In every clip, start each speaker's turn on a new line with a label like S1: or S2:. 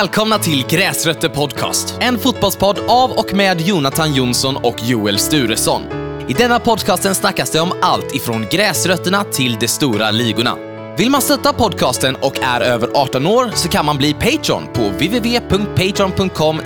S1: Välkomna till Gräsrötter Podcast. En fotbollspodd av och med Jonathan Jonsson och Joel Sturesson. I denna podcasten snackas det om allt ifrån gräsrötterna till de stora ligorna. Vill man stötta podcasten och är över 18 år så kan man bli Patreon på www.patreon.com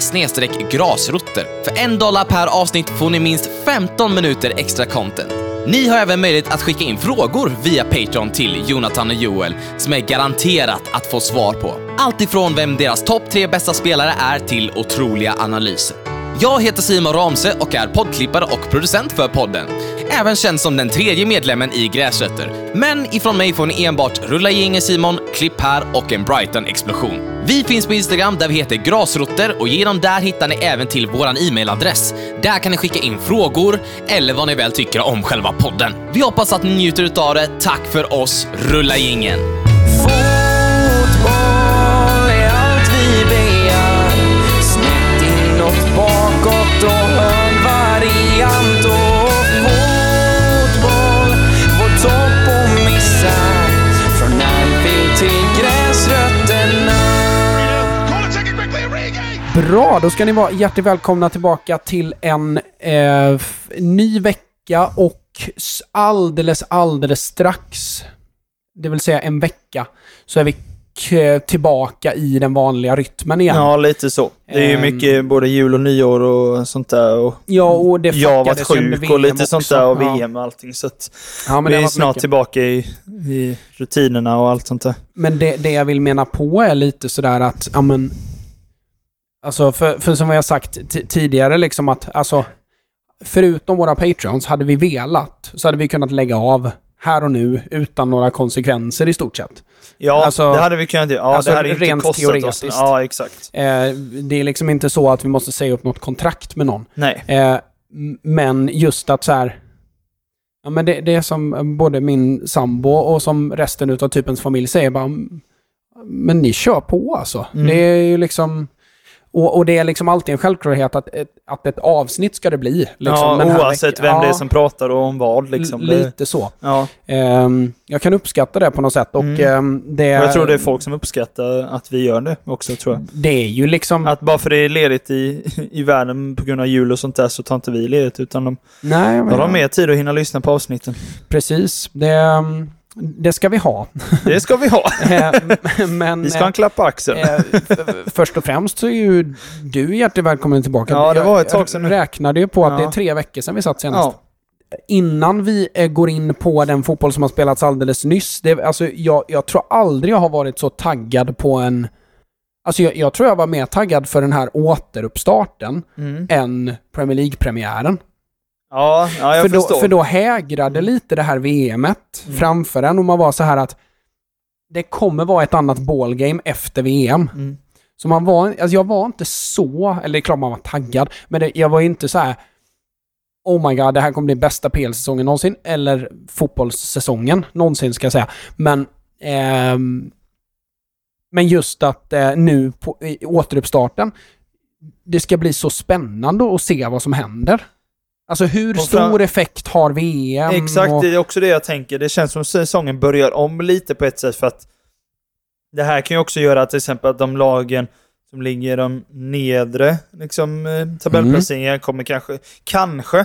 S1: grasrotter. För en dollar per avsnitt får ni minst 15 minuter extra content. Ni har även möjlighet att skicka in frågor via Patreon till Jonathan och Joel som är garanterat att få svar på. Allt ifrån vem deras topp tre bästa spelare är till otroliga analyser. Jag heter Simon Ramse och är poddklippare och producent för podden. Även känd som den tredje medlemmen i Gräsrötter. Men ifrån mig får ni enbart rulla gängen Simon, klipp här och en Brighton-explosion. Vi finns på Instagram där vi heter Grasrotter och genom där hittar ni även till våran e-mailadress. Där kan ni skicka in frågor eller vad ni väl tycker om själva podden. Vi hoppas att ni njuter utav det. Tack för oss, rulla gängen!
S2: Bra, då ska ni vara hjärtligt välkomna tillbaka till en eh, ny vecka och alldeles, alldeles strax, det vill säga en vecka, så är vi tillbaka i den vanliga rytmen igen.
S3: Ja, lite så. Det är ju
S2: Ehm.
S3: mycket både jul och nyår och sånt där. Och
S2: Ja, och det
S3: jag har varit sjuk och lite sånt
S2: också.
S3: där och. VM och allting. Så att
S2: Ja,
S3: vi är snart
S2: mycket.
S3: tillbaka i, i rutinerna och allt sånt där.
S2: Men det, det jag vill mena på är lite sådär att, ja men... Alltså, för, för som vi har sagt ti- tidigare liksom att, alltså... Förutom våra patrons, hade vi velat så hade vi kunnat lägga av här och nu utan några konsekvenser i stort sett.
S3: Ja,
S2: Alltså-
S3: det hade vi kunnat göra. Ja,
S2: alltså
S3: det hade inte
S2: rent
S3: kostat oss.
S2: teoretiskt.
S3: Ja, exakt.
S2: Eh, det är liksom inte så att vi måste säga upp något kontrakt med någon.
S3: Nej.
S2: Eh, men just att så här... Ja, men det, det är som både min sambo och som resten av typens familj säger bara... "Mm, Men ni kör på alltså.
S3: Mm.
S2: Det är ju liksom... Och, och det är liksom alltid en självklarhet att ett, att ett avsnitt ska det bli. Liksom,
S3: ja, oavsett vem det är
S2: Ja,
S3: som pratar och om vad. Liksom.
S2: Lite så.
S3: ja.
S2: Ehm, jag kan uppskatta det på något sätt och
S3: Mm.
S2: ehm, det,
S3: Och jag tror det är folk som uppskattar att vi gör det också, tror jag.
S2: det är ju liksom...
S3: Att bara för det är ledigt i, i världen på grund av jul och sånt där så tar inte vi ledigt, utan de,
S2: nej,
S3: de har mer tid att hinna lyssna på avsnitten.
S2: Precis. Det, ehm, det ska vi ha.
S3: Det ska vi ha.
S2: Eh, men...
S3: Vi ska ha en klapp på axeln.
S2: Eh, först och främst så är ju du hjärtligt välkommen tillbaka.
S3: Ja, det var ett
S2: Jag
S3: tag sedan nu.
S2: räknade ju på att
S3: Ja.
S2: det är tre veckor sedan vi satt senast.
S3: Ja.
S2: Innan vi eh, går in på den fotboll som har spelats alldeles nyss. Det, alltså, jag, jag tror aldrig jag har varit så taggad på en... Alltså jag, jag tror jag var mer taggad för den här återuppstarten
S3: Mm.
S2: än Premier League-premiären.
S3: Ja, ja, jag
S2: För då,
S3: förstår.
S2: för då hägrade lite det här VMet
S3: Mm.
S2: framför en och man var så här att det kommer vara ett annat ballgame efter VM.
S3: Mm.
S2: Så man var, alltså jag var inte så, eller det är klart man var taggad, men det, jag var inte så här Oh my god, det här kommer bli bästa PL-säsongen någonsin, eller fotbollssäsongen någonsin ska jag säga. Men, ehm, men just att eh, nu på i återuppstarten, det ska bli så spännande att se vad som händer. Alltså hur
S3: fram-
S2: stor effekt har VM?
S3: Exakt,
S2: och,
S3: det är också det jag tänker. Det känns som säsongen börjar om lite på ett sätt för att det här kan ju också göra till exempel att de lagen som ligger de nedre liksom, eh, tabellplaceringar kommer kanske, kanske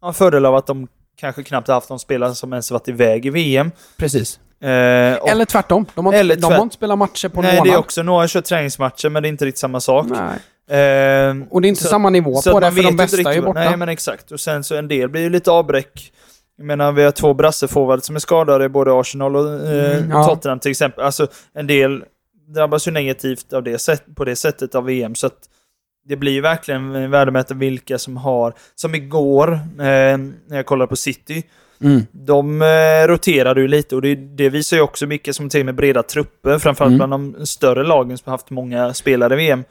S3: ha en fördel av att de kanske knappt haft någon spelare som ens varit iväg i VM.
S2: Precis.
S3: Eh, och,
S2: Eller tvärtom. De har,
S3: Eller
S2: inte, de
S3: tvärt-
S2: har inte spelat matcher på en
S3: nej,
S2: månad.
S3: det är också, några har kört träningsmatcher men det är inte riktigt samma sak.
S2: Nej.
S3: Eh,
S2: Och det är inte
S3: Så-
S2: samma nivå
S3: Så
S2: på det, för de bästa
S3: riktigt
S2: är ju borta.
S3: Nej, men exakt. Och sen så en del blir ju lite avbräck. Jag menar, vi har två brasseforwards som är skadade i både Arsenal och eh,
S2: Mm, ja.
S3: Tottenham till exempel. Alltså, en del drabbas ju negativt av det sätt, på det sättet av VM. Så att det blir ju verkligen värdemätare vilka som har... Som igår, eh, när jag kollade på City.
S2: Mm.
S3: De eh, roterade ju lite och det, det visar ju också mycket som till med breda trupper, framförallt
S2: Mm.
S3: bland de större lagen som har haft många spelare i VM.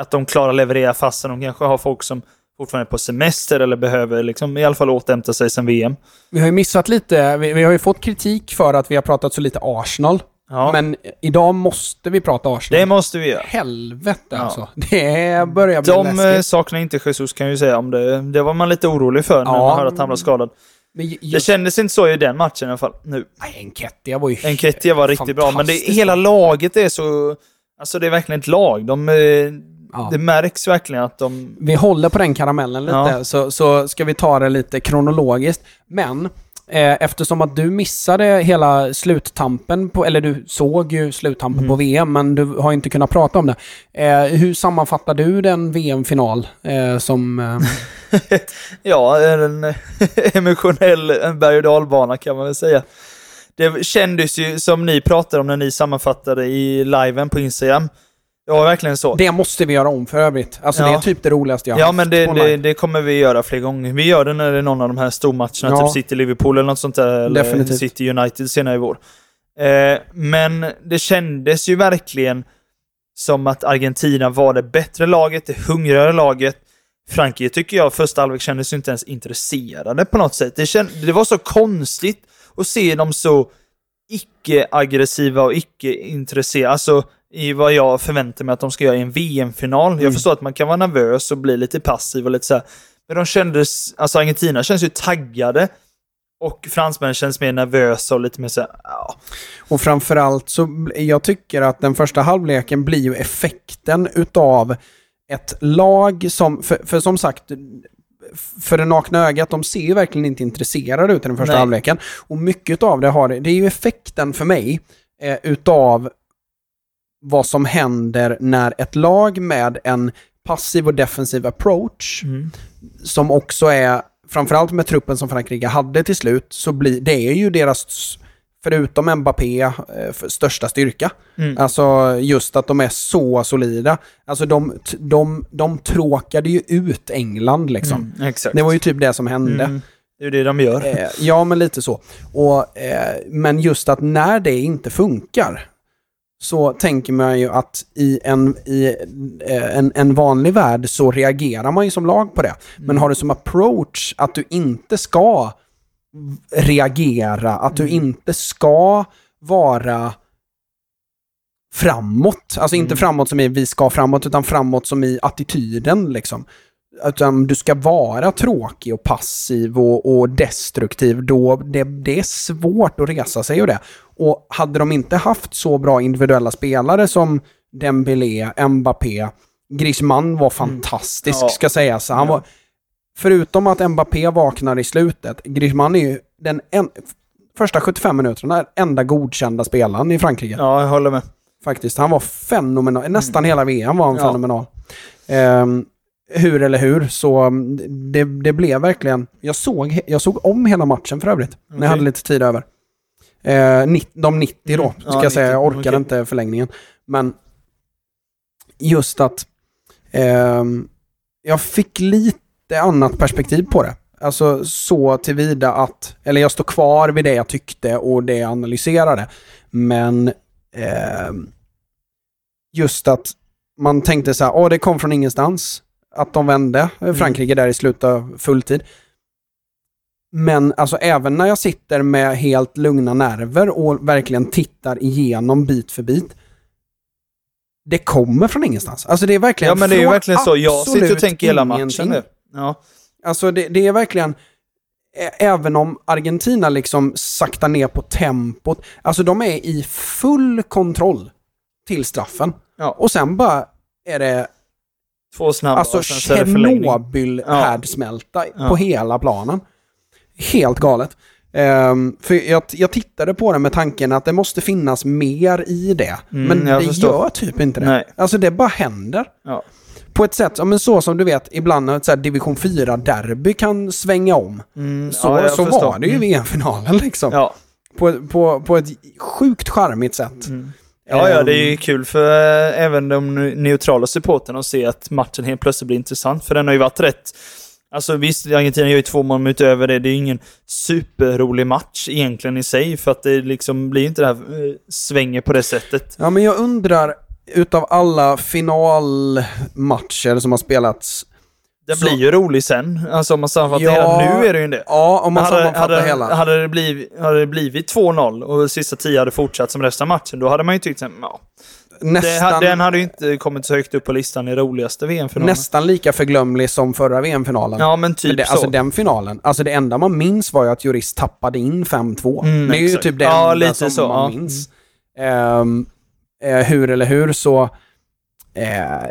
S3: Att de klarar att leverera fastän de kanske har folk som fortfarande är på semester eller behöver liksom i alla fall återhämta sig sen VM.
S2: Vi har ju missat lite, vi, vi har ju fått kritik för att vi har pratat så lite Arsenal.
S3: Ja,
S2: Men idag måste vi prata Arsenal.
S3: det måste vi göra.
S2: Helvete
S3: Ja.
S2: alltså. Det börjar bli
S3: De eh,
S2: läskigt.
S3: saknar inte Jesus kan jag ju säga om det. Det var man lite orolig för när
S2: Ja.
S3: man hörde att han var skadad.
S2: Men
S3: Det
S2: just,
S3: kändes inte så i den matchen i alla fall. Nu.
S2: Nej, Enketia var ju...
S3: Enketia var riktigt bra, men det, hela laget är så... Alltså det är verkligen ett lag. De, eh,
S2: Ja.
S3: Det märks verkligen att de...
S2: Vi håller på den karamellen lite,
S3: Ja.
S2: så, så ska vi ta det lite kronologiskt. Men eh, eftersom att du missade hela sluttampen, på, eller du såg ju sluttampen
S3: Mm.
S2: på VM, men du har inte kunnat prata om det. Eh, hur sammanfattar du den VM-final eh, som...
S3: Ja, en emotionell berg och dalbana kan man väl säga. Det kändes ju som ni pratade om när ni sammanfattade i liven på Instagram. Det var verkligen så.
S2: det måste vi göra om för övrigt. Alltså det
S3: Ja.
S2: är typ det roligaste jag har
S3: Ja,
S2: haft
S3: men det, det, det kommer vi göra fler gånger. Vi gör det när det är någon av de här stormatcherna,
S2: Ja.
S3: typ City-Liverpool eller något sånt där. Eller
S2: Definitivt.
S3: City United senare i vår. Eh, men det kändes ju verkligen som att Argentina var det bättre laget, det hungrigare laget. Frankrike tycker jag första halvlek kändes inte ens intresserade på något sätt. Det, känd, det var så konstigt att se dem så icke-aggressiva och icke-intresserade. Alltså i vad jag förväntar mig att de ska göra i en VM-final.
S2: Mm.
S3: Jag förstår att man kan vara nervös och bli lite passiv och lite så här. Men de kändes, alltså Argentina känns ju taggade. Och fransmännen känns mer nervösa och lite mer så här, ja.
S2: Och framförallt så, jag tycker att den första halvleken blir ju effekten utav ett lag som, för, för som sagt, för det nakna ögat, de ser ju verkligen inte intresserade ut i den första
S3: Nej.
S2: halvleken. Och mycket av det har, det är ju effekten för mig eh, utav vad som händer när ett lag med en passiv och defensiv approach,
S3: Mm.
S2: som också är, framförallt med truppen som Frankrike hade till slut, så blir det är ju deras, förutom Mbappé, eh, största styrka.
S3: Mm.
S2: Alltså just att de är så solida. Alltså de, de, de tråkade ju ut England liksom.
S3: Mm, exakt.
S2: Det var ju typ det som hände.
S3: Mm. Det är det de gör.
S2: Eh, ja, men lite så. Och, eh, men just att när det inte funkar så tänker man ju att i en, i eh, en, en vanlig värld så reagerar man ju som lag på det. Men har du som approach att du inte ska reagera, att du inte ska vara framåt. Alltså inte framåt som i vi ska framåt, utan framåt som i attityden liksom. Utan du ska vara tråkig och passiv och, och destruktiv. Då det, det är svårt att resa sig ur det. Och hade de inte haft så bra individuella spelare som Dembélé, Mbappé, Griezmann var fantastisk
S3: Ja.
S2: ska sägas. Han var, förutom att Mbappé vaknar i slutet, Griezmann är ju den en, första 75 minuterna enda godkända spelaren i Frankrike.
S3: Ja, jag håller med.
S2: Faktiskt. Han var fenomenal. Nästan hela VM var han
S3: Mm. Ja.
S2: fenomenal. Ehm, hur eller hur, så mm, det, det blev verkligen... Jag såg, jag såg om hela matchen för övrigt, när jag hade lite tid över. Eh, nitt- de 90 då,
S3: Mm.
S2: ska
S3: Ja,
S2: jag säga. Jag
S3: 90,
S2: orkade
S3: okej.
S2: inte förlängningen. Men just att ehm, jag fick lite annat perspektiv på det. Alltså så tillvida att, eller jag står kvar vid det jag tyckte och det jag analyserade. Men ehm, just att man tänkte så här, åh det kom från ingenstans. Att de vände eh, Frankrike där i slutet av fulltid. Men alltså även när jag sitter med helt lugna nerver och verkligen tittar igenom bit för bit. Det kommer från ingenstans. Alltså det är verkligen
S3: Ja, men det är verkligen så. Jag sitter och tänker hela matchen nu. Ja.
S2: Alltså det, det är verkligen, även om Argentina liksom saktar ner på tempot, alltså de är i full kontroll till straffen.
S3: Ja.
S2: Och sen bara är det
S3: Två snabba
S2: alltså
S3: och sen så är det förlängning.
S2: Tjernobyl-härdsmälta
S3: Ja.
S2: på hela planen. Helt galet. Ehm, för jag, jag tittade på det med tanken att det måste finnas mer i det.
S3: Mm,
S2: men det
S3: förstår.
S2: gör typ inte det.
S3: Nej.
S2: Alltså det bara händer.
S3: Ja.
S2: På ett sätt, ja, men så som du vet, ibland när ett så här division 4-derby kan svänga om.
S3: Mm,
S2: Så,
S3: ja,
S2: så
S3: förstår.
S2: var det ju i. VM-finalen liksom. På, på, på ett sjukt charmigt sätt.
S3: Mm. Ja, ja, det är ju
S2: Ehm,
S3: kul för eh, även de neutrala supporterna att se att matchen helt plötsligt blir intressant. För den har ju varit rätt... Alltså visst, Argentina gör ju två mål men utöver det. Det är ju ingen superrolig match egentligen i sig. För att det liksom blir inte det här eh, svänger på det sättet.
S2: Ja, men jag undrar, utav alla finalmatcher som har spelats,
S3: Den
S2: Så-
S3: blir ju rolig sen. Alltså om man sammanfattar
S2: Ja.
S3: hela. Nu är det ju det.
S2: ja, om man
S3: hade,
S2: sammanfattar
S3: hade,
S2: hela.
S3: Hade det, blivit, hade det blivit 2-0 och sista 10 hade fortsatt som resten av matchen, då hade man ju tyckt att ja, det,
S2: nästan,
S3: den hade ju inte kommit så högt upp på listan i roligaste VM-finalen.
S2: nästan lika förglömlig som förra VM-finalen.
S3: Ja, men typ
S2: Men det,
S3: så.
S2: alltså den finalen, alltså det enda man minns var ju att Juris tappade in 5-2.
S3: Mm,
S2: det är ju
S3: exakt.
S2: typ det
S3: Ja,
S2: enda som
S3: så,
S2: man
S3: ja.
S2: minns. Ehm, eh, hur eller hur så eh,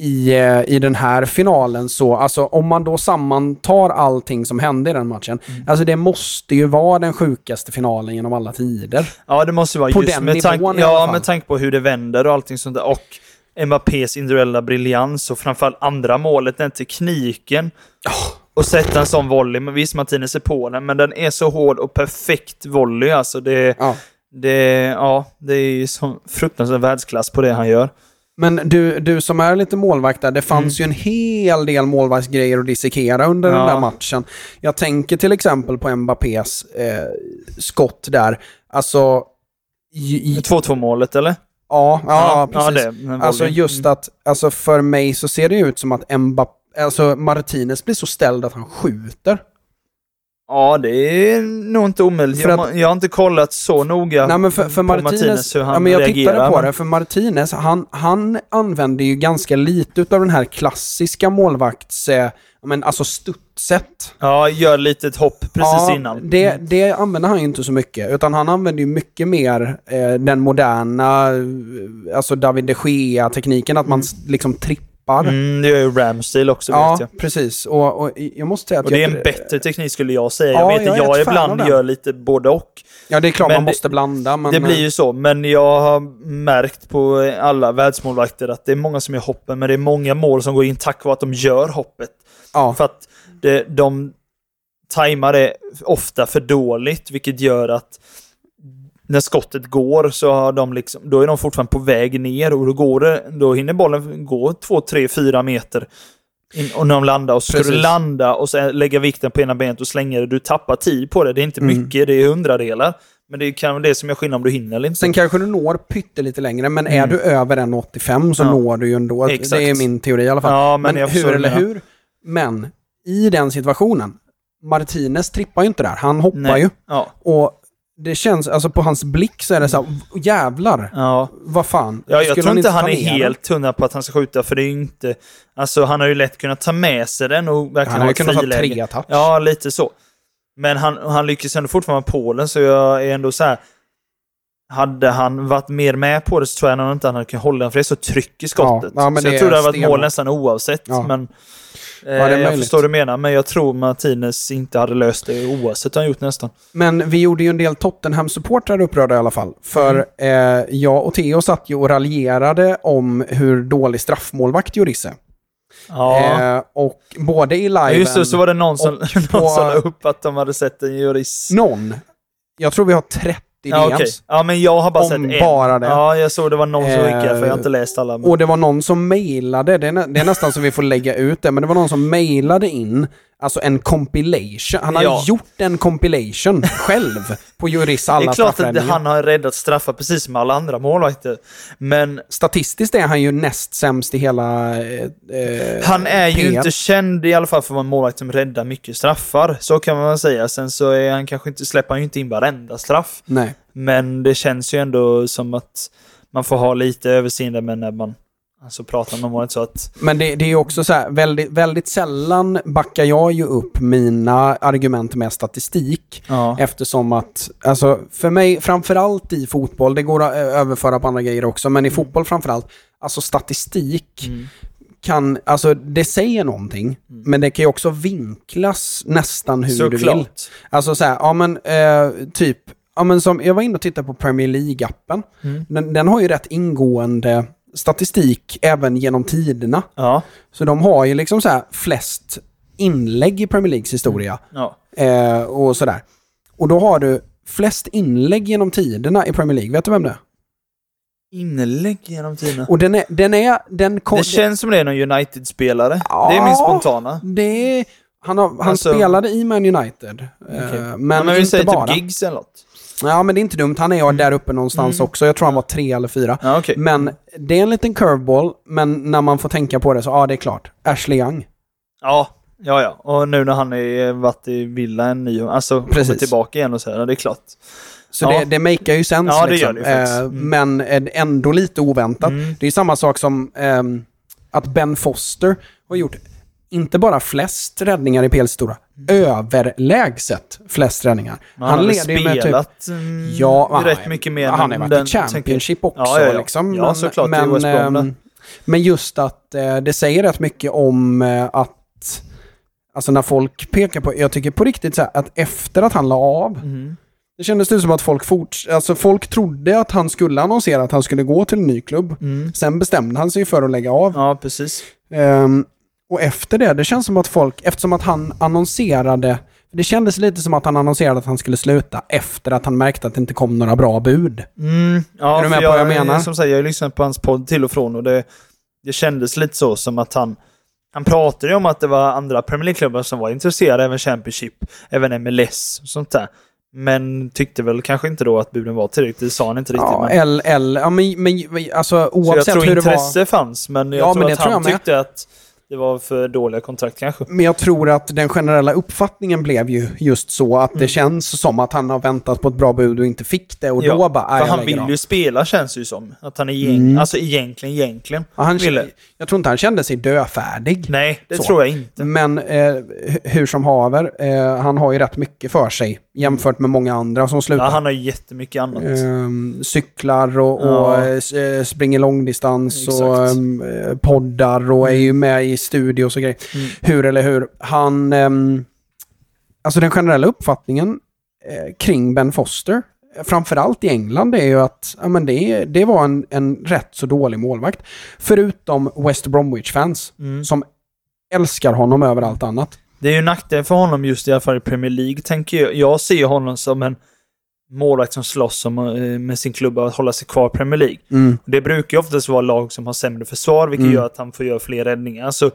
S2: i, eh, i den här finalen så, alltså om man då sammantar allting som hände i den matchen,
S3: Mm.
S2: alltså det måste ju vara den sjukaste finalen genom alla tider.
S3: Ja, det måste vara
S2: På
S3: just
S2: den
S3: med, tank,
S2: nivån
S3: ja, med tanke på hur det vänder och allting sånt där. Och Mbappés individuella briljans och framförallt andra målet, den tekniken. Och sätta en sån volley. Men visst, Martinez är på den, men den är så hård och perfekt volley. Alltså det,
S2: Ja.
S3: det, ja, det är ju så fruktansvärd världsklass på det han gör.
S2: Men du, du som är lite målvakt där, det fanns ju en hel del målvaktsgrejer att dissekera under den
S3: Mm. Ja.
S2: där matchen. Jag tänker till exempel på Mbappés eh, skott där. Alltså... i- i-
S3: 2-2 målet, eller?
S2: Ja, ja, precis.
S3: det. en
S2: Alltså just att, alltså för mig så ser det ut som att Mbappé, alltså Martinez blir så ställd att han skjuter.
S3: Ja, det är nog inte omöjligt. Jag,
S2: att-
S3: jag har inte kollat så noga
S2: Nej men för, för
S3: på
S2: Martinez,
S3: hur han
S2: ja, men jag
S3: reagerar.
S2: tittade på
S3: men-
S2: det, för Martinez, han, han använder ju ganska lite utav den här klassiska målvakts, eh, men alltså studset.
S3: Ja, gör lite ett hopp precis
S2: ja,
S3: innan. Mm.
S2: Det, det använder han ju inte så mycket, utan han använder ju mycket mer eh, den moderna, eh, alltså David de Gea-tekniken, att man s- liksom trippar.
S3: Mm, det gör ju Ramsdale också,
S2: ja,
S3: vet jag.
S2: precis. Och, och jag måste säga att
S3: Och det är
S2: jag,
S3: en bättre teknik skulle jag säga.
S2: Ja,
S3: jag vet
S2: jag
S3: att jag
S2: av
S3: ibland gör lite både och.
S2: Ja, det är klart
S3: Men
S2: man
S3: det-
S2: måste blanda, men...
S3: det blir
S2: eh,
S3: ju så, men jag har märkt på alla världsmålvakter att det är många som gör hoppen, men det är många mål som går in tack vare att de gör hoppet.
S2: Ja,
S3: För att det, de tajmar det ofta för dåligt, vilket gör att när skottet går så har de liksom, då är de fortfarande på väg ner och då, går det, då hinner bollen gå 2, 3, 4 meter in, och när de landar. Och så ska du landa och sen lägga vikten på ena benet och slänga det. Du tappar tid på det. Det är inte
S2: Mm.
S3: mycket, det är hundradelar. Men det kan vara det som gör skillnad om du hinner eller inte.
S2: Sen kanske du når pyttelite längre, men är
S3: Mm.
S2: du över 1,85 så
S3: Ja.
S2: når du ju ändå.
S3: Exakt.
S2: Det är min teori i alla fall.
S3: Ja, men
S2: men hur eller hur? Men i den situationen, Martinez trippar ju inte där. Han hoppar
S3: Nej.
S2: ju.
S3: Ja.
S2: Och det känns, alltså på hans blick så är det så här, jävlar,
S3: ja.
S2: vad fan.
S3: Ja, jag
S2: Skulle
S3: tror inte han är helt hundra på att han ska skjuta, för det är ju inte... Alltså, han har ju lätt kunnat ta med sig den och verkligen
S2: Han har
S3: ha
S2: ju kunnat ha tre touch.
S3: Ja, lite så. Men han, han lyckas ändå fortfarande med Polen, så jag är ändå så här... Hade han vatt mer med på det så tror jag nog inte han hade kunnat hålla den, för det är så tryck i skottet.
S2: Ja, ja,
S3: så jag tror det hade varit mål nästan oavsett. Men, eh,
S2: det är
S3: jag förstår vad du menar, men jag tror Martinez inte hade löst det oavsett han gjort nästan.
S2: Men vi gjorde ju en del Tottenham-supportrar upprörda i alla fall. För
S3: Mm.
S2: eh, jag och Theo satt ju och raljerade om hur dålig straffmålvakt Jorisse.
S3: Ja.
S2: Eh, och både i
S3: Ja,
S2: liven...
S3: Just det, så var det någon som, någon som la upp att de hade sett en jurist.
S2: Någon. Jag tror vi har 30
S3: Ja, okej.
S2: DMs.
S3: ja, men jag har bara sett en.
S2: bara det.
S3: Ja, jag såg det var någon som
S2: Eh,
S3: skickade, för jag har inte läst alla. Men...
S2: Och det var någon som mejlade, det är, nä- det är nästan så vi får lägga ut det, men det var någon som mejlade in alltså en compilation. Han har
S3: Ja.
S2: gjort en compilation själv på Juris
S3: det
S2: alla
S3: är klart att det, han har räddat straffar precis som alla andra målvakter. Men
S2: Statistiskt är han ju näst sämst i hela... Eh, eh,
S3: han är ju
S2: PL.
S3: inte känd i alla fall för att vara en målvakt som räddar mycket straffar. Så kan man säga. Sen så är han kanske inte, släpper han ju inte in varenda straff.
S2: Nej.
S3: Men det känns ju ändå som att man får ha lite överseende med när man alltså, pratar med målet så att...
S2: Men det, det är också så här, väldigt, väldigt sällan backar jag ju upp mina argument med statistik.
S3: Ja.
S2: Eftersom att, alltså för mig, framförallt i fotboll, det går att överföra på andra grejer också, men i fotboll framförallt, alltså statistik
S3: Mm.
S2: kan, alltså det säger någonting, men det kan ju också vinklas nästan hur du vill.
S3: Såklart.
S2: Alltså så här, ja men eh, typ, ja men som, jag var inne och tittade på Premier League-appen.
S3: Mm.
S2: Den, den har ju rätt ingående statistik även genom tiderna.
S3: Ja.
S2: Så de har ju liksom så här flest inlägg i Premier Leagues historia.
S3: ja.
S2: Eh, och sådär. Och då har du flest inlägg genom tiderna i Premier League. Vet du vem det är?
S3: Inlägg genom tiderna.
S2: Och den är, den är, den
S3: Det känns som det är någon United-spelare.
S2: Ja.
S3: Det är min spontana.
S2: det är, han har, han
S3: Alltså-
S2: spelade i Man United. Eh,
S3: Okej.
S2: men
S3: vi
S2: inte
S3: säger
S2: bara.
S3: typ gigs eller något.
S2: Ja, men det är inte dumt. Han är där uppe någonstans
S3: Mm.
S2: också. Jag tror han var tre eller fyra.
S3: Ja, okej.
S2: Men det är en liten curveball, men när man får tänka på det så, ja det är klart. Ashley Young.
S3: Ja, ja, ja. Och nu när han har varit i Villa en ny, alltså
S2: Precis.
S3: kommer tillbaka igen och så här, det är klart.
S2: Så
S3: Ja.
S2: det, det makear ju sens
S3: Ja, det
S2: liksom.
S3: det faktiskt.
S2: Eh,
S3: Mm.
S2: Men ändå lite oväntat.
S3: Mm.
S2: Det är samma sak som ehm, att Ben Foster har gjort inte bara flest räddningar i PL-historia, överlägset flest räddningar.
S3: Men han, har
S2: leder med typ...
S3: mm,
S2: Ja,
S3: rätt
S2: han-
S3: mycket mer.
S2: Han har
S3: men
S2: varit
S3: den
S2: i Championship också.
S3: Ja, ja, ja.
S2: Liksom.
S3: ja såklart.
S2: men,
S3: Brom där.
S2: ehm, men just att eh, det säger rätt mycket om eh, att... Alltså när folk pekar på... Jag tycker på riktigt så här, att efter att han la av.
S3: Mhm.
S2: Det kändes det som att folk forts... Alltså folk trodde att han skulle annonsera att han skulle gå till en ny klubb.
S3: Mm.
S2: Sen bestämde han sig för att lägga av.
S3: Ja, precis.
S2: Ehm, och efter det, det känns som att folk, eftersom att han annonserade, det kändes lite som att han annonserade att han skulle sluta efter att han märkte att det inte kom några bra bud.
S3: Mm, ja,
S2: Är du med på vad jag menar?
S3: Som sagt, jag har lyssnat på hans podd till och från och det, det kändes lite så som att han... Han pratade ju om att det var andra Premier League-klubbar som var intresserade, även Championship, även MLS och sånt där. Men tyckte väl kanske inte då att buden var tillräckligt, det sa han inte riktigt.
S2: Ja,
S3: men,
S2: eller, eller, ja men, men alltså
S3: så jag
S2: oavsett
S3: tror
S2: hur det var.
S3: intresse fanns, men jag
S2: Ja,
S3: tror
S2: men
S3: att
S2: tror
S3: han
S2: jag
S3: tyckte att det var för dåliga kontrakt kanske.
S2: Men jag tror att den generella uppfattningen blev ju just så att det känns som att han har väntat på ett bra bud och inte fick det och då bara, "Nej,
S3: för han vill
S2: av."
S3: ju spela känns det ju som. Att han är egent...
S2: Mm.
S3: Alltså egentligen, egentligen.
S2: Ja, han,
S3: ville.
S2: Jag tror inte han kände sig döfärdig.
S3: Nej, det
S2: Så.
S3: tror jag inte.
S2: Men eh, hu- hur som haver, eh, han har ju rätt mycket för sig jämfört med många andra som slutar.
S3: Ja, han har jättemycket annat.
S2: Ehm, cyklar och, och
S3: Ja.
S2: eh, s- eh, springer långdistans och
S3: Exakt.
S2: ehm, eh, poddar och är ju med i studios och grejer.
S3: Mm.
S2: Hur eller hur. Han... ehm, alltså den generella uppfattningen eh, kring Ben Foster, eh, framförallt i England, är ju att ja, men det, det var en, en rätt så dålig målvakt. Förutom West Bromwich-fans
S3: Mm.
S2: som älskar honom över allt annat.
S3: Det är ju nackdel för honom just i alla fall i Premier League, tänker jag. Jag ser honom som en målvakt som slåss om, eh, med sin klubb att hålla sig kvar i Premier League.
S2: Mm.
S3: Det brukar ju oftast vara lag som har sämre försvar, vilket
S2: Mm.
S3: gör att han får göra fler räddningar. Så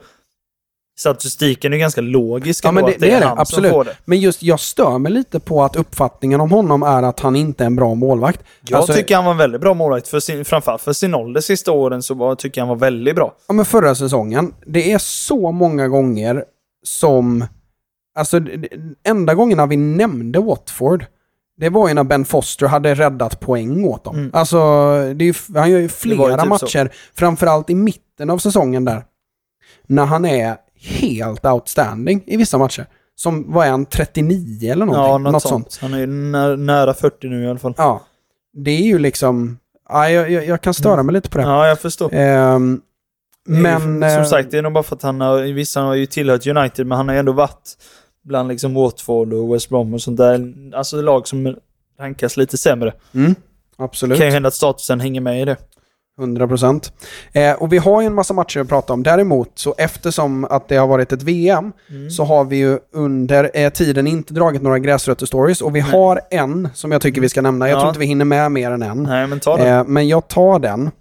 S3: statistiken är ganska logisk
S2: Ja, men det-
S3: det,
S2: det är det,
S3: han
S2: absolut.
S3: som får det.
S2: Men just jag stör mig lite på att uppfattningen om honom är att han inte är en bra målvakt.
S3: Jag
S2: Alltså,
S3: tycker han var en väldigt bra målvakt, för sin, framförallt för sin ålder sista åren så var, tycker jag han var väldigt bra.
S2: Ja, men förra säsongen, det är så många gånger som... Alltså, enda gångerna vi nämnde Watford, det var ju när Ben Foster hade räddat poäng åt dem.
S3: Mm.
S2: Alltså, är, han gör ju
S3: var ju
S2: flera
S3: typ
S2: matcher, framförallt i mitten av säsongen där, när han är helt outstanding i vissa matcher. Som, vad är han, 39 eller någonting?
S3: Ja, något,
S2: något
S3: sånt.
S2: sånt.
S3: Han är ju nä- nära 40 nu i alla fall.
S2: Ja. Det är ju liksom... Ja, jag, jag, jag kan störa mig lite på det.
S3: Ja, jag förstår.
S2: Ehm, men...
S3: Men, som
S2: eh,
S3: sagt, det är nog bara för att han har, vissa har ju tillhört United, men han har ju ändå varit bland liksom Watford och West Brom och sånt där. Alltså lag som rankas lite sämre.
S2: Mm,
S3: Det
S2: absolut.
S3: kan ju hända att statusen hänger med i det.
S2: 100 procent. Eh, och vi har ju en massa matcher att prata om. Däremot, så eftersom att det har varit ett VM,
S3: Mm.
S2: så har vi ju under eh, tiden inte dragit några gräsrötter-stories. Och vi
S3: Nej.
S2: har en som jag tycker vi ska nämna. Jag
S3: Ja.
S2: tror inte vi hinner med mer än en.
S3: Nej, men ta det.
S2: Eh, men jag tar den.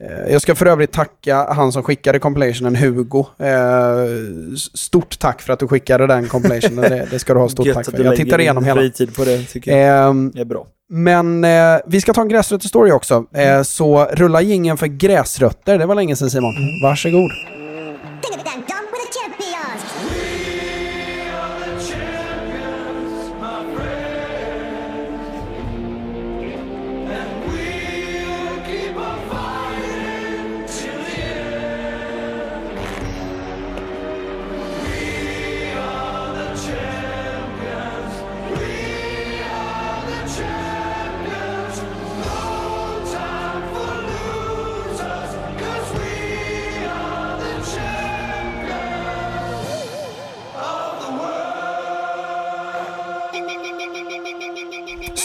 S2: Eh, jag ska för övrigt tacka han som skickade compilationen, Hugo. Eh, stort tack för att du skickade den compilationen. det, det ska du ha stort tack för. Jag tittar igenom hela.
S3: fritid på det, tycker jag.
S2: Ehm,
S3: Det är bra.
S2: men eh, vi ska ta en gräsrötter-story också. Eh, så rulla gingen för gräsrötter. Det var länge sedan Simon. Varsågod.
S4: Think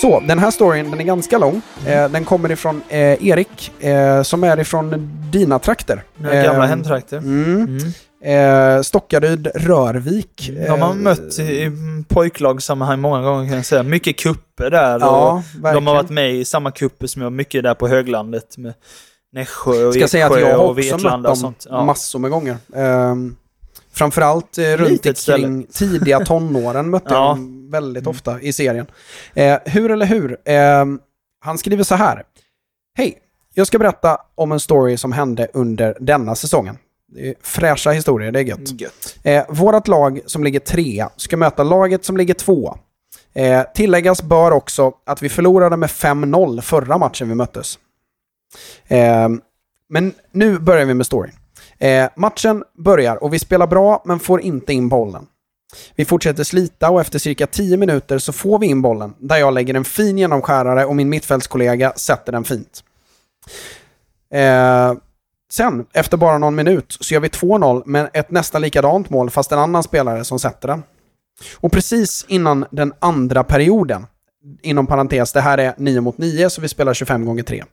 S2: Så, den här storyn den är ganska lång. Eh, den kommer ifrån eh, Erik, eh, som är ifrån dina trakter.
S3: Mina gamla
S2: Eh,
S3: hemtrakter.
S2: Mm.
S3: Mm.
S2: Eh, Stockaryd, Rörvik.
S3: De har
S2: Eh,
S3: mött i pojklagssammanhang många gånger kan jag säga. Mycket kupper där.
S2: Ja,
S3: och de har varit med i samma kupper som jag, mycket där på höglandet med Nässjö och
S2: ska säga att
S3: Eksjö
S2: jag har
S3: och
S2: också mött
S3: och
S2: dem
S3: sånt. Ja.
S2: massor med gånger. Um, framförallt eh, runt omkring tidiga tonåren mötte jag
S3: Ja.
S2: dem väldigt ofta i serien. Eh, hur eller hur? Ehm, han skriver så här. Hej! Jag ska berätta om en story som hände under denna säsongen. Det är fräscha historier, det är gött.
S3: Gött.
S2: Eh, vårat lag som ligger trea ska möta laget som ligger tvåa. Eh, tilläggas bör också att vi förlorade med 5-0 förra matchen vi möttes. Eh, men nu börjar vi med storyn. Eh, matchen börjar och vi spelar bra men får inte in bollen. Vi fortsätter slita och efter cirka 10 minuter så får vi in bollen där jag lägger en fin genomskärare och min mittfältskollega sätter den fint. Eh, sen, efter bara någon minut, så gör vi 2-0 med ett nästan likadant mål fast en annan spelare som sätter den. Och precis innan den andra perioden, inom parentes, det här är 9 mot 9 så vi spelar 25 gånger 3.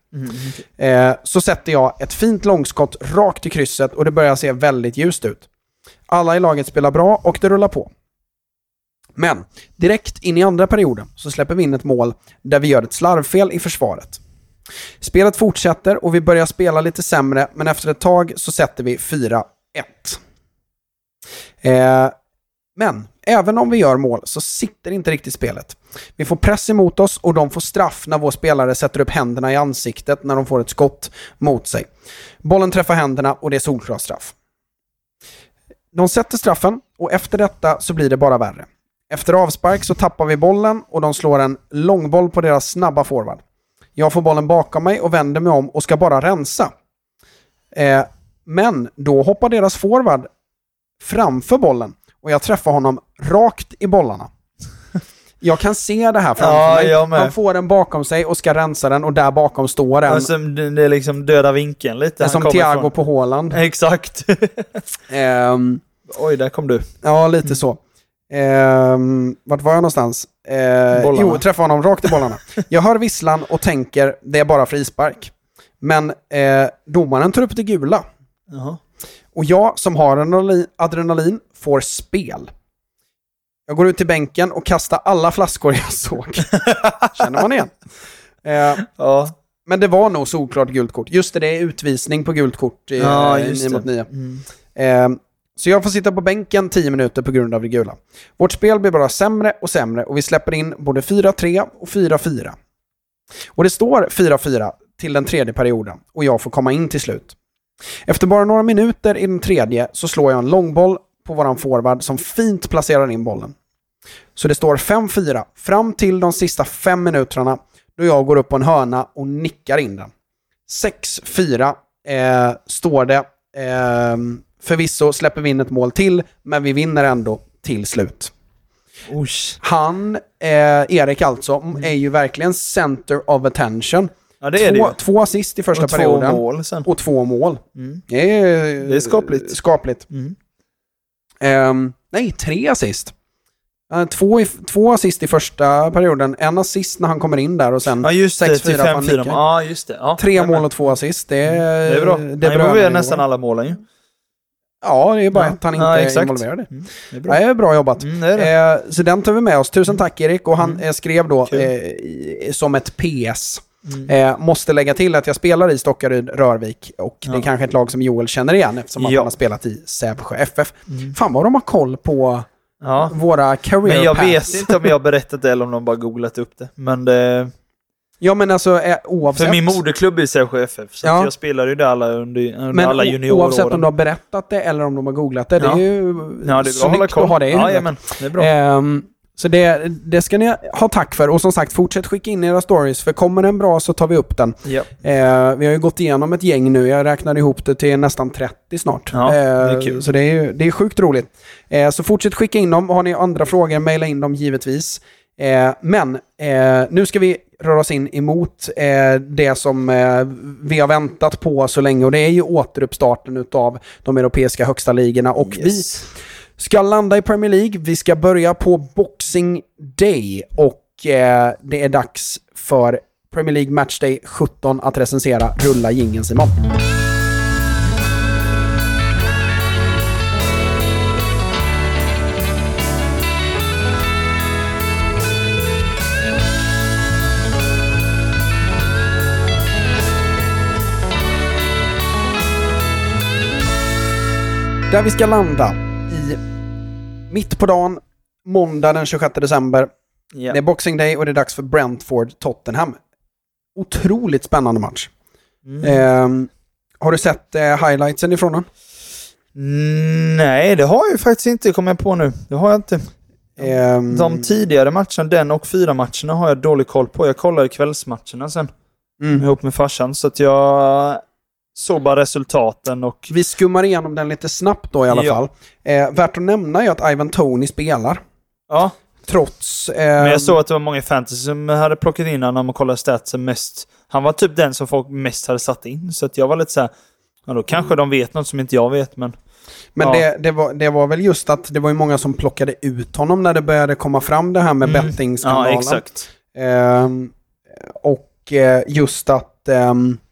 S2: Eh, så sätter jag ett fint långskott rakt i krysset och det börjar se väldigt ljust ut. Alla i laget spelar bra och det rullar på. Men direkt in i andra perioden så släpper vi in ett mål där vi gör ett slarvfel i försvaret. Spelet fortsätter och vi börjar spela lite sämre, men efter ett tag så sätter vi 4-1. Eh, men även om vi gör mål så sitter inte riktigt spelet. Vi får press emot oss och de får straff när vår spelare sätter upp händerna i ansiktet när de får ett skott mot sig. Bollen träffar händerna och det är solklar straff. De sätter straffen och efter detta så blir det bara värre. Efter avspark så tappar vi bollen och de slår en långboll på deras snabba forward. Jag får bollen bakom mig och vänder mig om och ska bara rensa. Eh, men då hoppar deras forward framför bollen och jag träffar honom rakt i bollarna. Jag kan se det här framför
S3: Ja,
S2: mig. Han får den bakom sig och ska rensa den och där bakom står en.
S3: Alltså, det är liksom döda vinkeln lite.
S2: som Thiago
S3: ifrån.
S2: på Håland.
S3: Exakt.
S2: Ehm,
S3: Oj, där kom du.
S2: ja, lite så. Ehm, vart var jag någonstans? Eh,
S3: Bollarna.
S2: jo, träffa honom rakt i bollarna. Jag hör visslan och tänker det är bara frispark. Men eh, domaren tar upp det gula.
S3: Jaha.
S2: Och jag som har adrenalin får spel. Jag går ut till bänken och kastar alla flaskor jag såg. Känner man igen? Eh,
S3: Ja.
S2: men det var nog solklart gult kort. Just det, det är utvisning på gult kort i
S3: Ja,
S2: eh,
S3: just
S2: 9
S3: det.
S2: mot 9.
S3: Mm.
S2: Eh, så jag får sitta på bänken 10 minuter på grund av det gula. Vårt spel blir bara sämre och sämre och vi släpper in både 4-3 och 4-4. Och det står 4-4 till den tredje perioden och jag får komma in till slut. Efter bara några minuter i den tredje så slår jag en långboll på våran forward som fint placerar in bollen. Så det står 5-4 fram till de sista fem minuterna då jag går upp på en hörna och nickar in den. 6-4 eh, står det. Eh, förvisso släpper vi in ett mål till, men vi vinner ändå till slut.
S3: Usch.
S2: Han, eh, Erik alltså, är ju verkligen center of attention.
S3: Ja, det är det
S2: två,
S3: ju.
S2: två assist i första
S3: Och två
S2: perioden.
S3: mål sen.
S2: Och två mål.
S3: Mm.
S2: Det är,
S3: Det är skapligt.
S2: skapligt.
S3: Mm.
S2: Ehm, nej, tre assist. Två, i, två assist i första perioden, en assist när han kommer in där och sen
S3: Ja, just det.
S2: 6-4
S3: Till
S2: på han
S3: 5-4.
S2: nickar.
S3: Ja, just det. Ja,
S2: Tre mål och två assist. Det är,
S3: Det är bra.
S2: Det
S3: Han
S2: berömmar
S3: involverar
S2: vi
S3: nästan alla målen ju.
S2: Ja, det är bara
S3: Ja.
S2: att han inte
S3: Ja,
S2: är involverad. i.
S3: Mm, det är
S2: Ja,
S3: bra.
S2: Det är bra jobbat.
S3: Mm, det är det.
S2: Eh, så den tar vi med oss. Tusen tack Erik. Och han eh, skrev då eh, som ett PS.
S3: Mm.
S2: Eh, måste lägga till att jag spelar i Stockaryd Rörvik och det är
S3: Ja.
S2: kanske ett lag som Joel känner igen eftersom att
S3: Ja.
S2: han har spelat i Sävsjö FF.
S3: Mm.
S2: Fan vad de har koll på
S3: Ja.
S2: våra career
S3: Men jag
S2: paths.
S3: vet inte om jag har berättat det eller om de bara googlat upp det. Men det...
S2: Ja men alltså eh, oavsett.
S3: För min moderklubb är Sävsjö FF, så
S2: Ja.
S3: att jag spelar ju där alla under, under
S2: men
S3: alla
S2: o- oavsett om
S3: junioråren.
S2: du har berättat det eller om de har googlat det. Det
S3: Ja.
S2: är ju
S3: Ja, det är bra
S2: snyggt att ha det i
S3: ja,
S2: huvudet.
S3: jajamän, det är bra.
S2: Ehm, så det, det ska ni ha tack för. Och som sagt, fortsätt skicka in era stories. För kommer den bra så tar vi upp den.
S3: Ja.
S2: Eh, vi har ju gått igenom ett gäng nu. Jag räknar ihop det till nästan 30 snart.
S3: Ja, det är
S2: Eh,
S3: kul.
S2: Så det är, det är sjukt roligt. Eh, så fortsätt skicka in dem. Har ni andra frågor, mejla in dem givetvis. Eh, men eh, nu ska vi röra oss in emot eh, det som eh, vi har väntat på så länge. Och det är ju återuppstarten av de europeiska högsta ligorna. Och vi
S3: Yes
S2: ska landa i Premier League. Vi ska börja på Boxing Day och eh, det är dags för Premier League Matchday 17 att recensera. Rulla jingeln Simon. Där vi ska landa mitt på dagen, måndag den 26 december.
S3: Ja.
S2: Det är Boxing Day och det är dags för Brentford-Tottenham. Otroligt spännande match.
S3: Mm.
S2: Ehm, har du sett eh, highlightsen ifrån den?
S3: Mm, Nej, det har jag faktiskt inte kommit på nu. Det har jag inte.
S2: Ehm,
S3: De tidigare matcherna, den och fyra matcherna har jag dålig koll på. Jag kollar ju kvällsmatcherna sen
S2: mm.
S3: ihop med farsan. Så att jag såg bara resultaten och...
S2: Vi skummar igenom den lite snabbt då i alla
S3: Ja.
S2: fall. Eh, värt att nämna är att Ivan Tony spelar.
S3: Ja,
S2: Trots... Eh,
S3: men jag såg att det var många i fantasy som hade plockat in honom och kollat statsen mest. Han var typ den som folk mest hade satt in, så att jag var lite så här. Ja, då kanske de vet något som inte jag vet, men...
S2: Men
S3: Ja.
S2: det, det, var, det var väl just att det var ju många som plockade ut honom när det började komma fram det här med
S3: Mm.
S2: bettingskandalen.
S3: Ja, exakt.
S2: Ehm, och eh, just att... ehm, eh,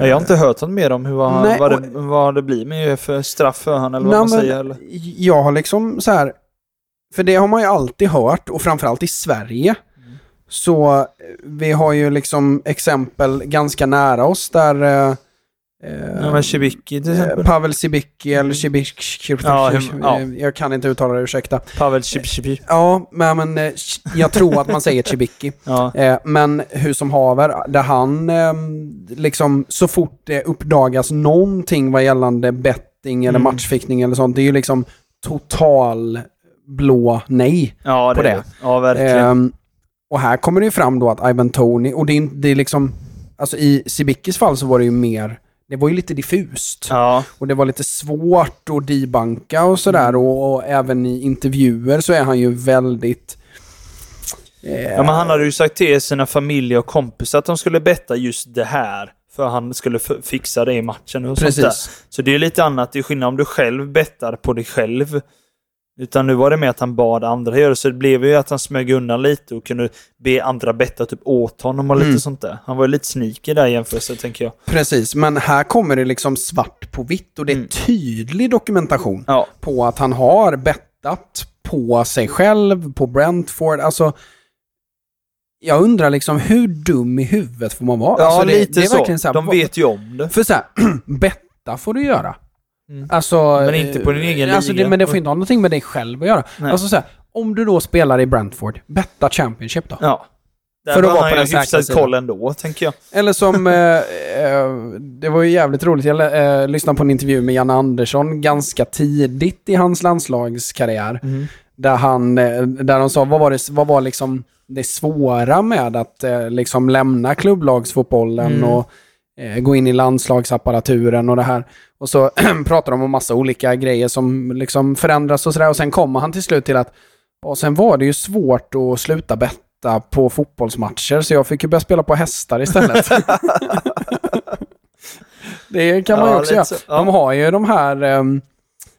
S3: Jag har inte hört något mer om hur, vad,
S2: Nej,
S3: vad, det, vad det blir med för straff för honom, eller vad man säger. Eller?
S2: Jag har liksom så här... För det har man ju alltid hört och framförallt i Sverige.
S3: Mm.
S2: Så eh, vi har ju liksom exempel ganska nära oss där... Eh,
S3: Ja, men Cibicki till
S2: eh,
S3: exempel.
S2: Pavel Cibicki eller Cibicki...
S3: Ja, ja.
S2: Jag kan inte uttala det, ursäkta.
S3: Pavel Cibicki.
S2: Ja, men, men eh, jag tror att man säger Cibicki.
S3: Ja.
S2: Eh, men hur som haver, där han eh, liksom så fort det uppdagas någonting vad gällande betting eller
S3: Mm.
S2: matchfickning eller sånt, det är ju liksom total blå nej.
S3: Ja,
S2: på
S3: det.
S2: det.
S3: är det. Ja, verkligen.
S2: Ehm, och här kommer det ju fram då att Ivan Tony, och det är, det är liksom, alltså i Sibickis fall så var det ju mer, det var ju lite diffust.
S3: ja.
S2: Och det var lite svårt att debanka och sådär.
S3: Mm.
S2: Och, och även i intervjuer så är han ju väldigt... eh,
S3: ja, men han hade ju sagt till sina familjer och kompisar att de skulle betta just det här. För han skulle fixa det i matchen och sånt där.
S2: Precis.
S3: Så det är lite annat. Det är skillnad om du själv bettar på dig själv. Utan nu var det mer att han bad andra göra. Så det blev ju att han smög undan lite och kunde be andra betta typ åt honom och lite
S2: Mm.
S3: sånt där. Han var ju lite sneaky där i jämförelse, tänker jag.
S2: Precis, men här kommer det liksom svart på vitt och det är
S3: Mm.
S2: tydlig dokumentation
S3: Ja.
S2: på att han har bettat på sig själv, på Brentford. Alltså, jag undrar liksom hur dum i huvudet får man vara?
S3: Ja,
S2: alltså, det,
S3: lite
S2: det är
S3: så.
S2: verkligen så här,
S3: De vet ju om det.
S2: För så här, betta får du göra.
S3: Mm.
S2: Alltså,
S3: Men inte på din
S2: eh,
S3: egen
S2: alltså, det,
S3: liga.
S2: Men det får inte ha någonting med dig själb att göra.
S3: Nej.
S2: Alltså så här, om du då spelar i Brentford, betta Championship då.
S3: Ja. Där
S2: För att
S3: var
S2: vara på den säkra sidan.
S3: koll ändå, tänker jag.
S2: Eller som, eh, eh, det var ju jävligt roligt, jag eh, lyssnade på en intervju med Janne Andersson ganska tidigt i hans landslagskarriär. Där han, eh, där de sa, vad var det, vad var liksom det svåra med att eh, liksom lämna klubblagsfotbollen
S3: Mm.
S2: och gå in i landslagsapparaturen och det här. Och så pratar de om massa olika grejer som liksom förändras och sådär. Och sen kommer han till slut till att, och sen var det ju svårt att sluta betta på fotbollsmatcher, så jag fick ju börja spela på hästar istället. det kan man ju
S3: Ja,
S2: också göra.
S3: Ja.
S2: De har ju de här, ehm,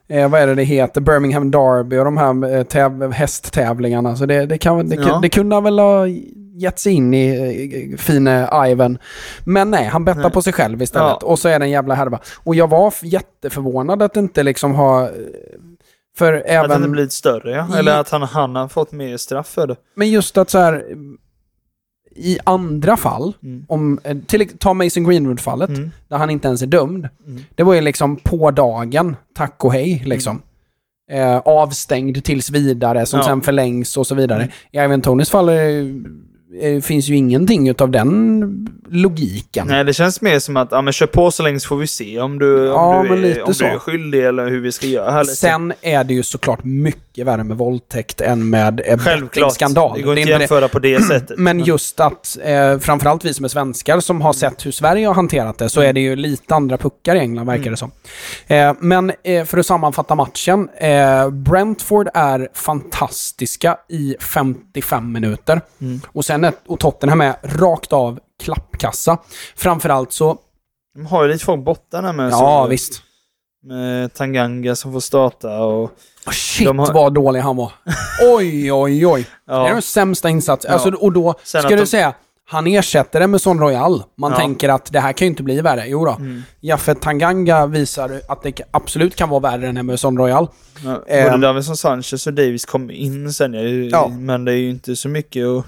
S2: eh, vad är det det heter, Birmingham Derby och de här eh, täv- hästtävlingarna. Så det, det, kan, det,
S3: Ja.
S2: det kunde väl ha gett sig in i, fine Ivan. Men nej, han bettar
S3: Nej.
S2: på sig själv istället.
S3: Ja.
S2: Och så är det en jävla härva. Och jag var jätteförvånad att det inte liksom har... För
S3: Att den
S2: även...
S3: har blivit större, ja.
S2: I-
S3: Eller att han, han har fått mer straff för det.
S2: Men just att så här... I andra fall,
S3: Mm.
S2: om, eh, till, ta Mason Greenwood-fallet,
S3: Mm.
S2: där han inte ens är dömd.
S3: Mm.
S2: Det var ju liksom på dagen, tack och hej liksom. Eh, avstängd tills vidare, som
S3: Ja.
S2: sen förlängs och så vidare.
S3: Mm.
S2: I Ivan Tonys fall eh, eh, finns ju ingenting utav den logiken.
S3: Nej, det känns mer som att ja, men kör på så länge så får vi se om du,
S2: Ja,
S3: om du, är, om
S2: så.
S3: du är skyldig eller hur vi ska göra här.
S2: Sen är det ju såklart mycket värre med våldtäkt än med eh, skandal.
S3: Det går inte att jämföra på det sättet.
S2: Men just att, eh, framförallt vi som är svenskar som har sett hur Sverige har hanterat det, så är det ju lite andra puckar i England verkar det som. Eh, men eh, för att sammanfatta matchen. Eh, Brentford är fantastiska i 55 minuter.
S3: Mm.
S2: Och sen är, och Tottenham är rakt av klappkassa. Framförallt så,
S3: De har ju lite folk borta där med.
S2: ja
S3: så,
S2: visst.
S3: Med Tanganga som får starta och...
S2: Oh, shit
S3: har-
S2: vad dålig han var. Oj, oj, oj. Det är
S3: Ja,
S2: den sämsta insatsen.
S3: Ja.
S2: Alltså, och då
S3: Sen
S2: ska du
S3: de-
S2: säga, han ersätter det med Son Royal. Man
S3: Ja.
S2: tänker att det här kan ju inte bli värre. Jo då.
S3: Mm.
S2: Jaffet Tanganga visar att det absolut kan vara värre än Emerson Royal.
S3: ja, både
S2: Ehm.
S3: Davison Sanchez och Davis kom in sen. Ja,
S2: Ja.
S3: Men det är ju inte så mycket att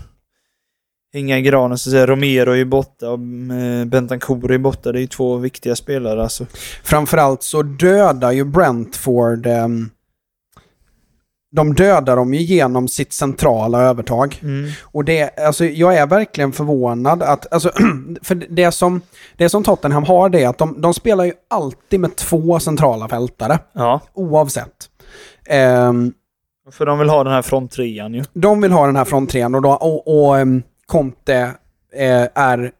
S3: hänga i granen. Så att säga. Romero är ju borta och eh, Bentancur är borta. Det är ju två viktiga spelare alltså.
S2: Framförallt så dödar ju Brentford... ehm, de dödar dem ju genom sitt centrala övertag.
S3: Mm.
S2: Och det, alltså jag är verkligen förvånad att, alltså, för det som, det som Tottenham har det är att de, de spelar ju alltid med två centrala fältare,
S3: Ja,
S2: oavsett. Ehm,
S3: för de vill ha den här fronttrean ju.
S2: de vill ha den här fronttrean och, då, och, och ehm, Conte eh, är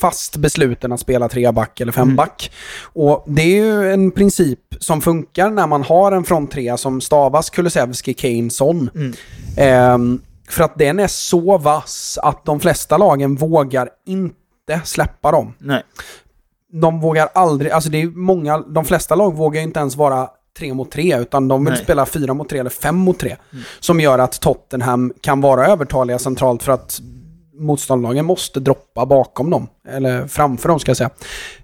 S2: fast besluten att spela treback eller
S3: Mm.
S2: femback. Och det är ju en princip som funkar när man har en fronttrea som stavas Kulusevski, Kane, Son.
S3: Mm.
S2: Ehm, för att den är så vass att de flesta lagen vågar inte släppa dem.
S3: Nej.
S2: De vågar aldrig, alltså det är många, de flesta lag vågar inte ens vara tre mot tre, utan de vill
S3: Nej.
S2: spela fyra mot tre eller fem mot tre. Som gör att Tottenham kan vara övertaliga centralt för att motståndarlagen måste droppa bakom dem. Eller framför dem ska jag säga.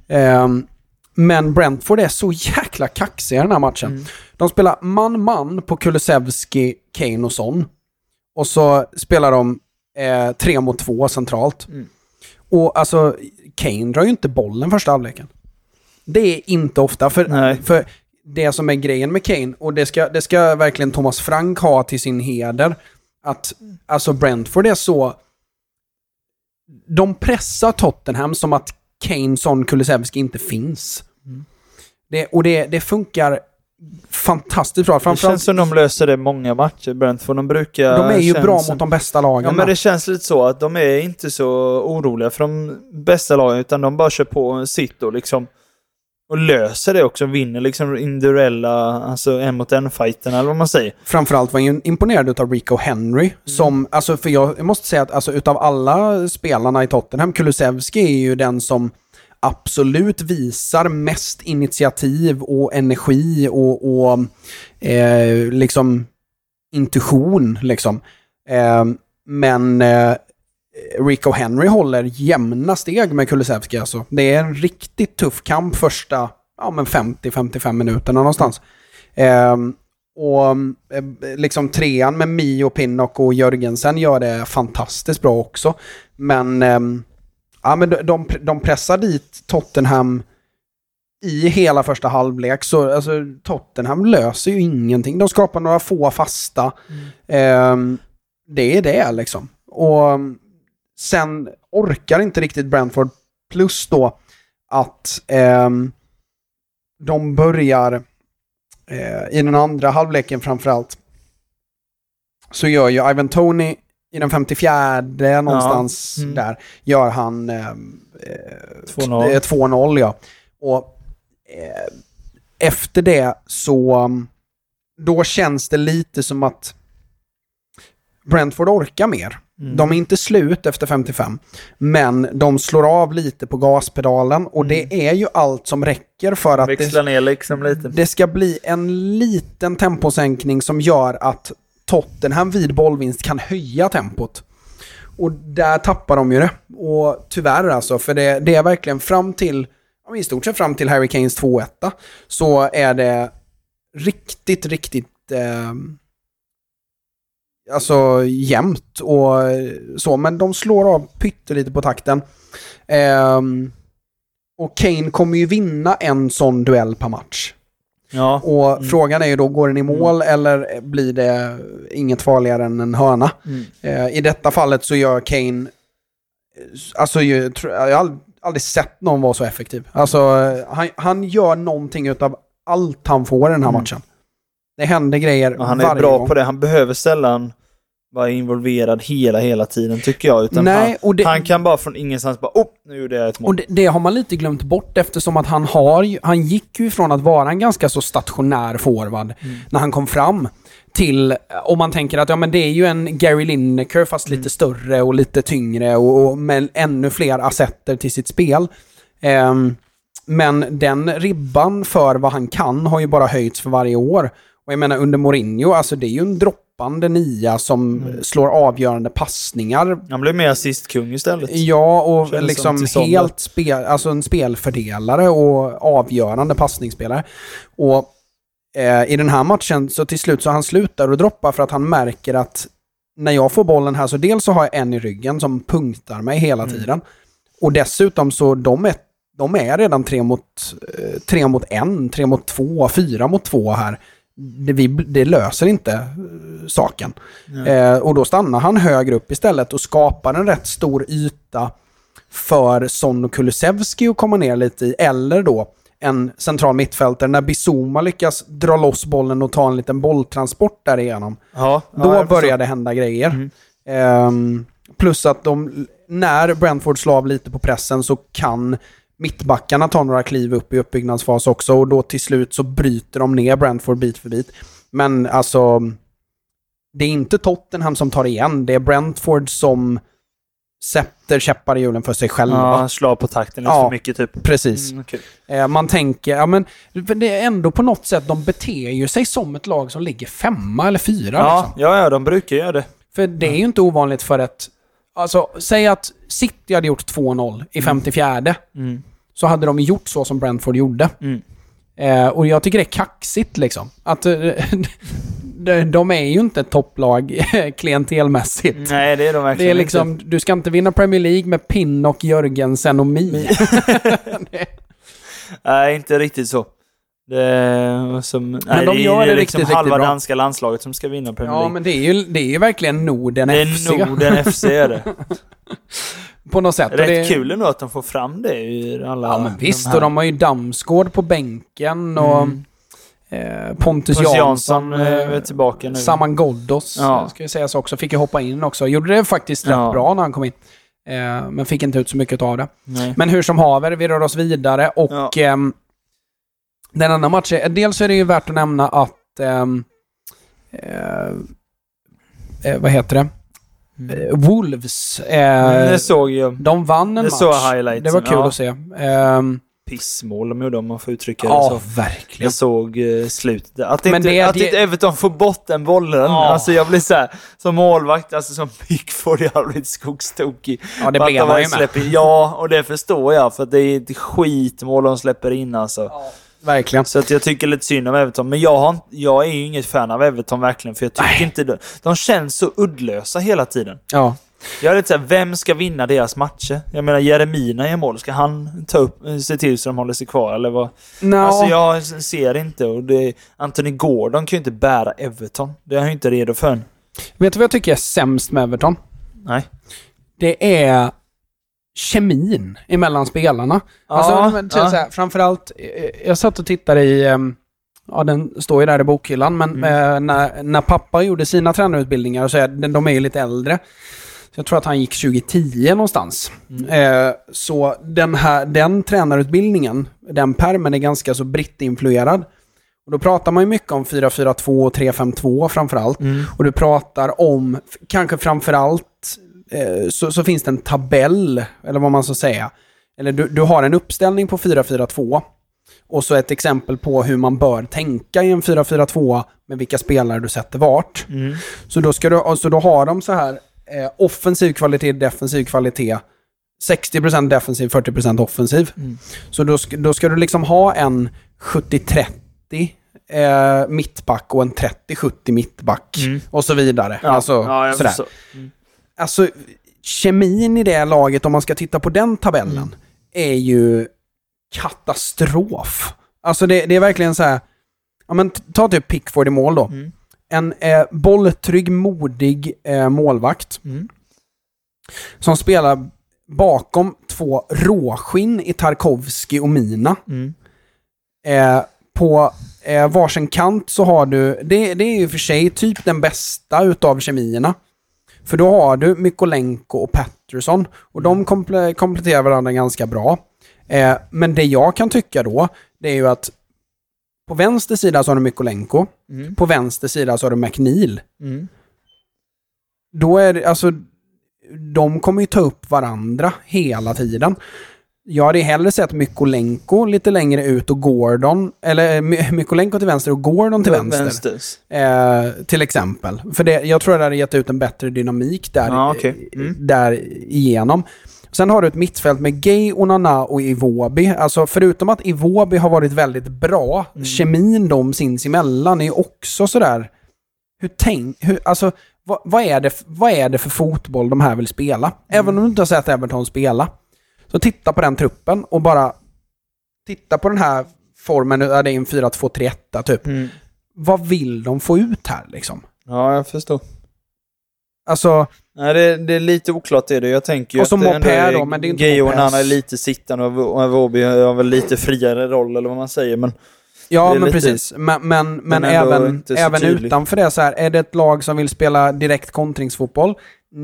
S2: Ehm, men Brentford är så jäkla kaxiga i den här matchen. De spelar man-man på Kulusevski, Kane och Son. Och så spelar de eh, tre mot två centralt. Och alltså, Kane drar ju inte bollen första halvleken. Det är inte ofta, för,
S3: Nej.
S2: för det som är grejen med Kane, och det ska, det ska verkligen Thomas Frank ha till sin heder, att alltså Brentford är så... De pressar Tottenham som att Kane, Son, Kulusevski inte finns. Det, och det, det funkar fantastiskt bra.
S3: Det
S2: Framförallt,
S3: känns som de löser det många matcher, Brentford. De brukar...
S2: de är ju
S3: känns
S2: bra mot de bästa lagen.
S3: Ja, men det känns lite så att de är inte så oroliga för de bästa lagen, utan de bara kör på sitt och liksom och löser det också, vinner liksom individuella, alltså en mot en fighten eller vad man säger.
S2: framförallt var jag imponerad av Rico Henry. Som, alltså för jag, jag måste säga att alltså, utav alla spelarna i Tottenham, Kulusevski är ju den som absolut visar mest initiativ och energi och, och eh, liksom intuition. Liksom. Eh, men eh, Rico Henry håller jämna steg med Kulusevski. Alltså. Det är en riktigt tuff kamp första ja, men 50-55 minuterna någonstans. Ehm, och eh, liksom trean med Mio, Pinnock och Jörgensen gör det fantastiskt bra också. Men, ehm, ja, men de, de, pressar dit Tottenham i hela första halvlek. Så alltså, Tottenham löser ju ingenting. De skapar några få fasta. Ehm, det är det liksom. Och mm, sen orkar inte riktigt Brentford. Plus då att ehm, de börjar eh, i den andra halvleken framförallt. Så gör ju Ivan Tony i den 54 någonstans
S3: Mm.
S2: där, gör han ehm, eh,
S3: 2-0.
S2: eh, 2-0 ja. Och eh, efter det så, um, då känns det lite som att Brentford orkar mer.
S3: Mm.
S2: De är inte slut efter 55, men de slår av lite på gaspedalen och det är ju allt som räcker för att det,
S3: Växla ner liksom lite.
S2: det ska bli en liten temposänkning som gör att Tottenham vid bollvinst kan höja tempot. Och där tappar de ju det. Och tyvärr alltså, för det, det är verkligen fram till, i stort sett fram till Harry Kanes 2-1 så är det riktigt, riktigt eh, alltså jämnt och så. Men de slår av pyttelite på takten. Ehm, och Kane kommer ju vinna en sån duell per match.
S3: Ja.
S2: Och frågan är ju då, går den i mål eller blir det inget farligare än en hörna?
S3: Mm.
S2: Eh, I detta fallet så gör Kane, eh, alltså tro- jag har ald- aldrig sett någon vara så effektiv. Alltså eh, han, han gör någonting utav allt han får i den här
S3: Mm.
S2: matchen. Det händer grejer
S3: Och han är
S2: varje
S3: bra
S2: gång.
S3: på det. Han behöver sällan vara involverad hela, hela tiden tycker jag. Utan
S2: Nej,
S3: han,
S2: det-
S3: han kan bara från ingenstans bara oh, nu gjorde jag ett mål.
S2: Och det, det har man lite glömt bort eftersom att han har han gick ju ifrån att vara en ganska så stationär forward när han kom fram till, om man tänker att ja men det är ju en Gary Lineker fast lite större och lite tyngre och, och med ännu fler assetter till sitt spel. Ehm, men den ribban för vad han kan har ju bara höjts för varje år. Och jag menar under Mourinho, alltså det är ju en droppande nia som slår avgörande passningar
S3: Han blev mer assistkung istället.
S2: Ja, och
S3: Känns som
S2: liksom helt spel, alltså en spelfördelare och avgörande passningsspelare. Och eh, i den här matchen så till slut så han slutar och droppar för att han märker att när jag får bollen här så dels så har jag en i ryggen som punktar mig hela
S3: Mm.
S2: tiden. Och dessutom så de är, de är redan tre mot, eh, tre mot en, tre mot två, fyra mot två här. Det, vi, det löser inte eh, saken. Eh, och då stannar han högre upp istället och skapar en rätt stor yta för Son och Kulusevski att komma ner lite i. Eller då en central mittfältare när Bizuma lyckas dra loss bollen och ta en liten bolltransport därigenom.
S3: Ja,
S2: Då
S3: ja,
S2: börjar det hända grejer. Ehm, plus att de, när Brentford slår av lite på pressen så kan mittbackarna ta några kliv upp i uppbyggnadsfas också och då till slut så bryter de ner Brentford bit för bit. Men alltså, det är inte Tottenham som tar igen, det är Brentford som sätter käppar i hjulen för sig själva.
S3: Ja, slå på takten lite
S2: Ja.
S3: för mycket typ.
S2: Precis.
S3: Mm, okej.
S2: Eh, Man tänker, ja men det är ändå på något sätt, de beter ju sig som ett lag som ligger femma eller fyra.
S3: ja,
S2: Liksom.
S3: ja, ja, de brukar göra det.
S2: För det är ju inte ovanligt för ett... Alltså, säg att City hade gjort 2-0 i 54
S3: Mm.
S2: Så hade de gjort så som Brentford gjorde.
S3: Mm.
S2: Eh, och jag tycker det är kaxigt liksom. Att eh, de, är ju inte ett topplag klientelmässigt.
S3: Nej, det är de
S2: Det
S3: verkligen
S2: är liksom, du ska inte vinna Premier League med Pinnock, Jörgensen och Mi.
S3: inte. Nej, inte riktigt så. Det är som, nej,
S2: de
S3: det
S2: gör
S3: är
S2: det
S3: liksom
S2: riktigt,
S3: halva
S2: riktigt
S3: danska landslaget som ska vinna Premier
S2: Ja,
S3: League.
S2: men det är ju, det är ju verkligen Norden
S3: det
S2: FC.
S3: är Norden FC är det.
S2: På något sätt.
S3: Rätt
S2: det,
S3: kul ändå att de får fram det ur alla
S2: Ja, men visst.
S3: här.
S2: och de har ju Damsgård på bänken och
S3: Mm.
S2: eh, Pontus,
S3: Pontus
S2: Jansson.
S3: Jansson eh, är tillbaka nu.
S2: Saman Ghoddos,
S3: Ja.
S2: eh, ska ju sägas också. Fick ju hoppa in också. Gjorde det faktiskt rätt
S3: Ja.
S2: bra när han kom in. Eh, men fick inte ut så mycket av det.
S3: Nej.
S2: Men hur som haver, vi rör oss vidare och
S3: Ja.
S2: ehm, den andra matchen, dels är det ju värt att nämna att eh, eh, vad heter det? Eh, Wolves. Eh,
S3: Mm, det såg jag.
S2: de vann en
S3: det
S2: match.
S3: såg highlights.
S2: Det var kul
S3: Ja.
S2: att se. Ehm,
S3: Pissmål de gjorde om man får uttrycka det
S2: ja,
S3: så.
S2: verkligen.
S3: Jag såg eh, slutet. Att,
S2: Men
S3: inte,
S2: det-
S3: att
S2: det-
S3: inte Everton får bort den bollen.
S2: Ja.
S3: Alltså jag blir så här, som målvakt, alltså som Pickford, jag blivit skogstokig.
S2: Ja, det blev han ju med.
S3: släpper Ja, och det förstår jag. För det är ett skitmål de släpper in alltså.
S2: Verkligen.
S3: Så att jag tycker lite synd om Everton. Men jag, har, jag är ju inget fan av Everton verkligen. För jag tycker
S2: Nej.
S3: inte de, de känns så uddlösa hela tiden.
S2: Ja.
S3: Jag är lite såhär, vem ska vinna deras matcher? Jag menar Jeremina i mål, ska han ta upp, se till så de håller sig kvar eller vad?
S2: No.
S3: Alltså jag ser inte och det, Anthony Gordon kan ju inte bära Everton. Det är han ju inte redo för än.
S2: Vet du vad jag tycker är sämst med Everton?
S3: Nej.
S2: Det är kemin emellan spelarna.
S3: Ja,
S2: alltså, typ
S3: ja.
S2: så här, framförallt, eh, jag satt och tittade i, ehm, ja den står ju där i bokhyllan, men
S3: Mm.
S2: eh, när, när pappa gjorde sina tränarutbildningar, så är, de är ju lite äldre. Så jag tror att han gick 2010 någonstans.
S3: Mm.
S2: Eh, så den här, den tränarutbildningen, den permen är ganska så brittinfluerad. Och då pratar man ju mycket om 4-4-2 och 3-5-2 framförallt.
S3: Mm.
S2: Och du pratar om, kanske framförallt, eh, så, så finns det en tabell, eller vad man ska säga. Eller du, du har en uppställning på 4-4-2. Och så ett exempel på hur man bör tänka i en 4-4-2 med vilka spelare du sätter vart.
S3: Mm.
S2: Så då, ska du, och så då har de så här eh, offensiv kvalitet, defensiv kvalitet. 60% defensiv, 40% offensiv.
S3: Mm.
S2: Så då ska, då ska du liksom ha en 70-30 eh, mittback och en 30-70 mittback.
S3: Mm.
S2: Och så vidare.
S3: Ja,
S2: Alltså,
S3: ja,
S2: sådär.
S3: förstår.
S2: Alltså, kemin i det laget, om man ska titta på den tabellen,
S3: Mm.
S2: är ju katastrof. Alltså det, det är verkligen så här, ja men ta typ Pickford i mål då.
S3: Mm.
S2: En eh, bolltrygg, modig eh, målvakt
S3: Mm.
S2: som spelar bakom två råskinn i Tarkovski och Mina.
S3: Mm.
S2: Eh, på eh, varsin kant så har du, det, det är ju för sig typ den bästa utav kemierna. För då har du Mykolenko och Patterson och de komple- kompletterar varandra ganska bra. Eh, men det jag kan tycka då, det är ju att på vänster sida så har du Mykolenko,
S3: Mm.
S2: på vänster sida så har du McNeil.
S3: Mm.
S2: Då är det, alltså, de kommer ju ta upp varandra hela tiden. Jag hade hellre sett Mykolenko lite längre ut och Gordon, eller eh, My- Mykolenko till vänster och Gordon till vänster. Eh, till exempel. För det, jag tror det hade gett ut en bättre dynamik där,
S3: Ja, okej. Mm.
S2: där igenom. Sen har du ett mittfält med Gay, Onana och Iwobi. Alltså förutom att Iwobi har varit väldigt bra,
S3: Mm.
S2: kemin de sinsemellan är också sådär... Hur tänk... Hur, alltså, vad, vad, är det, vad är det för fotboll de här vill spela?
S3: Mm.
S2: Även om du inte har sett Everton spela. Så titta på den truppen och bara... Titta på den här formen, det är en 4-2-3-1 typ.
S3: Mm.
S2: Vad vill de få ut här liksom?
S3: Ja, jag förstår.
S2: Alltså,
S3: Nej, det, det är lite oklart är det. Jag tänker ju
S2: Och så
S3: att ändå
S2: Mopé
S3: är
S2: då, men det är inte Mopés.
S3: Nana är lite sittande och Awobi har väl lite friare roll eller vad man säger. Men
S2: ja men
S3: lite-
S2: precis. Men, men, men, även, även utanför det så här, är det ett lag som vill spela direkt kontringsfotboll?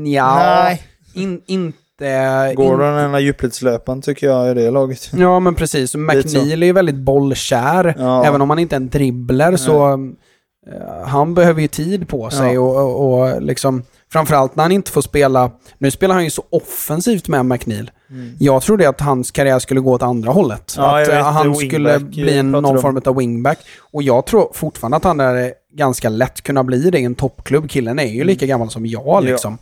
S2: Ja,
S3: Nej.
S2: in, inte inte...
S3: Gordon är den här djupledslöparen tycker jag i det laget.
S2: Ja, men precis. McNeil är ju väldigt bollkär.
S3: Ja.
S2: Även om han inte är en dribbler så... eh, han behöver ju tid på sig
S3: Ja.
S2: och, och, och liksom... Framförallt när han inte får spela... Nu spelar han ju så offensivt med McNeil. Jag trodde att hans karriär skulle gå åt andra hållet.
S3: Mm. Ja,
S2: att eh,
S3: vet,
S2: han skulle
S3: eh,
S2: bli en, någon form av wingback. Och jag tror fortfarande att han är ganska lätt kunna bli det i en toppklubb. Killen är ju lika gammal som jag
S3: Mm. Ja.
S2: liksom.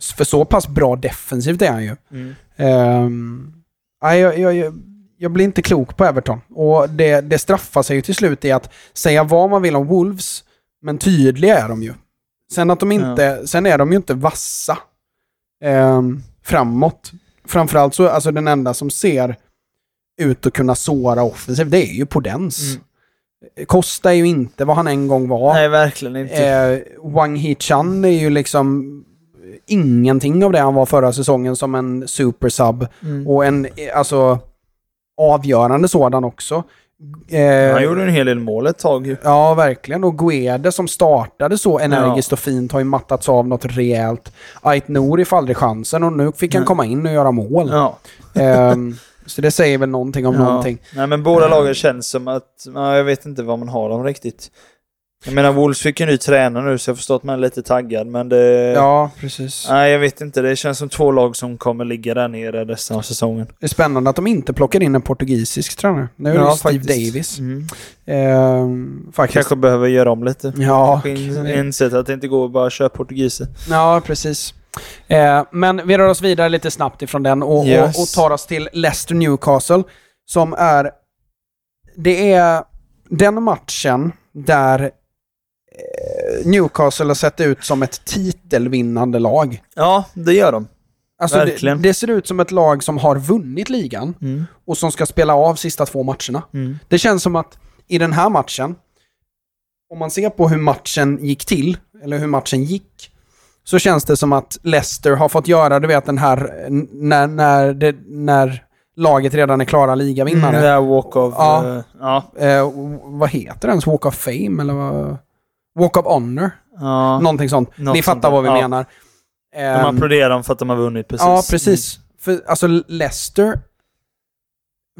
S2: För så pass bra defensivt är han ju.
S3: Mm.
S2: Nej, jag, jag, jag, jag blir inte klok på Everton. Och det, det straffar sig ju till slut i att säga vad man vill om Wolves, men tydliga är de ju. Sen, att de inte, sen är de ju inte vassa ehm, framåt. Framförallt så, alltså den enda som ser ut att kunna såra offensivt, det är ju Podens. Costa är ju inte vad han en gång var.
S3: Nej, verkligen inte.
S2: Eh, Wang Hee-chan är ju liksom ingenting av det han var förra säsongen som en supersub.
S3: Mm.
S2: Och en, eh, alltså, avgörande sådan också. Eh,
S3: Han gjorde en hel del mål ett tag.
S2: Ja, verkligen. Och Guede som startade så energiskt och fint har ju mattats av något rejält. Ait Nouri får aldrig chansen och nu fick han komma in och göra mål.
S3: Ja.
S2: Ehm, så det säger väl någonting om
S3: ja.
S2: någonting.
S3: Nej, men båda lagen känns som att... Ja, jag vet inte vad man har dem riktigt. Jag menar, Wolves fick en ny tränare nu så jag förstår att man är lite taggad, men det...
S2: Ja, precis.
S3: Nej, jag vet inte. Det känns som två lag som kommer ligga där nere resten av säsongen.
S2: Det är spännande att de inte plockar in en portugisisk tränare. Nu är det
S3: Ja,
S2: Steve
S3: faktiskt.
S2: Davis.
S3: Mm.
S2: Ehm, faktiskt.
S3: Kanske behöver göra om lite.
S2: Ja,
S3: Kanske in, insett att det inte går att bara köra portugiser.
S2: ja, precis. Eh, men vi rör oss vidare lite snabbt ifrån den och,
S3: Yes.
S2: och, och tar oss till Leicester Newcastle. Som är... Det är den matchen där Newcastle har sett ut som ett titelvinnande lag.
S3: Ja, det gör de.
S2: Alltså det, det ser ut som ett lag som har vunnit ligan
S3: Mm.
S2: och som ska spela av sista två matcherna.
S3: Mm.
S2: Det känns som att i den här matchen, om man ser på hur matchen gick till, eller hur matchen gick, så känns det som att Leicester har fått göra, du vet den här, när, när, det, när laget redan är klara ligavinnare.
S3: Mm, det här walk of...
S2: Ja.
S3: eh, ja.
S2: Eh, vad heter det ens? Walk of Fame eller vad? Walk of Honor?
S3: ja.
S2: Någonting sånt.
S3: Något
S2: Ni fattar
S3: sånt
S2: vad vi.
S3: Ja.
S2: menar.
S3: De
S2: Ehm,
S3: applåderar dem för att de har vunnit precis.
S2: Ja, precis. För alltså Leicester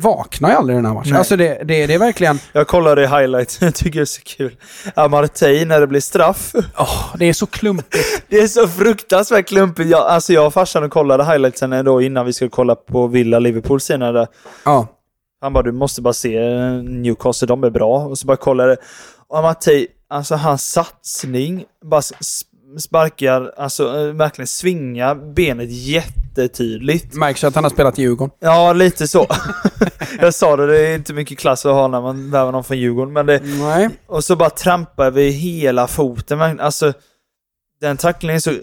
S2: vaknar ju aldrig i den här matchen.
S3: Nej.
S2: Alltså det, det, det är verkligen...
S3: Jag kollade i highlights, jag tycker det är så kul. Amartey när det blir straff.
S2: Åh, det är så klumpigt.
S3: Det är så fruktansvärt klumpigt. Jag, alltså jag och farsan kollade highlightsen då innan vi skulle kolla på Villa-Liverpool senare.
S2: Ja.
S3: Han bara, du måste bara se Newcastle, de är bra. Och så bara kollade. Och Amartey, alltså hans satsning, bara sparkar, alltså eh, verkligen svingar benet jättetydligt.
S2: Märks att han har spelat i Djurgården.
S3: Ja, lite så. jag sa det, det är inte mycket klass att ha när man värvar någon från Djurgården. Men det,
S2: Nej.
S3: och så bara trampar vi hela foten. Alltså, den tacklingen är så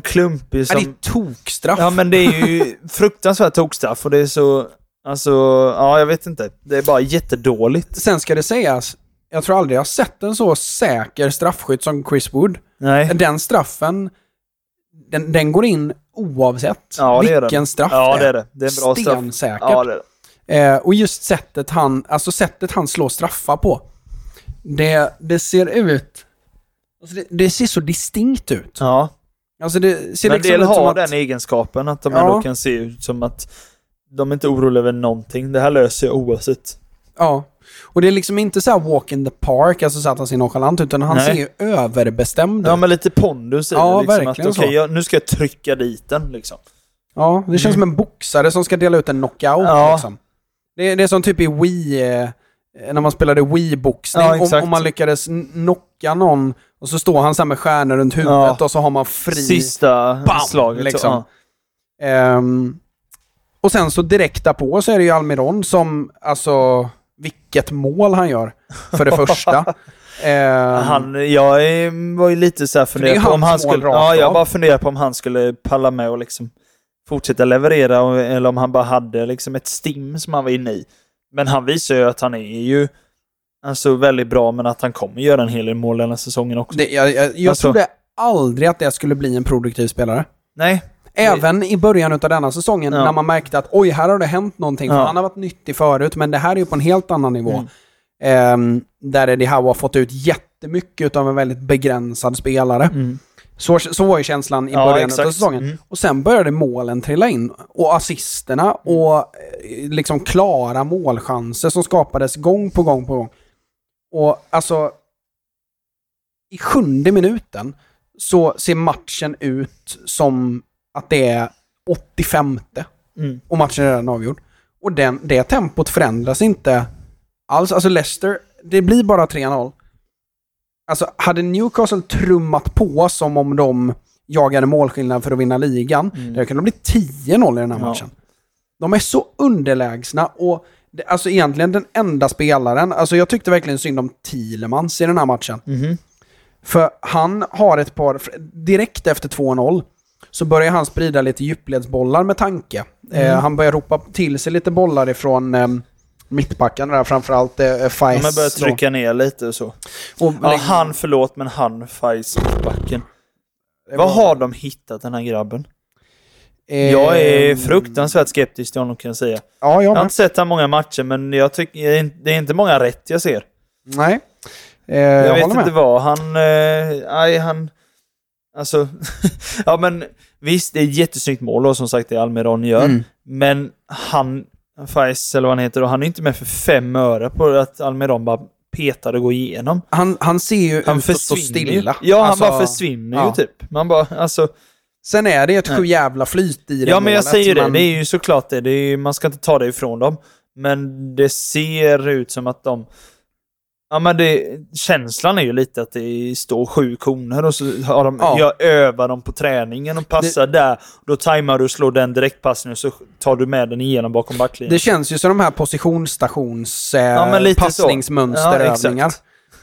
S3: klumpig
S2: Ja,
S3: som...
S2: det är tokstraff.
S3: Ja, men det är ju fruktansvärt tokstraff och det är så... Alltså, ja, jag vet inte. Det är bara jättedåligt.
S2: Sen ska det sägas, jag tror aldrig jag har sett en så säker straffskytt som Chris Wood.
S3: Nej.
S2: Den straffen, den, den går in oavsett
S3: Ja, det
S2: vilken
S3: den.
S2: straff
S3: Ja, det är det. Det är en bra straff. Ja, det är det.
S2: Eh, och just sättet han, alltså sättet han slår straffar på. Det, det ser ut... Alltså det, det ser så distinkt ut.
S3: Ja.
S2: Alltså det ser
S3: Men
S2: liksom
S3: del har
S2: att...
S3: den egenskapen att de
S2: Ja.
S3: ändå kan se ut som att de är inte oroliga över någonting. Det här löser jag oavsett.
S2: Ja. Och det är liksom inte så här walk in the park, alltså så att han ser nonchalant ut, utan han
S3: Nej.
S2: ser ju överbestämd
S3: Ja,
S2: ut.
S3: men lite pondus i
S2: Ja,
S3: det. Liksom,
S2: verkligen
S3: att,
S2: så.
S3: jag, nu ska jag trycka dit den liksom.
S2: Ja, det känns som en boxare som ska dela ut en knockout
S3: Ja.
S2: liksom. Det, är- det är som typ i Wii, eh, när man spelade Wii-boxning.
S3: Ja,
S2: om, om man lyckades knocka någon och så står han så med stjärnor runt huvudet
S3: Ja.
S2: och så har man fri...
S3: Sista
S2: Bam!
S3: slaget.
S2: Liksom.
S3: Ja.
S2: Ehm, och sen så direkt därpå så är det ju Almiron som, alltså, vilket mål han gör, för det första. Ehm,
S3: Han, jag var ju lite så här funderad på om han skulle... Ja, jag bara funderar på om han skulle palla med och liksom fortsätta leverera eller om han bara hade liksom ett stim som han var inne i. Men han visar ju att han är ju alltså väldigt bra men att han kommer göra en hel del mål den här säsongen också.
S2: det, jag jag, jag
S3: Alltså-
S2: trodde aldrig att det skulle bli en produktiv spelare.
S3: Nej.
S2: Även i början av denna säsongen
S3: Ja.
S2: när man märkte att oj, här har det hänt någonting.
S3: Ja.
S2: han har varit nyttig förut, men det här är ju på en helt annan nivå.
S3: Mm.
S2: Ehm, där Eddie Howe har fått ut jättemycket av en väldigt begränsad spelare.
S3: Mm.
S2: Så, så var ju känslan i
S3: Ja,
S2: början
S3: exakt.
S2: av säsongen.
S3: Mm.
S2: Och sen började målen trilla in. Och assisterna och eh, liksom klara målchanser som skapades gång på gång på gång. Och alltså... I sjunde minuten så ser matchen ut som att det är 85
S3: Mm.
S2: och matchen är redan avgjord. Och den, det tempot förändras inte alls. Alltså Leicester, det blir bara 3-0. Alltså hade Newcastle trummat på som om de jagade målskillnad för att vinna ligan,
S3: Mm.
S2: det kunde bli 10-0 i den här
S3: Ja.
S2: matchen. De är så underlägsna och det, alltså egentligen den enda spelaren, alltså jag tyckte verkligen synd om Thielemans i den här matchen.
S3: Mhm.
S2: För han har ett par, direkt efter 2-0 så börjar han sprida lite djupledsbollar med tanke.
S3: Mm.
S2: Eh, han börjar ropa till sig lite bollar ifrån eh, mittbackarna där, framförallt eh,
S3: De
S2: Faiz.
S3: har börjat trycka ner lite och så.
S2: Och,
S3: Ja, han, förlåt, men han, Faiz, backen. Vad har de hittat den här grabben?
S2: eh,
S3: Jag är fruktansvärt skeptisk till honom kan jag säga.
S2: Ja, jag
S3: Jag har inte sett han många matcher, men jag tycker det är inte många rätt jag ser.
S2: Nej. Eh,
S3: Jag,
S2: jag
S3: vet
S2: med.
S3: inte vad han... Eh, nej, han... Alltså... ja, men visst, det är ett jättesnyggt mål och som sagt det Almiron gör.
S2: Mm.
S3: Men han, Faiz eller vad han heter, och han är inte med för fem öre på att Almiron bara petar och går igenom.
S2: Han, han ser ju
S3: Han
S2: ut att stå stilla.
S3: Ja,
S2: Alltså,
S3: han bara försvinner
S2: ja.
S3: ju typ. Man bara, alltså...
S2: Sen är det ett
S3: Nej.
S2: sju jävla flyt i det
S3: Ja, men jag säger det.
S2: men-
S3: Det är ju såklart det. det är, ju- man ska inte ta det ifrån dem. Men det ser ut som att de... Ja, men det, känslan är ju lite att det står sju koner och så har de,
S2: Ja.
S3: jag övar dem på träningen och passar där. Då tajmar du och slår den direktpassningen och så tar du med den igenom bakom backlinjen.
S2: Det känns ju som de här positionsstations eh,
S3: Ja,
S2: passningsmönsterövningar.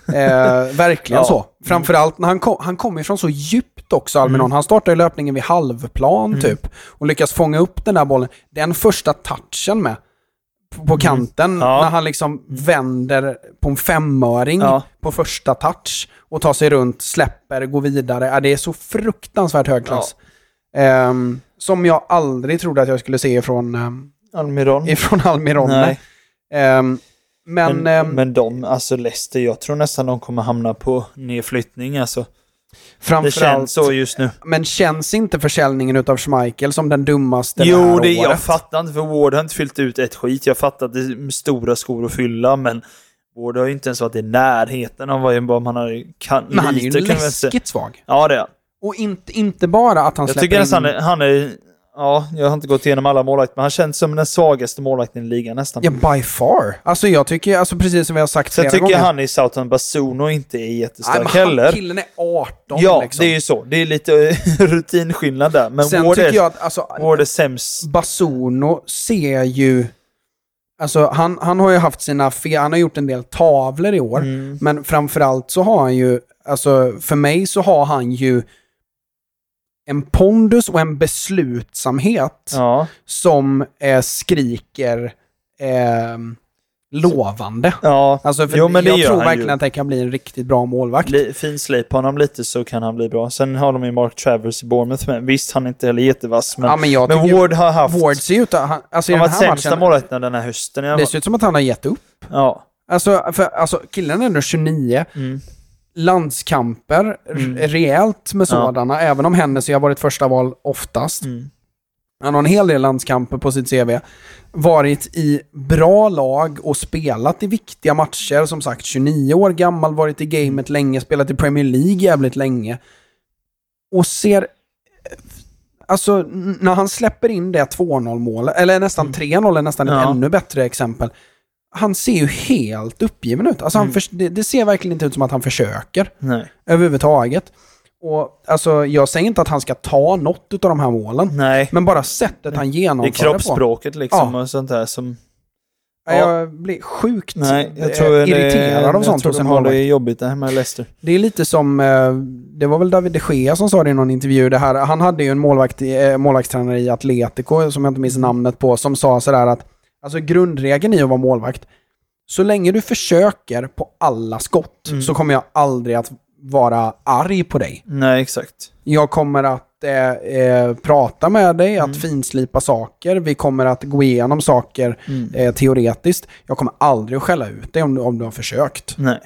S3: Ja,
S2: eh, verkligen så. Framförallt när han kom, han kom ifrån så djupt också, Almiron.
S3: Mm.
S2: Han startar ju löpningen vid halvplan typ. Och lyckas fånga upp den där bollen. Den första touchen med. På, på kanten.
S3: Mm. Ja.
S2: När han liksom vänder på en femöring
S3: Ja.
S2: på första touch. Och tar sig runt, släpper, går vidare. Ja, det är så fruktansvärt hög klass. Ehm, som jag aldrig trodde att jag skulle se ifrån, um,
S3: Almiron.
S2: ifrån Almiron.
S3: Nej.
S2: Ehm, men,
S3: Men,
S2: ehm,
S3: men de, alltså Leicester, jag tror nästan de kommer hamna på nedflyttning alltså. Det
S2: framförallt,
S3: känns så just nu.
S2: men känns inte försäljningen utav Schmeichel som den dummaste det
S3: Jo,
S2: här
S3: det, jag
S2: året?
S3: fattar inte för Ward har inte fyllt ut ett skit. Jag fattar att det är stora skor att fylla, men Ward har ju inte ens varit i närheten av vad man har kan,
S2: Men han är ju
S3: lite, jag
S2: läskigt svag.
S3: Ja, det är.
S2: Och inte, inte bara att han
S3: Jag
S2: släpper
S3: tycker
S2: in...
S3: han är, han är... Ja, jag har inte gått igenom alla målvakter, men han känns som den svagaste målvakten i ligan nästan.
S2: Ja, by far. Alltså jag tycker, alltså precis som vi har sagt
S3: Sen
S2: flera
S3: tycker
S2: gånger.
S3: jag han i Southampton Basuno inte är
S2: Nej, men
S3: jättestark
S2: han,
S3: heller.
S2: killen är 18
S3: Ja,
S2: liksom.
S3: det är ju så. Det är lite rutinskillnad där. Men
S2: Sen
S3: Ward
S2: tycker
S3: är,
S2: jag att, alltså,
S3: Ward är sämst.
S2: Basuno ser ju... Alltså han, han har ju haft sina fel, han har gjort en del tavlor i år.
S3: Mm.
S2: Men framförallt så har han ju, alltså för mig så har han ju en pondus och en beslutsamhet
S3: Ja.
S2: som eh, skriker eh, lovande.
S3: Ja,
S2: Alltså för
S3: Jo, men
S2: jag tror verkligen
S3: ju.
S2: att det kan bli en riktigt bra målvakt.
S3: Li- Finslip honom lite så kan han bli bra. Sen har de ju Mark Travers i Bournemouth med. Visst, han är inte heller jättevass, men,
S2: ja, men jag
S3: men Ward har haft...
S2: Ward ser ut att, han, alltså
S3: han
S2: den
S3: var
S2: här
S3: sämsta målvakten den här hösten.
S2: det ser ut som att han har gett upp.
S3: Ja.
S2: Alltså, för, alltså killen är ändå 29,
S3: Mm.
S2: Landskamper,
S3: Mm.
S2: rejält med
S3: Ja.
S2: sådana, även om Hennessy har varit första val oftast.
S3: Mm.
S2: Han har en hel del landskamper på sitt CV. Varit i bra lag och spelat i viktiga matcher. Som sagt, 29 år gammal, varit i gamet länge, spelat i Premier League jävligt länge. Och ser... Alltså, när han släpper in det 2-0 målet, eller nästan 3-0 är nästan ett
S3: Mm. Ja.
S2: ännu bättre exempel. Han ser ju helt uppgiven ut. Alltså, han
S3: Mm.
S2: förs- det, det ser verkligen inte ut som att han försöker
S3: Nej.
S2: överhuvudtaget. Och alltså, jag säger inte att han ska ta något av de här målen.
S3: Nej.
S2: Men bara sättet han
S3: Det är
S2: genomför det, på.
S3: kroppsspråket liksom
S2: Ja.
S3: och sånt där som...
S2: Ja. Jag blir sjukt
S3: Nej, jag
S2: eh,
S3: tror det,
S2: irriterad av sånt
S3: Jag tror de har det jobbigt där hemma i Leicester.
S2: Det är lite som, eh, det var väl David de Gea som sa det i någon intervju, det här, han hade ju en målvakt, i- eh, målvaktstränare i Atletico, som jag inte minns namnet på, som sa sådär att, alltså grundregeln i att vara målvakt, så länge du försöker på alla skott
S3: Mm.
S2: så kommer jag aldrig att vara arg på dig.
S3: Nej, exakt.
S2: Jag kommer att eh, eh, prata med dig,
S3: Mm.
S2: att finslipa saker, vi kommer att gå igenom saker
S3: Mm.
S2: eh, teoretiskt. Jag kommer aldrig att skälla ut dig om, du- om du har försökt.
S3: Nej.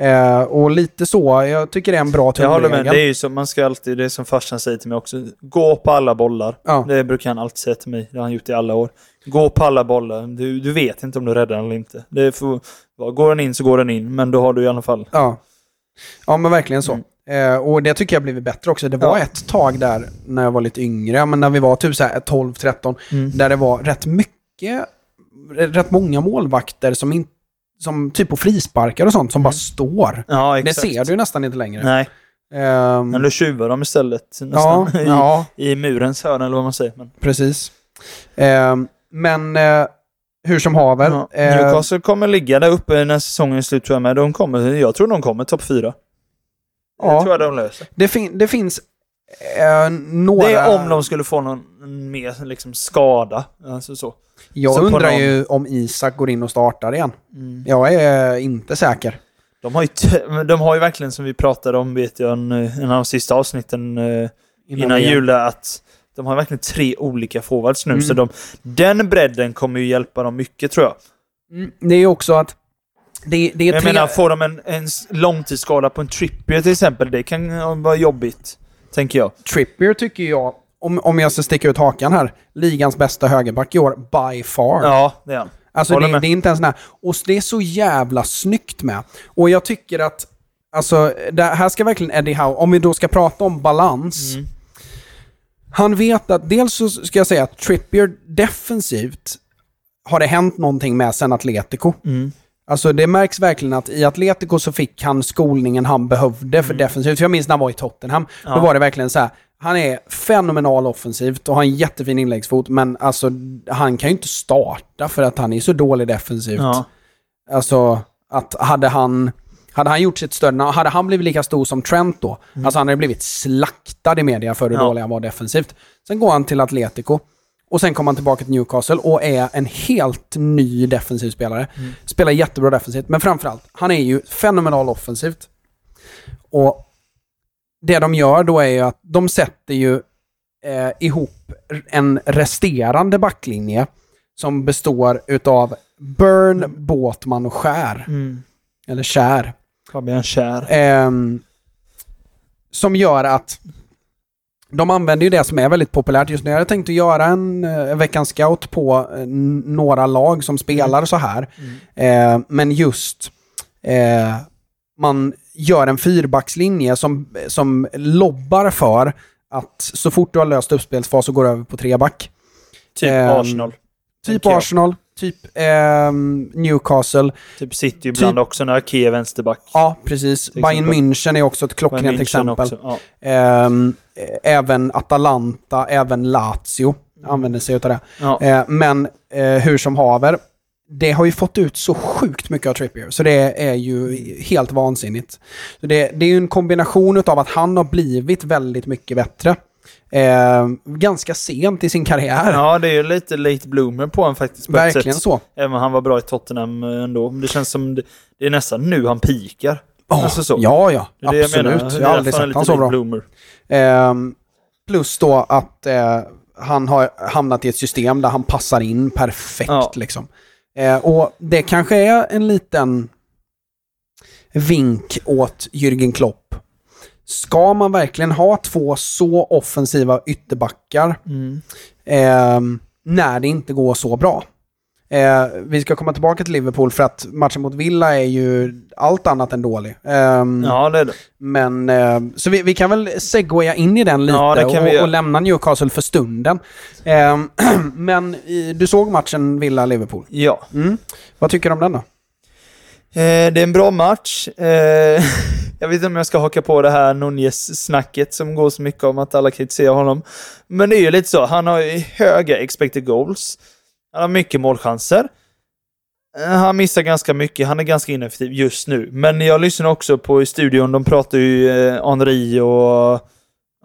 S2: Eh, och lite så, jag tycker det är en bra
S3: Jag håller med.
S2: tumregel.
S3: Det är ju som man ska alltid, det är som farsan säger till mig också. Gå på alla bollar.
S2: Ja.
S3: Det brukar han alltid säga till mig. Det har han gjort i alla år. Gå på alla bollar. Du, du vet inte om du räddar den eller inte. Det får, går den in så går den in, men då har du i alla fall...
S2: Ja. ja, men verkligen så. Eh, och det tycker jag har blivit bättre också. Det var
S3: Mm. Ja.
S2: ett tag där när jag var lite yngre, men när vi var typ så här 12-13,
S3: Mm.
S2: där det var rätt mycket, rätt många målvakter som, in, som typ på frisparkar och sånt, som bara står.
S3: Ja,
S2: Det
S3: Mm.
S2: ser du nästan inte längre.
S3: Nej,
S2: Ehm,
S3: men du tjuvar dem istället.
S2: ja,
S3: Nästan. I,
S2: ja,
S3: I murens hörn eller vad man säger. Men,
S2: precis. Ehm, men eh, hur som haver.
S3: ja.
S2: eh,
S3: Newcastle kommer ligga där uppe när säsongen är slut tror jag med. De kommer, jag tror de kommer topp fyra. Det
S2: Ja.
S3: tror jag de löser.
S2: det, fin- det finns eh, några...
S3: Det är om de skulle få någon mer liksom, skada. Alltså så.
S2: Jag
S3: så
S2: undrar
S3: någon-
S2: ju om Isak går in och startar igen.
S3: Mm.
S2: Jag är inte säker.
S3: De har, ju de har ju verkligen, som vi pratade om, vet jag, en, en av de sista avsnitten eh, innan,
S2: vi-
S3: jul, att de har verkligen tre olika forwards nu.
S2: Mm.
S3: Så de, den bredden kommer ju hjälpa dem mycket, tror jag.
S2: Mm, Det är ju också att... Det, det är
S3: Jag
S2: tre...
S3: menar, får de en, en långtidsskada på en Trippier till exempel, det kan vara jobbigt. Tänker jag.
S2: Trippier tycker jag, om, om jag ska sticka ut hakan här, ligans bästa högerback i år, by far.
S3: Ja, det är han.
S2: Alltså det, det är inte en sån här... Och det är så jävla snyggt med. Och jag tycker att... Alltså, det här ska verkligen Eddie Howe, om vi då ska prata om balans.
S3: Mm.
S2: Han vet att, dels så ska jag säga att Trippier defensivt har det hänt någonting med sen Atletico.
S3: Mm.
S2: Alltså det märks verkligen att i Atletico så fick han skolningen han behövde för defensivt. För jag minns när han var i Tottenham. Då
S3: Mm. Ja.
S2: var det verkligen så här. Han är fenomenal offensivt och har en jättefin inläggsfot. Men alltså han kan ju inte starta för att han är så dålig defensivt.
S3: Ja.
S2: Alltså att hade han... Hade han gjort sitt större, hade han blivit lika stor som Trent då, alltså han hade blivit slaktad i media för hur
S3: Mm. Ja.
S2: dålig han var defensivt. Sen går han till Atletico och sen kommer han tillbaka till Newcastle och är en helt ny defensiv spelare.
S3: Mm.
S2: Spelar jättebra defensivt, men framförallt, han är ju fenomenal offensivt. Och det de gör då är ju att de sätter ju eh, ihop en resterande backlinje som består utav Burn, Båtman och Skär.
S3: Mm.
S2: Eller Kär.
S3: Fabian Kär.
S2: Ehm, som gör att de använder ju det som är väldigt populärt just nu. Jag hade tänkt att göra en eh, veckans scout på eh, några lag som spelar så här. Eh, men just eh, man gör en fyrbackslinje som, som lobbar för att så fort du har löst uppspelsfas så går du över på treback.
S3: Typ
S2: Ehm,
S3: Arsenal.
S2: Typ. Arsenal, typ ehm, Newcastle.
S3: Typ City ibland också när Ake är vänsterback.
S2: Ja, precis. Bayern. München är också ett klockrent exempel.
S3: också, Ja.
S2: Ehm, eh, även Atalanta, även Lazio använder sig av det.
S3: Ja.
S2: Eh, men eh, hur som haver, det har ju fått ut så sjukt mycket av Trippier, så det är ju helt vansinnigt. Så det, det är ju en kombination av att han har blivit väldigt mycket bättre. Eh, ganska sent i sin karriär.
S3: ja, det är ju lite late bloomer på honom faktiskt. På
S2: Verkligen
S3: sätt.
S2: så.
S3: Även om han var bra i Tottenham eh, ändå. Det känns som det, det är nästan nu han pikar.
S2: Ja,
S3: Alltså så.
S2: Ja, ja.
S3: Det det
S2: Absolut.
S3: menar.
S2: Jag, har aldrig
S3: han
S2: sett honom så bra.
S3: Bloomer.
S2: Ehm, plus då att eh, han har hamnat i ett system där han passar in perfekt.
S3: Ja.
S2: Liksom. Eh, och det kanske är en liten vink åt Jürgen Klopp. Ska man verkligen ha två så offensiva ytterbackar
S3: Mm.
S2: ehm, när det inte går så bra? Eh, vi ska komma tillbaka till Liverpool för att matchen mot Villa är ju allt annat än dålig. Ehm,
S3: Ja, det är det.
S2: men, eh, så vi, vi kan väl segwaya in i den lite
S3: Ja,
S2: och, och lämna Newcastle för stunden. Eh, men i, du såg matchen Villa-Liverpool.
S3: Ja.
S2: Mm. Vad tycker du om den då?
S3: Eh, det är en bra match. Eh, jag vet inte om jag ska haka på det här Nunez-snacket som går så mycket om att alla kritiserar honom. Men det är ju lite så, han har ju höga expected goals. Han har mycket målchanser. Eh, han missar ganska mycket, han är ganska ineffektiv just nu. Men jag lyssnar också på i studion, de pratar ju eh, Henri och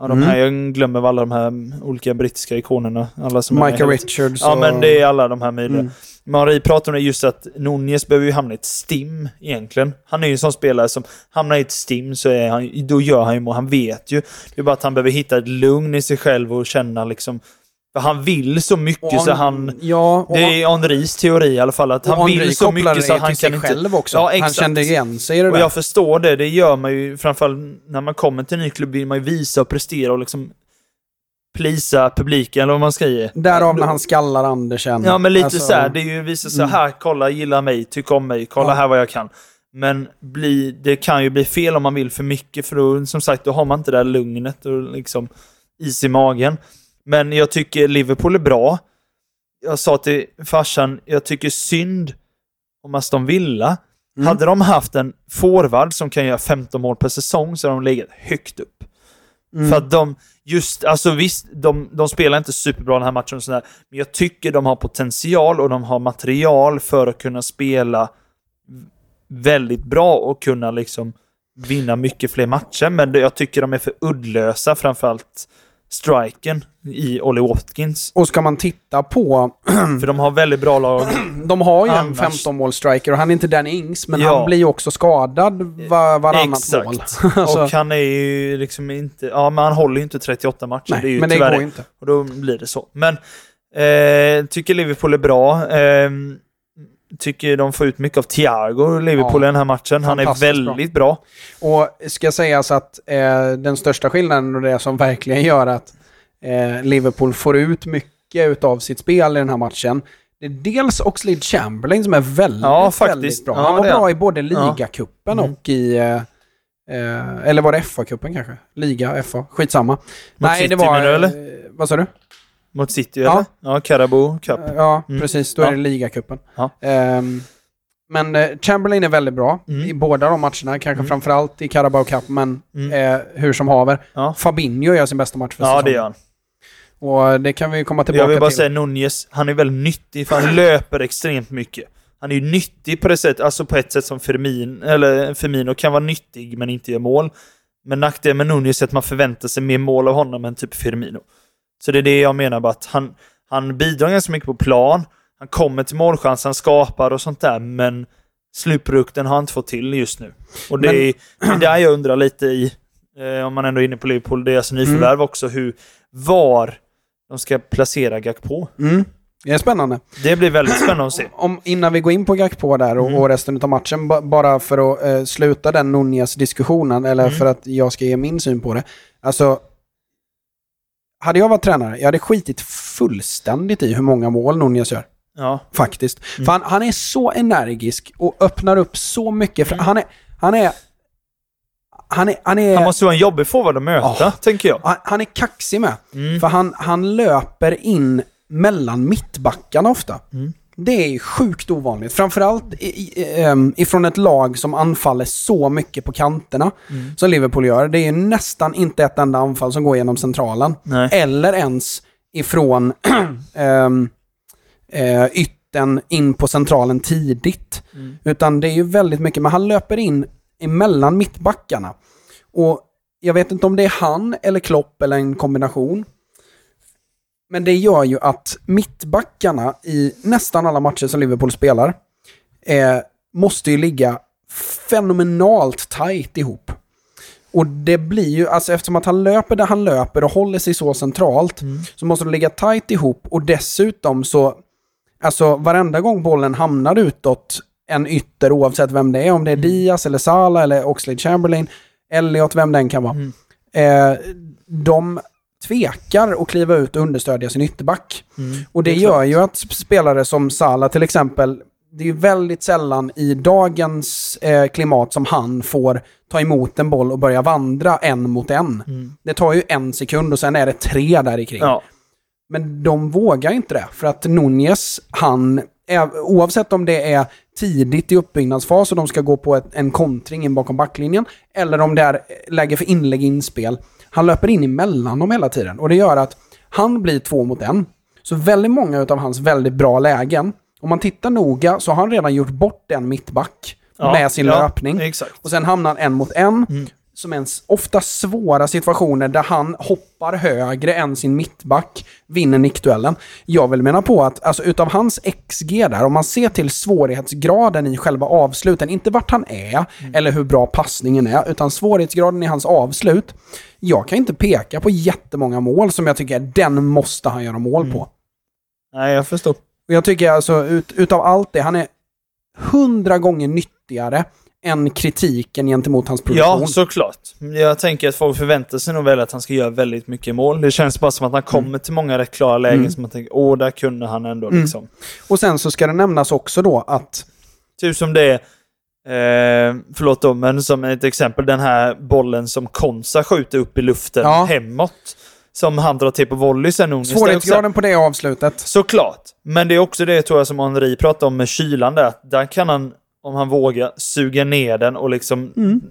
S3: ja, de
S2: Mm.
S3: här, jag glömmer alla de här olika brittiska ikonerna. Alla som
S2: Michael Richards
S3: Ja,
S2: och...
S3: men det är alla de här möjliga.
S2: Mm.
S3: Marie pratar om det just att Nunez behöver ju hamna i ett stim egentligen. Han är ju en sån spelare som hamnar i ett stim så är han, då gör han ju mål. Han vet ju. Det är bara att han behöver hitta ett lugn i sig själv och känna liksom För han vill så mycket
S2: Och
S3: så han...
S2: Ja,
S3: Det är Henris teori i alla fall, att han vill så mycket så att han kan inte...
S2: själv också.
S3: Ja,
S2: han kände igen sig i det
S3: Och
S2: där.
S3: jag förstår det, det gör man ju framförallt när man kommer till en ny klubb vill man ju visa och prestera och liksom plisa publiken eller vad man säger.
S2: Därav när han skallar Andersen.
S3: Ja men lite
S2: Alltså,
S3: så här, det är ju visa
S2: Mm.
S3: här, kolla, gilla mig, tyck om mig, kolla
S2: Ja.
S3: här vad jag kan. Men bli, det kan ju bli fel om man vill för mycket för då, som sagt, då har man inte det där lugnet och liksom is i magen. Men jag tycker Liverpool är bra. Jag sa till farsan, jag tycker synd om Aston Villa.
S2: Mm.
S3: Hade de haft en forward som kan göra 15 mål per säsong så hade de legat högt upp.
S2: Mm.
S3: För att de, just, alltså visst, de, de spelar inte superbra den här matchen och sådär, men jag tycker de har potential och de har material för att kunna spela väldigt bra och kunna liksom vinna mycket fler matcher. Men jag tycker de är för uddlösa, framförallt striken i Ollie Watkins.
S2: Och ska man titta på...
S3: För de har väldigt bra lag.
S2: De har ju en
S3: Annars-
S2: 15-mål-striker och han är inte Danny Ings, men
S3: Ja.
S2: han blir ju också skadad var, varannat
S3: Exakt.
S2: mål. Alltså,
S3: Och han är ju liksom inte... Ja, men han håller ju inte 38 matcher.
S2: nej,
S3: det är ju
S2: men det
S3: tyvärr
S2: går ju inte.
S3: Och då blir det så. Men eh, tycker Liverpool är bra. Eh, tycker de får ut mycket av Thiago, Liverpool,
S2: Ja,
S3: i den här matchen. Han är väldigt bra.
S2: Och ska sägas att eh, den största skillnaden och det som verkligen gör att eh, Liverpool får ut mycket av sitt spel i den här matchen. Det är dels Oxlade Chamberlain som är väldigt,
S3: Ja,
S2: väldigt bra.
S3: Ja,
S2: Han var bra i både
S3: Ja.
S2: ligacupen
S3: Mm.
S2: och i... Eh, eh, eller var det FA-cupen kanske? Liga, FA, skitsamma. Nej,
S3: City
S2: det var...
S3: menar du, eller?
S2: eh, vad sa du?
S3: Mot City,
S2: Ja.
S3: eller? Ja, Carabao Cup.
S2: Ja,
S3: Mm.
S2: precis. Då är
S3: Ja.
S2: det ligacupen.
S3: Ja.
S2: Ehm, men eh, Chamberlain är väldigt bra
S3: Mm.
S2: i båda de matcherna. Kanske
S3: Mm.
S2: framförallt i Carabao Cup, men
S3: Mm.
S2: eh, hur som haver.
S3: Ja.
S2: Fabinho gör sin bästa match för
S3: Ja, det
S2: säsongen.
S3: gör han.
S2: Och det kan vi komma tillbaka
S3: Jag vill bara
S2: till.
S3: säga Nunez, han är väldigt nyttig för han löper extremt mycket. Han är ju nyttig på det sättet, alltså på ett sätt som Firmin, eller Firmino kan vara nyttig men inte gör mål. Men nackdelen med Nunez är att man förväntar sig mer mål av honom än typ Firmino. Så det är det jag menar bara att han, han bidrar ganska mycket på plan, han kommer till målchans, han skapar och sånt där, men slutprodukten har han inte fått till just nu. Och det,
S2: Men-
S3: är, det är där jag undrar lite i, eh, om man ändå är inne på Liverpool, deras nyförvärv
S2: Mm.
S3: också, hur, var de ska placera Gakpo.
S2: Mm. Det är spännande.
S3: Det blir väldigt spännande att se.
S2: Om, innan vi går in på Gakpo där och,
S3: Mm.
S2: och resten av matchen, ba, bara för att eh, sluta den Nunez-diskussionen, eller
S3: Mm.
S2: för att jag ska ge min syn på det. Alltså, hade jag varit tränare, jag hade skitit fullständigt i hur många mål Nunez gör.
S3: Ja.
S2: Faktiskt.
S3: Mm.
S2: För han, han är så energisk och öppnar upp så mycket. För
S3: Mm.
S2: Han är... Han är... Han är... Han är,
S3: Han måste vara en jobbig forward att möta,
S2: Ja.
S3: tänker jag.
S2: han, han är kaxig med.
S3: Mm.
S2: För han, han löper in mellan mittbackarna ofta.
S3: Mm.
S2: Det är sjukt ovanligt. Framförallt i, i, ehm, ifrån ett lag som anfaller så mycket på kanterna
S3: Mm.
S2: som Liverpool gör. Det är nästan inte ett enda anfall som går genom centralen.
S3: Nej.
S2: Eller ens ifrån um, uh, ytten in på centralen tidigt.
S3: Mm.
S2: Utan det är ju väldigt mycket, men han löper in emellan mittbackarna. Och jag vet inte om det är han eller Klopp eller en kombination. Men det gör ju att mittbackarna i nästan alla matcher som Liverpool spelar eh, måste ju ligga fenomenalt tight ihop. Och det blir ju, alltså eftersom att han löper där han löper och håller sig så centralt,
S3: Mm.
S2: så måste de ligga tight ihop och dessutom så, alltså varenda gång bollen hamnar utåt en ytter, oavsett vem det är, om det är Diaz eller Salah eller Oxlade Chamberlain, Elliot, vem den kan vara.
S3: Mm.
S2: Eh, de tvekar att kliva ut och understödja sin ytterback.
S3: Mm.
S2: Och det,
S3: är
S2: gör
S3: klart.
S2: ju att sp- spelare som Salah till exempel, det är ju väldigt sällan i dagens eh, klimat som han får ta emot en boll och börja vandra en mot en.
S3: Mm.
S2: Det tar ju en sekund och sen är det tre där i kring.
S3: Ja.
S2: Men de vågar inte det, för att Nunez, han, är, oavsett om det är tidigt i uppbyggnadsfas och de ska gå på ett, en kontring in bakom backlinjen, eller om det är läge för inlägg inspel, han löper in emellan dem hela tiden. Och det gör att han blir två mot en. Så väldigt många av hans väldigt bra lägen, om man tittar noga så har han redan gjort bort en mittback
S3: Ja.
S2: med sin
S3: ja,
S2: löpning.
S3: Exakt.
S2: Och sen hamnar han en mot en.
S3: Mm.
S2: Som är en s- ofta svåra situationer där han hoppar högre än sin mittback, vinner nickduellen. Jag vill mena på att alltså, utav hans XG där, om man ser till svårighetsgraden i själva avsluten, inte vart han är eller hur bra passningen är, utan svårighetsgraden i hans avslut. Jag kan inte peka på jättemånga mål som jag tycker den måste han göra mål på.
S3: Nej, jag förstår.
S2: Jag tycker alltså, ut, utav allt det, han är hundra gånger nyttigare än kritiken gentemot hans produktion.
S3: Ja, såklart. Jag tänker att folk förväntar sig nog väl att han ska göra väldigt mycket mål. Det känns bara som att han kommer till många rätt klara lägen
S2: Mm.
S3: som man tänker, åh, där kunde han ändå
S2: Mm.
S3: liksom.
S2: Och sen så ska det nämnas också då att
S3: Typ som det är, eh, förlåt då, men som ett exempel, den här bollen som Konsa skjuter upp i luften
S2: Ja.
S3: hemåt. Som han drar till på volley sen också-
S2: svårighetsgraden på det avslutet.
S3: Såklart. Men det är också det tror jag som Henri pratade om med kylan där. Där kan han, om han vågar, suga ner den och liksom...
S2: Mm.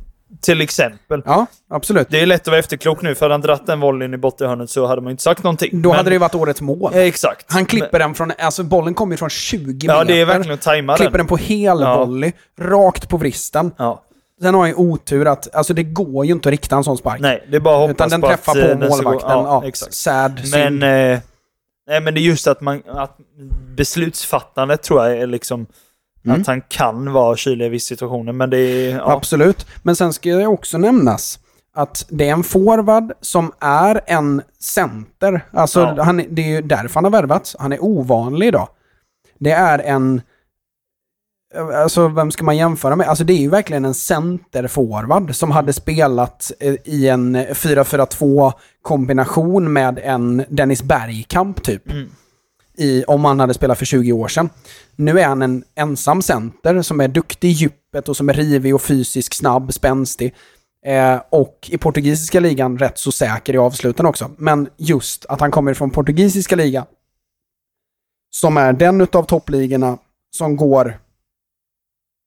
S3: Till exempel.
S2: Ja, absolut.
S3: Det är lätt att vara efterklok nu, för hade han dratt den volleyn i bottenhörnet så hade man inte sagt någonting.
S2: Då
S3: Men-
S2: hade det varit årets mål.
S3: Eh, Exakt.
S2: Han klipper den från, alltså bollen kommer ju från 20
S3: Ja,
S2: meter.
S3: det är verkligen att tajma
S2: Klipper
S3: den.
S2: den på hel
S3: Ja.
S2: volley, rakt på vristen.
S3: Ja.
S2: Sen har han ju otur att, alltså det går ju inte att rikta en sån spark.
S3: Nej, det är bara att hoppas
S2: Utan den
S3: på
S2: träffar
S3: att, eh,
S2: på
S3: den ska gå-
S2: målvakten.
S3: Ja,
S2: Ja,
S3: exakt.
S2: Sad,
S3: Men, eh, nej, men det är just att, man, att beslutsfattandet tror jag är liksom
S2: Mm.
S3: att han kan vara kylig i vissa situationer. Men det är... Ja,
S2: Absolut. Men sen ska det också nämnas att det är en forward som är en center. Alltså,
S3: Ja.
S2: han, det är ju därför han har värvats. Han är ovanlig idag. Det är en... Alltså, vem ska man jämföra med? Alltså, det är ju verkligen en centerforward som hade spelat eh, i en 4-4-2 kombination med en Dennis Bergkamp, typ.
S3: Mm.
S2: I, om han hade spelat för 20 år sedan. Nu är han en ensam center som är duktig i djupet och som är rivig och fysisk, snabb, spänstig. Eh, och i portugisiska ligan rätt så säker i avsluten också. Men just att han kommer från portugisiska ligan, som är den utav toppligorna som går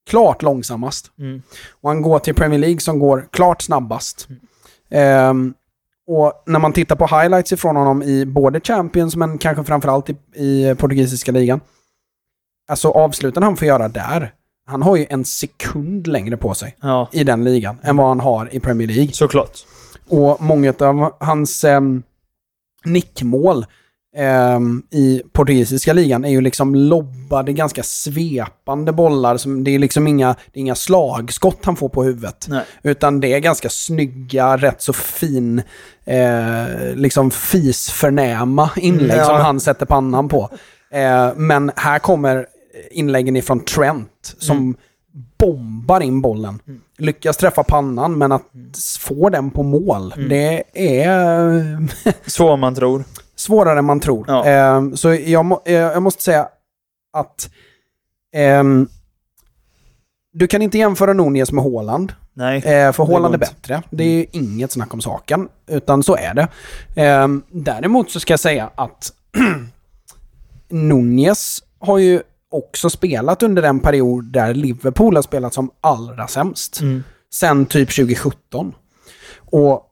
S2: klart långsammast.
S3: Mm.
S2: Och han går till Premier League som går klart snabbast. Ehm, och när man tittar på highlights ifrån honom i både Champions men kanske framförallt i, i portugisiska ligan. Alltså avsluten han får göra där. Han har ju en sekund längre på sig
S3: ja,
S2: i den ligan än vad han har i Premier League.
S3: såklart.
S2: Och många av hans um, nickmål i portugisiska ligan är ju liksom lobbade, ganska svepande bollar. Som, det är liksom inga, är inga slagskott han får på huvudet.
S3: Nej.
S2: Utan det är ganska snygga, rätt så fin, eh, liksom fisförnäma inlägg
S3: Ja.
S2: som han sätter pannan på. Eh, men här kommer inläggen ifrån Trent som
S3: Mm.
S2: bombar in bollen. Lyckas träffa pannan, men att få den på mål,
S3: Mm.
S2: det är
S3: Så man tror.
S2: Svårare än man tror.
S3: Ja.
S2: Ehm, så jag, må, eh, jag måste säga att ehm, du kan inte jämföra Nunez med Haaland.
S3: Nej.
S2: Eh, för
S3: det
S2: Haaland är bättre. Det är inget snack om saken. Utan så är det. Ehm, däremot så ska jag säga att Nunez har ju också spelat under den period där Liverpool har spelat som allra sämst.
S3: Mm.
S2: Sen typ 2017. Och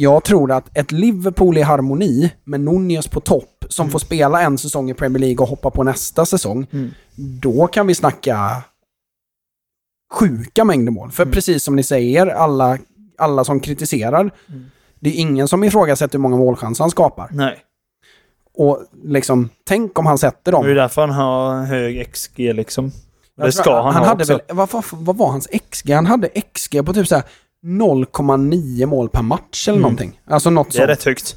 S2: jag tror att ett Liverpool i harmoni med Nunez på topp som får spela en säsong i Premier League och hoppa på nästa säsong.
S3: Mm.
S2: Då kan vi snacka sjuka mängder mål. För precis som ni säger, alla, alla som kritiserar, det är ingen som ifrågasätter hur många målchanser han skapar.
S3: Nej.
S2: Och liksom, tänk om han sätter dem.
S3: Det är därför han har hög XG liksom.
S2: Jag
S3: Det ska han,
S2: han
S3: ha
S2: hade
S3: också.
S2: väl, vad, vad, vad var hans XG? Han hade XG på typ så här 0,9 mål per match eller någonting. Alltså något
S3: Det är
S2: sånt.
S3: rätt högt.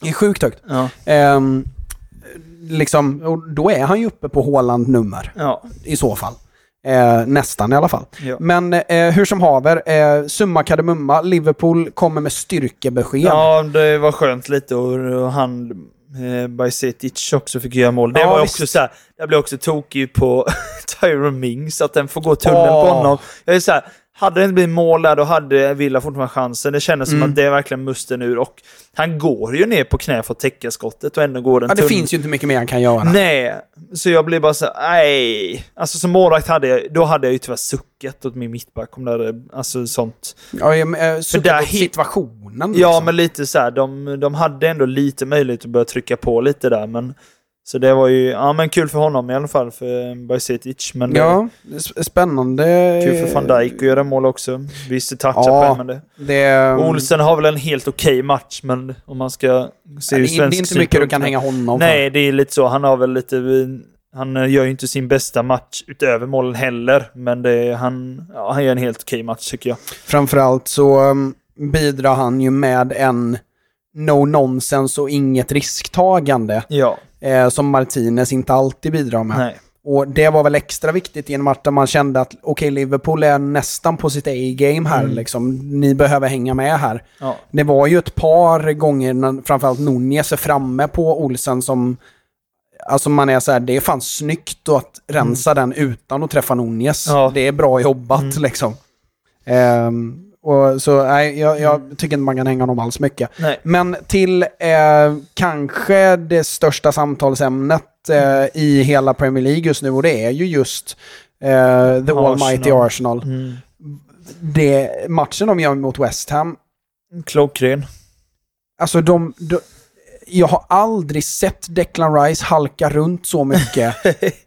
S2: Det är sjukt högt.
S3: ja.
S2: Ehm, liksom, och då är han ju uppe på Haaland-nummer
S3: Ja.
S2: i så fall. Eh, nästan i alla fall.
S3: Ja.
S2: Men eh, hur som haver, eh, summa kardemumma, Liverpool kommer med styrkebesked.
S3: ja, det var skönt lite och, och han eh, Bajsetic också fick göra mål. Det
S2: Ja,
S3: var
S2: visst.
S3: också så här, jag blev också tokig på Tyron Mings, att den får gå tunnel på
S2: Åh.
S3: honom. Jag är så här, hade det inte blivit mål där, då hade Villa fortfarande chansen. Det kändes som
S2: Mm.
S3: att det är verkligen musten ur. Och han går ju ner på knä för att täcka skottet och ändå går den
S2: Ja, det finns ju inte mycket mer han kan göra.
S3: Nej, så jag blir bara så nej. Alltså som målvakt hade jag, då hade jag ju tyvärr suckat åt min mittback om det hade, alltså sånt.
S2: Ja, jag, eh, suttit
S3: där
S2: på
S3: he-
S2: situationen.
S3: Ja,
S2: liksom.
S3: men lite så här, de, de hade ändå lite möjlighet att börja trycka på lite där, men Så det var ju, ja men kul för honom i alla fall, för Bajsetic. Men
S2: Ja, det spännande.
S3: kul för van Dijk att göra mål också. Visst, det touchar
S2: Ja,
S3: på en, men det.
S2: Det,
S3: Olsen har väl en helt okej match, men om man ska se ur
S2: är- det
S3: svensk
S2: är inte mycket du kan hänga honom
S3: Nej, det är lite så. Han har väl lite... Han gör ju inte sin bästa match utöver målen heller, men är, han, ja, han gör en helt okej match tycker jag.
S2: för. Framförallt så um, bidrar han ju med en no nonsense och inget risktagande
S3: Ja,
S2: eh, som Martinez inte alltid bidrar med.
S3: nej.
S2: Och det var väl extra viktigt i en match där man kände att okej, Liverpool är nästan på sitt A-game här liksom. Ni behöver hänga med här.
S3: Ja.
S2: Det var ju ett par gånger, när framförallt Nunez är framme på Olsen som... Alltså man är så här, det är fan snyggt att rensa den utan att träffa Nunez.
S3: Ja.
S2: Det är bra jobbat liksom. Ehm, och så nej, jag, jag tycker inte man kan hänga honom alls mycket.
S3: Nej.
S2: Men till eh, kanske det största samtalsämnet eh, i hela Premier League just nu och det är ju just eh, The
S3: Arsenal.
S2: Almighty Arsenal.
S3: Mm.
S2: Det, matchen de gör mot West Ham,
S3: Klockren.
S2: alltså de, de... Jag har aldrig sett Declan Rice halka runt så mycket.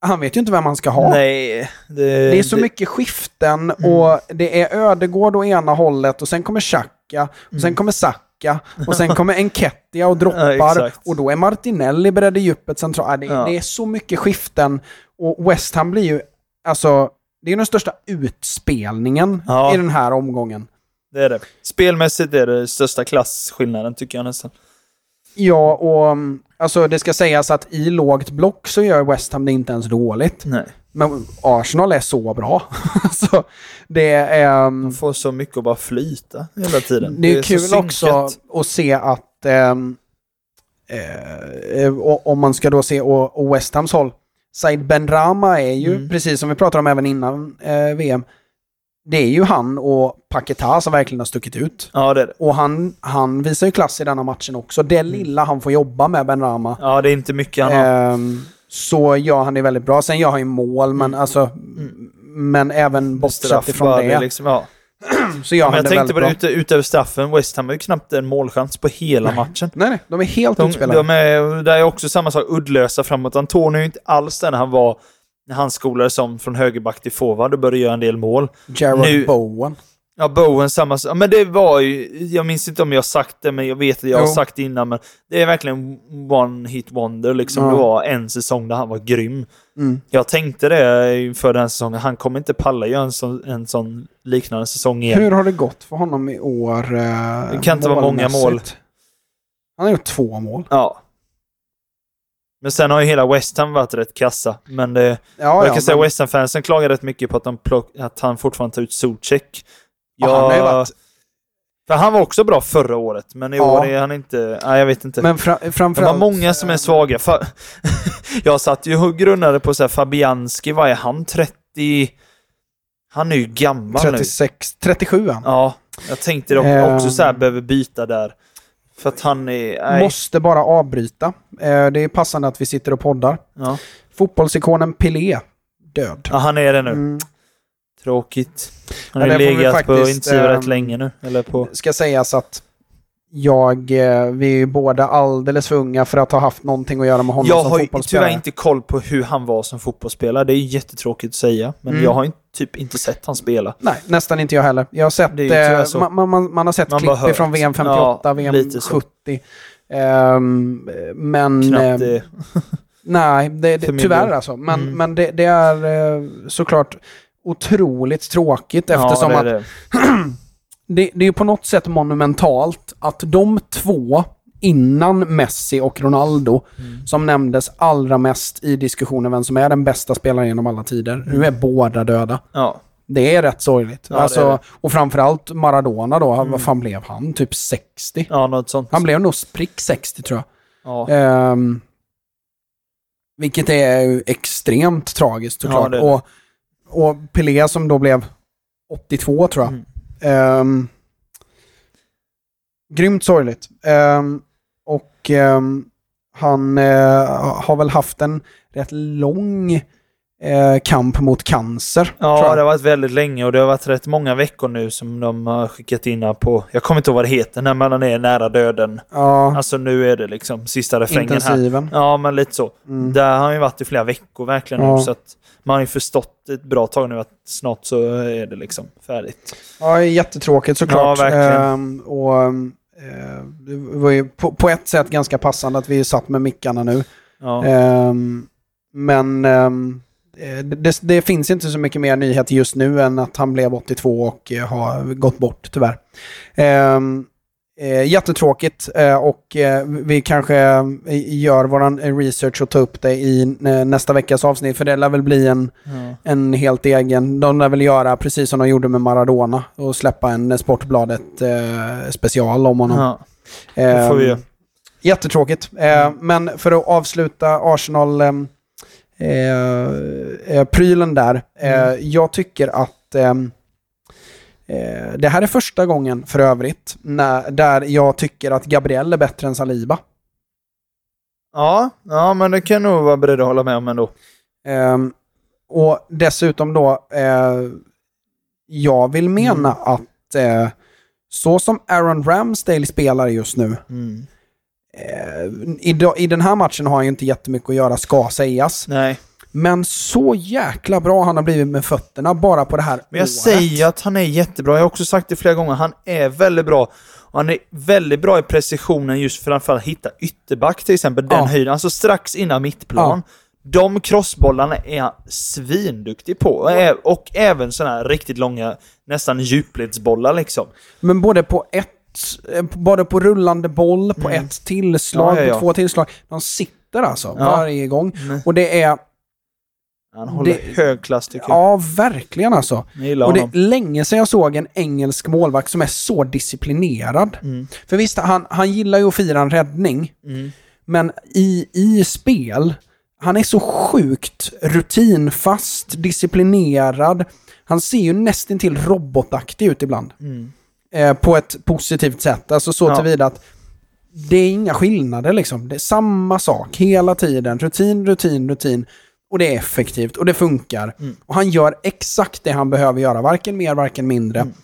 S2: Han vet ju inte vem han ska ha.
S3: Nej. Det,
S2: Det är så mycket skiften
S3: Mm.
S2: och det är Ödegård å ena hållet och sen kommer Xhaka och sen kommer Saka och sen kommer Enketia och droppar
S3: Mm. Ja,
S2: och då är Martinelli beredd i djupet centralt. Det,
S3: Ja.
S2: det är så mycket skiften och West Ham blir ju, alltså, det är den största utspelningen
S3: Ja.
S2: i den här omgången.
S3: Det är det. Spelmässigt är det största klasskillnaden tycker jag nästan.
S2: Ja, och mm, alltså det ska sägas att i lågt block så gör West Ham det inte ens dåligt.
S3: Nej.
S2: Men Arsenal är så bra. så det är... mm,
S3: Man får så mycket att bara flyta hela tiden.
S2: Det är,
S3: så
S2: kul
S3: synkat.
S2: också att se att ehm, eh, och, om man ska då se och, och West Hams håll. Said Benrama är ju,
S3: Mm.
S2: precis som vi pratade om även innan eh, VM, det är ju han och Paketa som verkligen har stuckit ut.
S3: Ja, det är det.
S2: Och han, han visar ju klass i denna matchen också. Det
S3: Mm.
S2: lilla han får jobba med Benrama.
S3: Ja, det är inte mycket han har.
S2: ehm, så gör han det väldigt bra. Sen gör han ju mål, men alltså... Men även bortsett
S3: Mm.
S2: Ifrån
S3: bara,
S2: det,
S3: Liksom, ja.
S2: så gör
S3: Men jag
S2: det
S3: tänkte på det, utöver straffen, West Ham har ju knappt en målchans på hela matchen.
S2: Nej, nej, de är helt
S3: De,
S2: utspelade.
S3: de är, det är också samma sak, uddlösa framåt. Antonio är ju inte alls den han var han skolades om från högerback till forward och började göra en del mål.
S2: Jared
S3: Nu-
S2: Bowen.
S3: Ja, Bowen samma sak. Men det var ju, jag minns inte om jag har sagt det, men jag vet att jag har
S2: Jo.
S3: sagt det innan. Men det är verkligen one hit wonder liksom.
S2: Ja.
S3: Det var en säsong där han var grym.
S2: Mm.
S3: Jag tänkte det inför den här säsongen. Han kommer inte palla göra en sån, en sån liknande säsong igen.
S2: Hur har det gått för honom i år? Eh,
S3: Det kan inte vara många mål.
S2: Han har gjort två mål.
S3: Ja. Men sen har ju hela West Ham varit rätt kassa. Men det,
S2: Ja,
S3: jag
S2: ja,
S3: kan säga
S2: men-
S3: West Ham-fansen klagar rätt mycket på att, de plock, att han fortfarande tar ut Zuzek.
S2: Ja, han har ju varit-
S3: För han var också bra förra året, men i
S2: Ja.
S3: år är han inte... Nej, jag vet inte.
S2: Men fra,
S3: det
S2: framförallt...
S3: var många som är svaga. Fa- jag satt ju och grunnade på så här, Fabianski, vad är han? 30... Han är ju gammal nu.
S2: 36, 37 han.
S3: Ja, jag tänkte dock
S2: Ehm.
S3: också så här, behöver byta där. För att han är... Nej.
S2: Måste bara avbryta. Eh, det är passande att vi sitter och poddar.
S3: Ja.
S2: Fotbollsikonen Pelé, död.
S3: ja, han är det nu.
S2: Mm.
S3: Tråkigt. Han
S2: Ja,
S3: har
S2: vi
S3: legat på
S2: faktiskt,
S3: intensiv rätt
S2: ehm,
S3: länge nu. Eller på...
S2: Ska sägas att jag, eh, vi är båda alldeles för unga för att ha haft någonting att göra med honom
S3: Jag
S2: som
S3: har ju
S2: fotbollsspelare.
S3: tyvärr inte koll på hur han var som fotbollsspelare. Det är jättetråkigt att säga. Men
S2: Mm.
S3: jag har inte, typ inte sett han spela.
S2: Nej, nästan inte jag heller. Jag har sett, eh, man, man- man, har sett
S3: Man
S2: klipp ifrån VM 58,
S3: Ja,
S2: VM
S3: lite så.
S2: 70. Ehm, men...
S3: Knappt
S2: eh,
S3: det.
S2: Nej, det, det, tyvärr alltså. Men,
S3: Mm.
S2: men det, det är eh, såklart otroligt tråkigt eftersom
S3: ja,
S2: att
S3: det det,
S2: det är ju på något sätt monumentalt att de två innan Messi och Ronaldo,
S3: Mm.
S2: som nämndes allra mest i diskussionen vem som är den bästa spelaren genom alla tider, nu är båda döda.
S3: Ja.
S2: Det är rätt sorgligt.
S3: Ja,
S2: alltså,
S3: det.
S2: Och framförallt Maradona då, vad fan blev han? Typ 60?
S3: ja, något sånt.
S2: Han blev nog prick 60 tror jag.
S3: Ja.
S2: Ehm, vilket är extremt tragiskt såklart.
S3: Ja,
S2: och, och Pelé som då blev 82 tror jag.
S3: Mm.
S2: Ehm, grymt sorgligt. Ehm, och ehm, han eh, har väl haft en rätt lång eh, kamp mot cancer.
S3: Ja, det har varit väldigt länge och det har varit rätt många veckor nu som de har skickat in här på... Jag kommer inte ihåg vad det heter när man är nära döden.
S2: ja
S3: Alltså nu är det liksom sista refrängen här.
S2: intensiven.
S3: Ja, men lite så.
S2: Mm.
S3: Där har han ju varit i flera veckor verkligen
S2: Ja.
S3: nu. Så att man har ju förstått ett bra tag nu att snart så är det liksom färdigt.
S2: Ja, jättetråkigt såklart.
S3: Ja, verkligen.
S2: Ehm, och, ehm, eh, det var ju på, på ett sätt ganska passande att vi satt med mickarna nu.
S3: Ja.
S2: Ehm, men ehm, eh, det, det finns inte så mycket mer nyheter just nu än att han blev 82 och eh, har gått bort tyvärr. Eh, jättetråkigt eh, och eh, vi kanske eh, gör våran research och tar upp det i eh, nästa veckas avsnitt för det lär väl bli en,
S3: Ja.
S2: en helt egen. De lär väl göra precis som de gjorde med Maradona och släppa en Sportbladet eh, special om honom.
S3: Ja. Det får vi.
S2: Jättetråkigt. Eh, men för att avsluta Arsenal ehm, eh, eh, prylen där. Eh, Jag tycker att det här är första gången för övrigt när, där jag tycker att Gabriel är bättre än Saliba.
S3: Ja, ja, men det kan nog vara beredd att hålla med om ändå.
S2: Ehm, och dessutom då, eh, jag vill mena att eh, så som Aaron Ramsdale spelar just nu,
S3: Mm.
S2: eh, i, i den här matchen har han ju inte jättemycket att göra, ska sägas.
S3: Nej,
S2: Men så jäkla bra han har blivit med fötterna bara på det här
S3: men jag
S2: året.
S3: säger att han är jättebra. Jag har också sagt det flera gånger. Han är väldigt bra. Och han är väldigt bra i precisionen just framförallt att hitta ytterback till exempel. Den
S2: Ja.
S3: höjden. Alltså strax innan mittplan. De crossbollarna är han svinduktig på. Och ä- Och även sådana här riktigt långa, nästan djupledsbollar liksom.
S2: Men både på ett, eh, både på rullande boll, på ett tillslag,
S3: Mm. Ja, ja, ja.
S2: på två tillslag. De sitter alltså
S3: Ja.
S2: varje gång.
S3: Mm.
S2: Och det är,
S3: Han håller
S2: Det-
S3: hög klass tycker jag.
S2: ja verkligen alltså.
S3: Jag
S2: Och det är länge sedan jag såg en engelsk målvakt som är så disciplinerad.
S3: Mm.
S2: För visst, han, han gillar ju att fira en räddning.
S3: Mm.
S2: Men i, i spel, han är så sjukt rutinfast, disciplinerad. Han ser ju nästan till robotaktig ut ibland.
S3: Mm.
S2: Eh, på ett positivt sätt. Alltså så
S3: Ja.
S2: tillvida att det är inga skillnader liksom. Det är samma sak hela tiden. Rutin, rutin, rutin. Och det är effektivt och det funkar.
S3: Mm.
S2: Och han gör exakt det han behöver göra. Varken mer, varken mindre.
S3: Mm.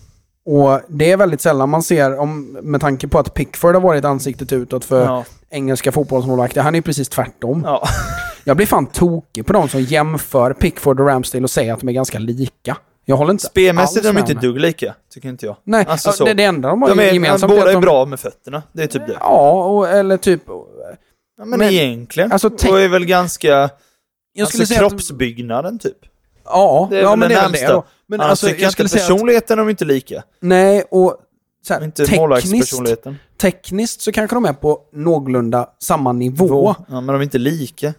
S2: Och det är väldigt sällan man ser, om, med tanke på att Pickford har varit ansiktet utåt för
S3: Ja.
S2: engelska fotbollsmålvakter. Han är ju precis tvärtom.
S3: Ja.
S2: Jag blir fan tokig på de som jämför Pickford och Ramsdale och säger att de är ganska lika. Jag håller inte
S3: Spelmässigt är de inte dugg lika, tycker inte jag.
S2: Nej,
S3: Alltså så.
S2: det, det enda de har
S3: De är,
S2: gemensamt
S3: båda är
S2: de,
S3: bra med fötterna. Det är typ det.
S2: Ja, och, eller typ...
S3: Ja, men,
S2: Men-
S3: egentligen.
S2: alltså,
S3: Alltså, och är väl ganska...
S2: Jag skulle
S3: alltså
S2: säga att...
S3: kroppsbyggnaden typ.
S2: Ja,
S3: Det är
S2: ja men
S3: det
S2: är väl det då. Men
S3: Annars
S2: alltså,
S3: tycker jag
S2: skulle säga att...
S3: personligheten är de inte lika.
S2: Nej, och så här,
S3: Inte
S2: tekniskt, tekniskt så kanske de är på någorlunda samma nivå.
S3: Ja, men de är inte lika.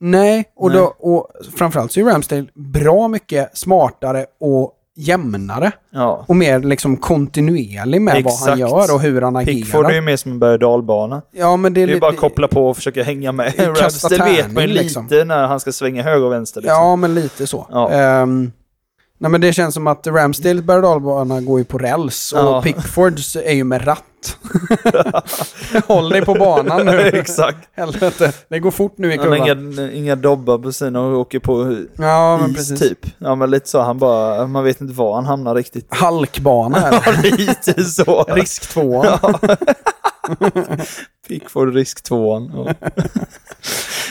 S2: Nej, och,
S3: Nej.
S2: Då, och framförallt så är Ramsdale bra mycket smartare och jämnare.
S3: Ja.
S2: Och mer liksom kontinuerlig med vad han
S3: Exakt.
S2: gör och hur han
S3: Pickford är
S2: agerar.
S3: ju mer som en berg och dalbana.
S2: Ja, men det är,
S3: Det är bara att koppla på och försöka hänga med. Ramsdale vet man ju lite
S2: liksom.
S3: när han ska svänga höger och vänster. Liksom.
S2: Ja, men lite så.
S3: Ja.
S2: Ehm, nej, men det känns som att Ramsdales berg och dalbana går ju på räls och
S3: Ja.
S2: Pickfords är ju med ratt. Håll dig på banan nu.
S3: Exakt.
S2: Helvete, det går fort nu i kurvan.
S3: inga, inga dobbar på sina och åker på
S2: Ja, men
S3: is
S2: precis.
S3: typ. Ja men lite så. Han bara, man vet inte var han hamnar riktigt.
S2: Halkbana är
S3: Ja,
S2: det.
S3: lite så.
S2: Risk två.
S3: Ja. Pickford risk tvåan.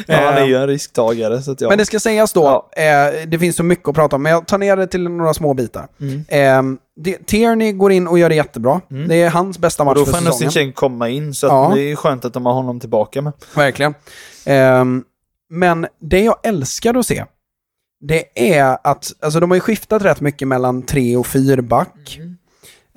S3: Ja. ja, han är ju en risktagare så att ja.
S2: Men det ska sägas då, eh, det finns så mycket att prata om, men jag tar ner det till några små bitar.
S3: Mm.
S2: Eh, det, Tierney går in och gör det jättebra. Det är hans bästa match
S3: då
S2: för
S3: får ändå
S2: säsongen.
S3: Sinchenko komma in så att
S2: Ja.
S3: det är skönt att de har honom tillbaka med.
S2: Verkligen. Ehm, men det jag älskar att se, det är att, alltså de har ju skiftat rätt mycket mellan tre och fyrback.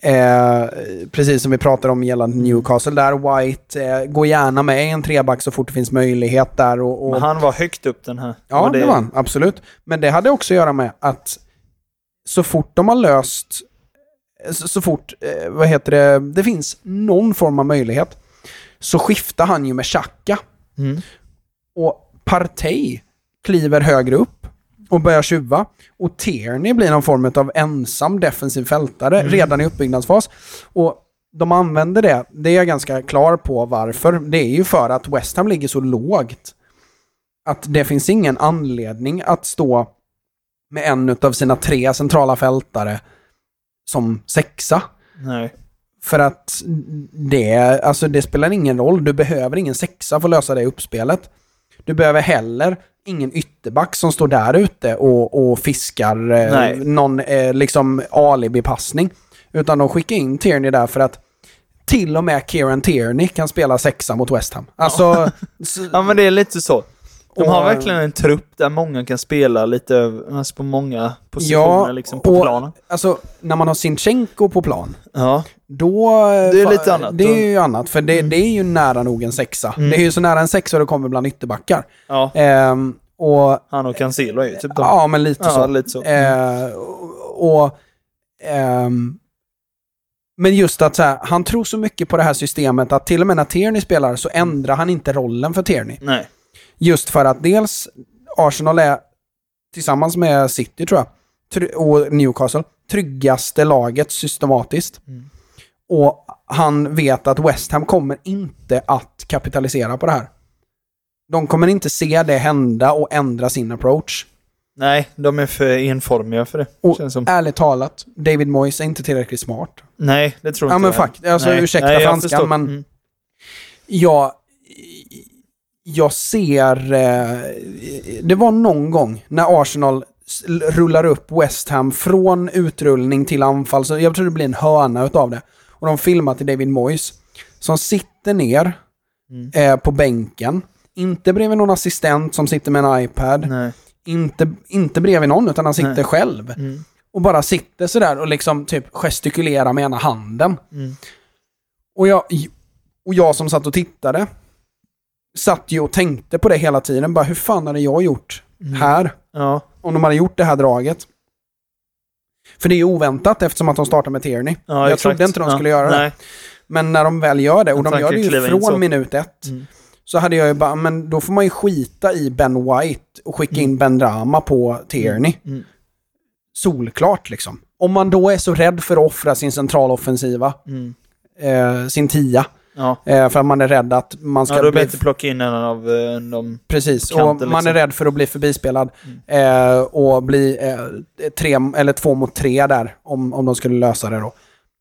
S2: Eh, precis som vi pratade om gällande Newcastle där. White eh, går gärna med en treback så fort det finns möjlighet där. Och, och,
S3: Men han var högt upp den här.
S2: ja,
S3: Och
S2: det var han. Absolut. Men det hade också att göra med att så fort de har löst, så, så fort, eh, vad heter det, det finns någon form av möjlighet, så skiftar han ju med Xhaka.
S3: Mm.
S2: Och Partey kliver högre upp och börjar tjuva. Och Tierney blir någon form av ensam defensiv fältare redan i uppbyggnadsfas. Och de använder det, det är jag ganska klar på varför. Det är ju för att West Ham ligger så lågt. Att det finns ingen anledning att stå med en av sina tre centrala fältare som sexa.
S3: Nej.
S2: För att det, alltså det spelar ingen roll. Du behöver ingen sexa för att lösa det uppspelet. Du behöver heller ingen ytterback som står där ute och, och fiskar eh, någon eh, liksom alibi-passning. Utan de skickar in Tierney där för att till och med Kieran Tierney kan spela sexa mot West Ham. Alltså...
S3: Ja, men det är lite så. De har
S2: Och-
S3: verkligen en trupp där många kan spela lite alltså på många positioner
S2: Ja,
S3: liksom på
S2: och-
S3: planen.
S2: Alltså, när man har Sinchenko på plan,
S3: Ja.
S2: då...
S3: Det är lite annat.
S2: Det är ju annat, för det, det är ju nära nog en sexa.
S3: Mm.
S2: Det är ju så nära en sexa det kommer bland ytterbackar.
S3: ja.
S2: Ehm, och
S3: Han och Cancelo är ju typ de.
S2: Ja, men lite
S3: Ja,
S2: så.
S3: lite så.
S2: Eh, och, och, ehm, men just att så här, han tror så mycket på det här systemet att till och med när Tierney spelar så ändrar han inte rollen för Tierney.
S3: Nej.
S2: Just för att dels Arsenal är tillsammans med City tror jag och Newcastle tryggaste laget systematiskt.
S3: Mm.
S2: Och han vet att West Ham kommer inte att kapitalisera på det här. De kommer inte se det hända och ändra sin approach.
S3: Nej, de är för enformiga för det.
S2: Och
S3: Känns som.
S2: ärligt talat, David Moyes är inte tillräckligt smart.
S3: Nej, det tror
S2: Ja
S3: inte
S2: men
S3: jag.
S2: fakt, alltså
S3: Nej.
S2: ursäkta
S3: Nej, jag
S2: franskan men
S3: Mm.
S2: jag, jag ser... Eh, det var någon gång när Arsenal rullar upp West Ham från utrullning till anfall, så jag tror det blir en hörna utav det. Och de filmar till David Moyes, som sitter ner
S3: Mm.
S2: eh, på bänken, inte bredvid någon assistent som sitter med en iPad,
S3: Nej.
S2: inte, inte bredvid någon, utan han sitter
S3: Nej.
S2: själv.
S3: Mm.
S2: Och bara sitter sådär och liksom typ gestikulerar med ena handen.
S3: Mm.
S2: Och, jag, och jag som satt och tittade, satt ju och tänkte på det hela tiden. Bara hur fan hade jag gjort
S3: Mm.
S2: här?
S3: Ja.
S2: Om de hade gjort det här draget. För det är ju oväntat eftersom att de startar med Tierney.
S3: ja
S2: jag
S3: exakt.
S2: trodde inte de
S3: Ja.
S2: skulle göra det.
S3: Nej.
S2: Men när de väl gör det, och de gör det ju från minut ett,
S3: Mm.
S2: så hade jag ju bara, men då får man ju skita i Ben White och skicka in Ben Drama på Tierney.
S3: Mm.
S2: Solklart liksom. Om man då är så rädd för att offra sin centraloffensiva,
S3: Mm.
S2: eh, sin tia,
S3: Ja.
S2: eh, för att man är rädd att man ska
S3: ja, då är
S2: bli...
S3: att plocka in en av eh, de...
S2: Precis,
S3: på kanten,
S2: och man är
S3: liksom. Mm.
S2: rädd för att bli förbispelad eh, och bli eh, tre, eller två mot tre där, om, om de skulle lösa det då.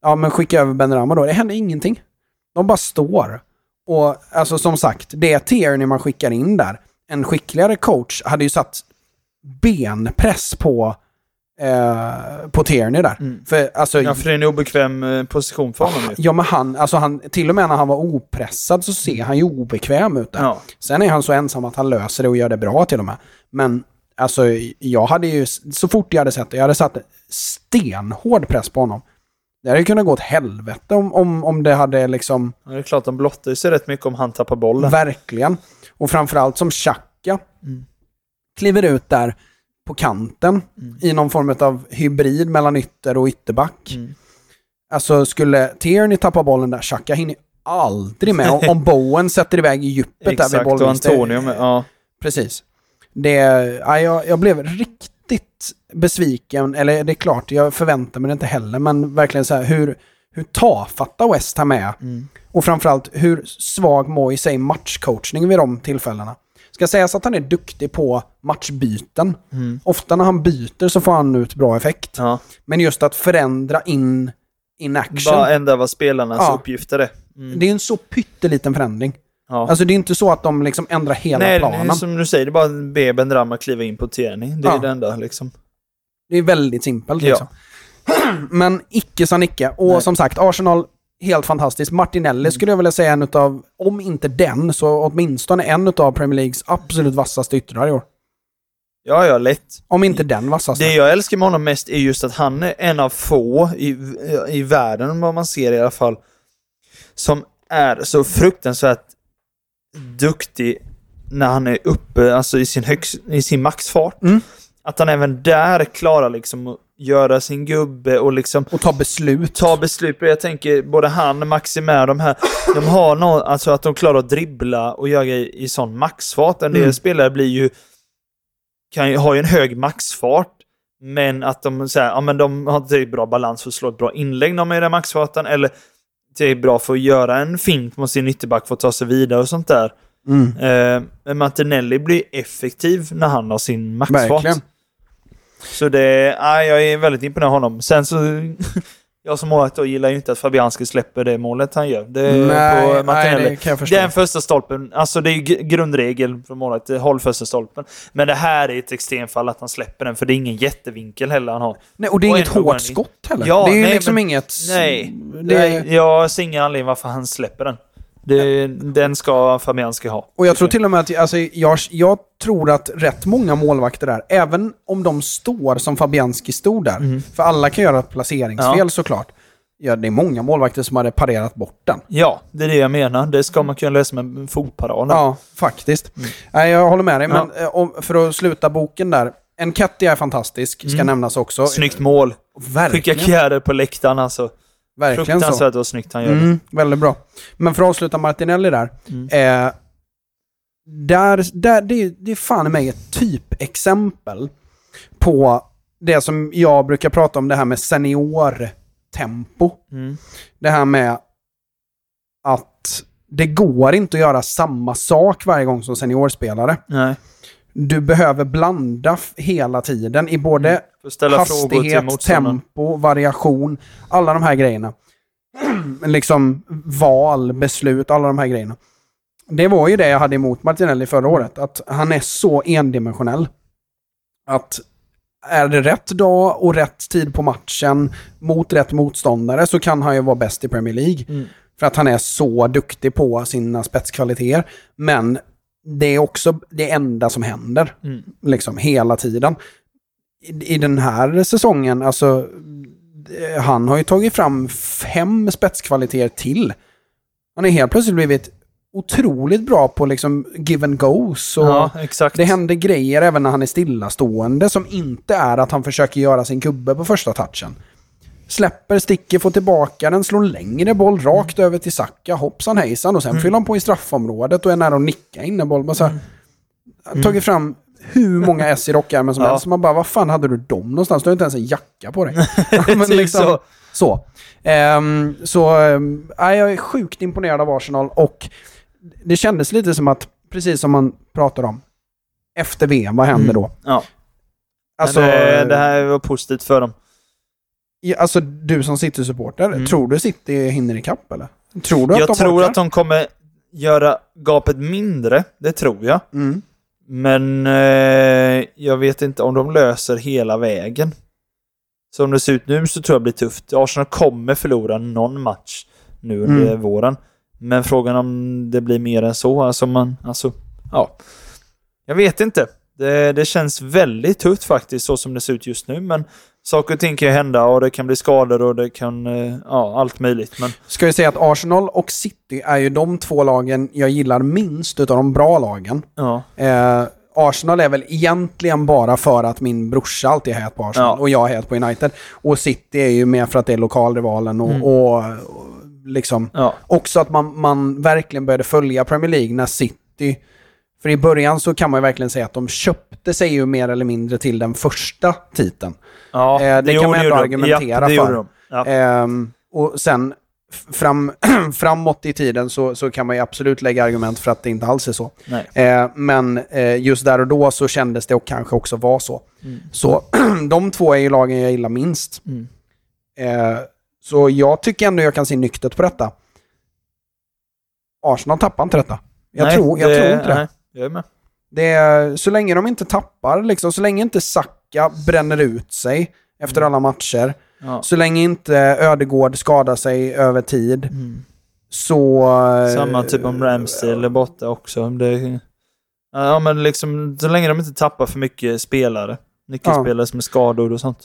S2: Ja, men skicka över Ben Rama då. Det händer ingenting. De bara står. Och alltså som sagt, det är Tierney man skickar in där. En skickligare coach hade ju satt benpress på, eh, på Tierney där.
S3: Mm.
S2: För alltså,
S3: Ja, för det är en obekväm eh, position för honom ju.
S2: ja men han, alltså han, till och med när han var opressad så ser han ju obekväm ut där.
S3: Ja.
S2: Sen är han så ensam att han löser det och gör det bra till och med. Men alltså, jag hade ju, så fort jag hade sett det, jag hade satt stenhård press på honom. Det hade ju kunnat gå åt helvete om, om, om det hade liksom,
S3: Ja, det är klart, de blottar sig rätt mycket om han tappar bollen.
S2: verkligen. Och framförallt som Xhaka
S3: Mm.
S2: kliver ut där på kanten i någon form av hybrid mellan ytter och ytterback.
S3: Mm.
S2: Alltså skulle Tierney tappa bollen där, Xhaka hinner aldrig med. Om, om Bowen sätter iväg i djupet där vid
S3: Exakt, och
S2: bollvinst.
S3: Antonio med. Ja.
S2: Precis. Det, ja, jag, jag blev riktigt besviken, eller det är klart, jag förväntar mig det inte heller, men verkligen så här hur, hur tafatta West Ham är.
S3: Mm.
S2: Och framförallt hur svag Moyes är i matchcoachning vid de tillfällena. Ska sägas att han är duktig på matchbyten.
S3: Mm.
S2: Ofta när han byter så får han ut bra effekt.
S3: ja.
S2: Men just att förändra in, in action.
S3: Bara ändra vad spelarnas
S2: Ja.
S3: uppgifter är. Mm.
S2: Det är en så pytteliten förändring.
S3: Ja.
S2: Alltså det är inte så att de liksom ändrar hela
S3: Nej,
S2: planen.
S3: som du säger, det är bara att be Ben Drama kliva in på Tierney. Det är
S2: Ja.
S3: det enda liksom.
S2: Det är väldigt simpelt liksom. Men icke sa Nicke. Och
S3: Nej.
S2: som sagt, Arsenal, helt fantastiskt. Martinelli skulle jag vilja säga en utav, om inte den, så åtminstone en utav Premier Leagues absolut vassaste yttrar i år.
S3: Ja, ja, lätt.
S2: Om inte den vassaste.
S3: Det jag älskar med honom mest är just att han är en av få i, i världen, vad man ser i alla fall, som är så fruktansvärt duktig när han är uppe, alltså i sin, högst, i sin maxfart.
S2: Mm.
S3: Att han även där klarar liksom att göra sin gubbe och liksom
S2: Och ta beslut.
S3: ta beslut. Jag tänker både han, Maximär, de här, de har någon, alltså att de klarar att dribbla och göra grejer i sån maxfart. En del
S2: Mm.
S3: spelare blir ju, kan ju, har ju en hög maxfart, men att de, så här, ja, men de har inte bra balans för att slå ett bra inlägg när de är i den maxfarten, eller det är bra för att göra en fint mot sin ytterback för att ta sig vidare och sånt där.
S2: Mm.
S3: Eh, men Martinelli blir effektiv när han har sin maxfart.
S2: Verkligen.
S3: Så det, nej, jag är väldigt imponerad av honom. Sen så, jag som målvakt gillar ju inte att Fabianski släpper det målet han gör. Det, är
S2: Nej,
S3: på
S2: nej, det kan jag förstå.
S3: Det är en första stolpen. Alltså det är ju gr- grundregel för målvakt. Håll första stolpen. Men det här är ett extremfall att han släpper den, för det är ingen jättevinkel heller han har.
S2: Nej, och det är
S3: Och
S2: inget hårt
S3: han
S2: skott heller.
S3: Ja,
S2: det är ju
S3: nej,
S2: liksom
S3: men-
S2: inget...
S3: Nej,
S2: Det,
S3: nej, jag ser ingen anledning varför han släpper den. Det, den ska Fabianski ha.
S2: Och jag tror till och med att, alltså, jag, jag tror att rätt många målvakter där, även om de står som Fabianski stod där, för alla kan göra placeringsfel
S3: Mm. Ja.
S2: såklart. Ja, det är många målvakter som hade parerat bort den.
S3: Ja, det är det jag menar. Det ska man kunna lösa med en fotparad.
S2: Ja, faktiskt. Nej, jag håller med dig,
S3: Mm. Ja.
S2: men eh, för att sluta boken där. Enketti är fantastisk, ska nämnas också.
S3: Mm. Snyggt mål. Skicka
S2: Verkligen.
S3: Kjäder på läktaren alltså.
S2: Verkligen så.
S3: Fruktansvärt vad snyggt han gör det.
S2: Mm, väldigt bra. Men för att avsluta Martinelli där.
S3: Mm.
S2: Eh, där, där det, är- det är fan i mig ett typexempel på det som jag brukar prata om, det här med seniortempo.
S3: Mm.
S2: Det här med att det går inte att göra samma sak varje gång som seniorspelare.
S3: Nej.
S2: Du behöver blanda hela tiden i både
S3: till
S2: hastighet, tempo, variation, alla de här grejerna. liksom val, beslut, alla de här grejerna. Det var ju det jag hade emot Martinelli förra året, att han är så endimensionell. Att är det rätt dag och rätt tid på matchen mot rätt motståndare så kan han ju vara bäst i Premier League.
S3: Mm.
S2: För att han är så duktig på sina spetskvaliteter. Men det är också det enda som händer.
S3: Mm.
S2: Liksom hela tiden. I, I den här säsongen, alltså eh, han har ju tagit fram fem spetskvaliteter till. Han har helt plötsligt blivit otroligt bra på liksom give and goes. Och
S3: Ja,
S2: det händer grejer även när han är stillastående som inte är att han försöker göra sin gubbe på första touchen. Släpper, sticker, får tillbaka den, slår längre boll rakt över till Saka, hoppsan hejsan och sen fyller han på i straffområdet och är nära att nicka in en boll. Bara så här, har Tagit fram hur många S i rockärmen som
S3: Ja.
S2: helst. Man bara, vad fan hade du dem någonstans? Du har inte ens en jacka på dig. Men
S3: Typ
S2: liksom,
S3: så.
S2: så. Ehm, så nej, jag är sjukt imponerad av Arsenal och det kändes lite som att, precis som man pratar om, efter VM, vad händer då?
S3: Ja.
S2: Alltså,
S3: det, det här var positivt för dem.
S2: Alltså du som City-supporter,
S3: Mm.
S2: tror du City hinner ikapp eller? Tror du att
S3: Jag
S2: de
S3: tror
S2: orkar?
S3: att de kommer göra gapet mindre. Det tror jag.
S2: Mm.
S3: Men eh, jag vet inte om de löser hela vägen. Som det ser ut nu så tror jag det blir tufft. Arsenal kommer förlora någon match nu under
S2: Mm.
S3: våren. Men frågan om det blir mer än så. Alltså man, alltså, ja. Jag vet inte. Det, det känns väldigt tufft faktiskt så som det ser ut just nu. Men saker och ting kan ju hända och det kan bli skador och det kan, eh, ja, allt möjligt. Men
S2: Ska vi säga att Arsenal och City är ju de två lagen jag gillar minst utav de bra lagen.
S3: ja,
S2: Eh, Arsenal är väl egentligen bara för att min brorsa alltid är het på Arsenal
S3: Ja.
S2: och jag är het på United. Och City är ju mer för att det är lokalrivalen och,
S3: Mm.
S2: och, och liksom
S3: ja,
S2: också att man, man verkligen började följa Premier League när City... För i början så kan man ju verkligen säga att de köpte sig ju mer eller mindre till den första titeln.
S3: ja.
S2: Eh, det kan man ändå argumentera
S3: ja, det
S2: för.
S3: Ja.
S2: Ehm, och sen fram, framåt i tiden så, så kan man ju absolut lägga argument för att det inte alls är så.
S3: Nej.
S2: Eh, men eh, just där och då så kändes det och kanske också var så. Så de två är ju lagen jag gillar minst.
S3: Mm.
S2: Eh, så jag tycker ändå jag kan se nyktert på detta. Arsenal tappar inte detta. Jag,
S3: Nej,
S2: tror, jag tror inte det.
S3: Nej, jag är med.
S2: det är, så länge de inte tappar, liksom, så länge inte Saka bränner ut sig efter alla matcher,
S3: Ja.
S2: så länge inte Ödegård skadar sig över tid,
S3: Mm.
S2: så... eh,
S3: Samma typ om Ramsdale är borta också. Det, ja, men liksom så länge de inte tappar för mycket spelare. Nyckelspelare som är skador och sånt.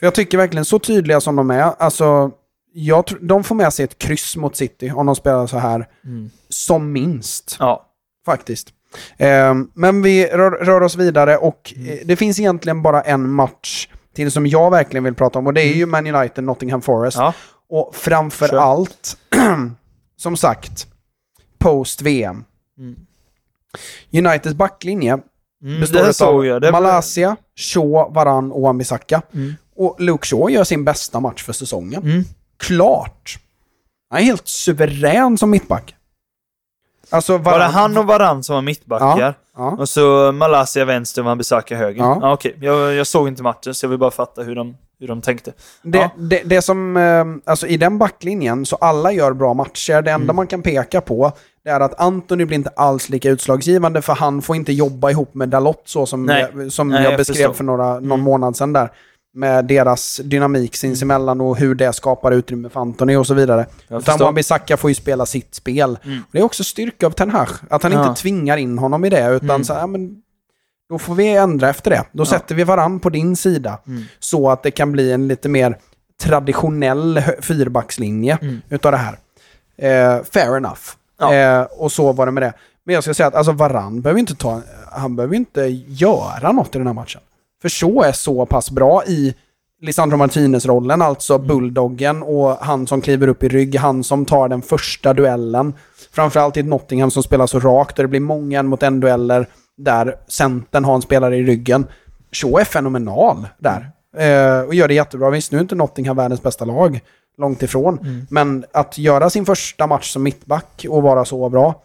S2: För jag tycker verkligen så tydliga som de är, alltså... Jag, de får med sig ett kryss mot City om de spelar så här,
S3: Mm.
S2: som minst.
S3: Ja.
S2: Faktiskt. Eh, men vi rör, rör oss vidare och eh, det finns egentligen bara en match till som jag verkligen vill prata om och det är ju Man United Nottingham Forest.
S3: Ja.
S2: Och framför
S3: Kör.
S2: allt, som sagt, post-VM.
S3: Mm.
S2: Uniteds backlinje
S3: Mm,
S2: består
S3: jag.
S2: av
S3: var-
S2: Malaysia, Shaw, Varan och Wan-Bissaka.
S3: Mm.
S2: Och Luke Shaw gör sin bästa match för säsongen.
S3: Mm.
S2: Klart! Han är helt suverän som mittback. Alltså,
S3: Var det han och Varann som var mittbackar?
S2: Ja, ja.
S3: Och så Malaysia vänster och Wan Bissaka höger?
S2: Ja.
S3: Ja. Okej, jag, jag såg inte matchen så jag vill bara fatta hur de, hur de tänkte.
S2: Det,
S3: Ja.
S2: det, det som, eh, alltså i den backlinjen, så alla gör bra matcher. Det enda
S3: Mm.
S2: man kan peka på, det är att Anthony blir inte alls lika utslagsgivande, för han får inte jobba ihop med Dalot så som,
S3: Nej.
S2: jag, som
S3: Nej,
S2: jag
S3: jag
S2: beskrev
S3: förstår.
S2: för några, någon
S3: Mm.
S2: månad sedan där. Med deras dynamik sinsemellan och hur det skapar utrymme för Anthony och så vidare. Utan
S3: förstår.
S2: Wan-Bissaka får ju spela sitt spel.
S3: Mm.
S2: Det är också styrka av Ten Hag, att han
S3: Ja.
S2: inte tvingar in honom i det, utan
S3: Mm.
S2: så här, ja, men då får vi ändra efter det. Då sätter vi varann på din sida.
S3: Mm.
S2: Så att det kan bli en lite mer traditionell fyrbackslinje
S3: Mm.
S2: utav det här. Eh, fair enough.
S3: Ja.
S2: Eh, och så var det med det. Men jag ska säga att alltså Varann behöver inte ta, han behöver inte göra något i den här matchen. För så är så pass bra i Lisandro Martinez-rollen, alltså
S3: Mm.
S2: bulldoggen och han som kliver upp i rygg, han som tar den första duellen. Framförallt i Nottingham som spelar så rakt, där det blir många en mot en dueller där centern har en spelare i ryggen. Shaw är fenomenal där. Eh, och gör det jättebra. Visst, nu är inte Nottingham världens bästa lag. Långt ifrån.
S3: Mm.
S2: Men att göra sin första match som mittback och vara så bra,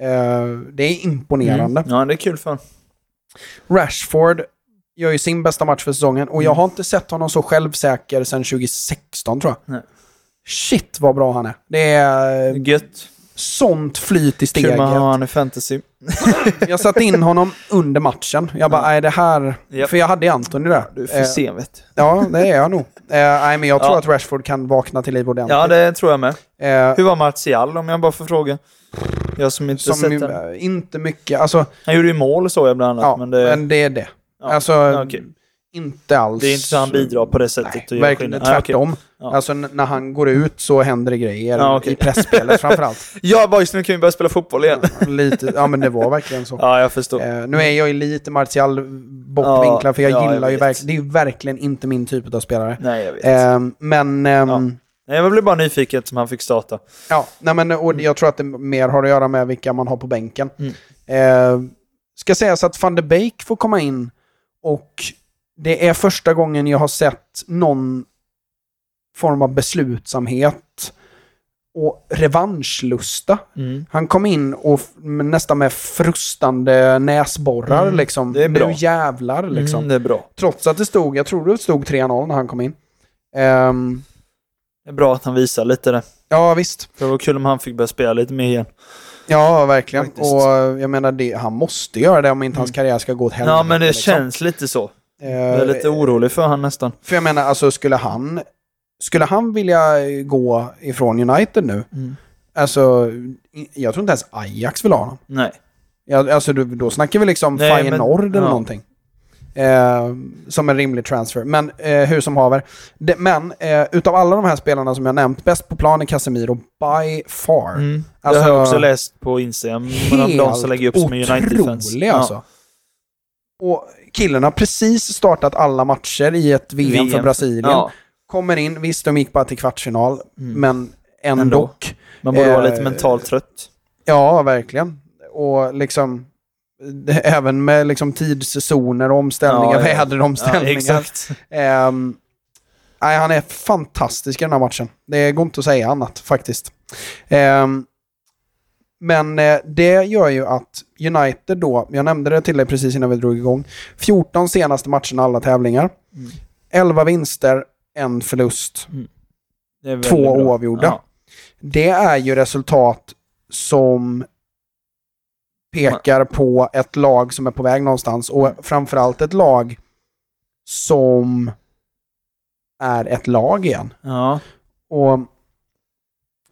S2: eh, det är imponerande.
S3: Mm. Ja, det är kul för.
S2: Rashford gör ju sin bästa match för säsongen och jag har inte sett honom så självsäker sedan 2016 tror jag.
S3: Nej.
S2: Shit vad bra han är. Det är
S3: Gött.
S2: sånt flyt i
S3: Kul med att ha
S2: steget.
S3: han i fantasy.
S2: Jag satte in honom under matchen. Jag bara, nej det här...
S3: Japp.
S2: För jag hade ju Anthony där.
S3: Du är för
S2: Eh,
S3: sen vet.
S2: Ja, det är jag nog. Eh, nej, men jag tror
S3: Ja.
S2: att Rashford kan vakna till liv ordentligt.
S3: Ja, det tror jag med.
S2: Eh,
S3: Hur var Martial om jag bara får fråga? Jag som inte
S2: som
S3: sett den.
S2: eh, inte mycket, alltså,
S3: Han gjorde ju mål så jag bland annat,
S2: ja,
S3: men det,
S2: men det är det.
S3: Ja.
S2: Alltså,
S3: okej.
S2: inte alls.
S3: det är inte så han bidrar på det sättet.
S2: Nej, verkligen
S3: skillnad.
S2: Tvärtom.
S3: Ja.
S2: Alltså n- när han går ut så händer det grejer
S3: Ja, okej.
S2: i pressspelet framförallt.
S3: Ja, boys, nu kan vi börja spela fotboll igen.
S2: Lite, ja men det var verkligen så.
S3: Ja, jag förstår.
S2: Eh, nu är jag ju lite Martial bortvinklad för jag
S3: Ja, jag
S2: gillar ju
S3: vet.
S2: verkligen, det är ju verkligen inte min typ av spelare.
S3: Nej, jag vet.
S2: Eh, men, ehm,
S3: Ja. Nej, jag blev bara nyfiken som han fick starta.
S2: ja, nej men och jag tror att det mer har att göra med vilka man har på bänken.
S3: Mm.
S2: Eh, ska sägas att van de Beek får komma in och det är första gången jag har sett någon form av beslutsamhet och revanschlusta.
S3: Mm.
S2: Han kom in och nästan med frustande näsborrar
S3: Mm,
S2: liksom.
S3: det är bra.
S2: Nu jävlar liksom.
S3: Mm, det är bra.
S2: Trots att det stod, jag tror det stod 3-0 när han kom in. Ehm,
S3: Det är bra att han visar lite det.
S2: ja, visst.
S3: Det var kul om han fick börja spela lite mer igen.
S2: Ja, verkligen.
S3: Faktiskt.
S2: Och eh, jag menar, det, han måste göra det om inte hans karriär ska gå åt helvete.
S3: Mm. Ja, men det
S2: liksom.
S3: känns lite så.
S2: Eh,
S3: Jag är lite orolig för han nästan.
S2: För jag menar, alltså skulle han... Skulle han vilja gå ifrån United nu?
S3: Mm.
S2: Alltså, jag tror inte ens Ajax vill ha honom.
S3: Nej.
S2: Ja, alltså då, snackar vi liksom
S3: Nej, men-
S2: Feyenoord eller
S3: ja.
S2: någonting. Eh, som en rimlig transfer. Men eh, hur som haver. Det, men eh, utav alla de här spelarna som jag nämnt, bäst på plan är Casemiro by far.
S3: Mm.
S2: Alltså,
S3: jag har också läst på Instagram. Helt de som lägger upp som
S2: otrolig alltså. Och killen har precis startat alla matcher i ett VM, för Brasilien.
S3: Ja.
S2: Kommer in, visst de gick bara till kvartsfinal,
S3: Mm.
S2: men ändå.
S3: Man borde vara
S2: Eh,
S3: lite mentalt trött.
S2: Ja, verkligen. Och liksom, det- även med liksom tidszoner och omställningar,
S3: Ja, ja. Ja,
S2: väderomställningar.
S3: exakt.
S2: Ehm, nej, han är fantastisk i den här matchen. Det går inte att säga annat faktiskt. Ehm, men eh, det gör ju att United då, jag nämnde det till dig precis innan vi drog igång, 14 senaste matcherna alla tävlingar.
S3: Mm.
S2: 11 vinster, en förlust,
S3: väldigt
S2: två
S3: bra.
S2: oavgjorda.
S3: Ja.
S2: Det är ju resultat som pekar på ett lag som är på väg någonstans och framförallt ett lag som är ett lag igen.
S3: ja.
S2: Och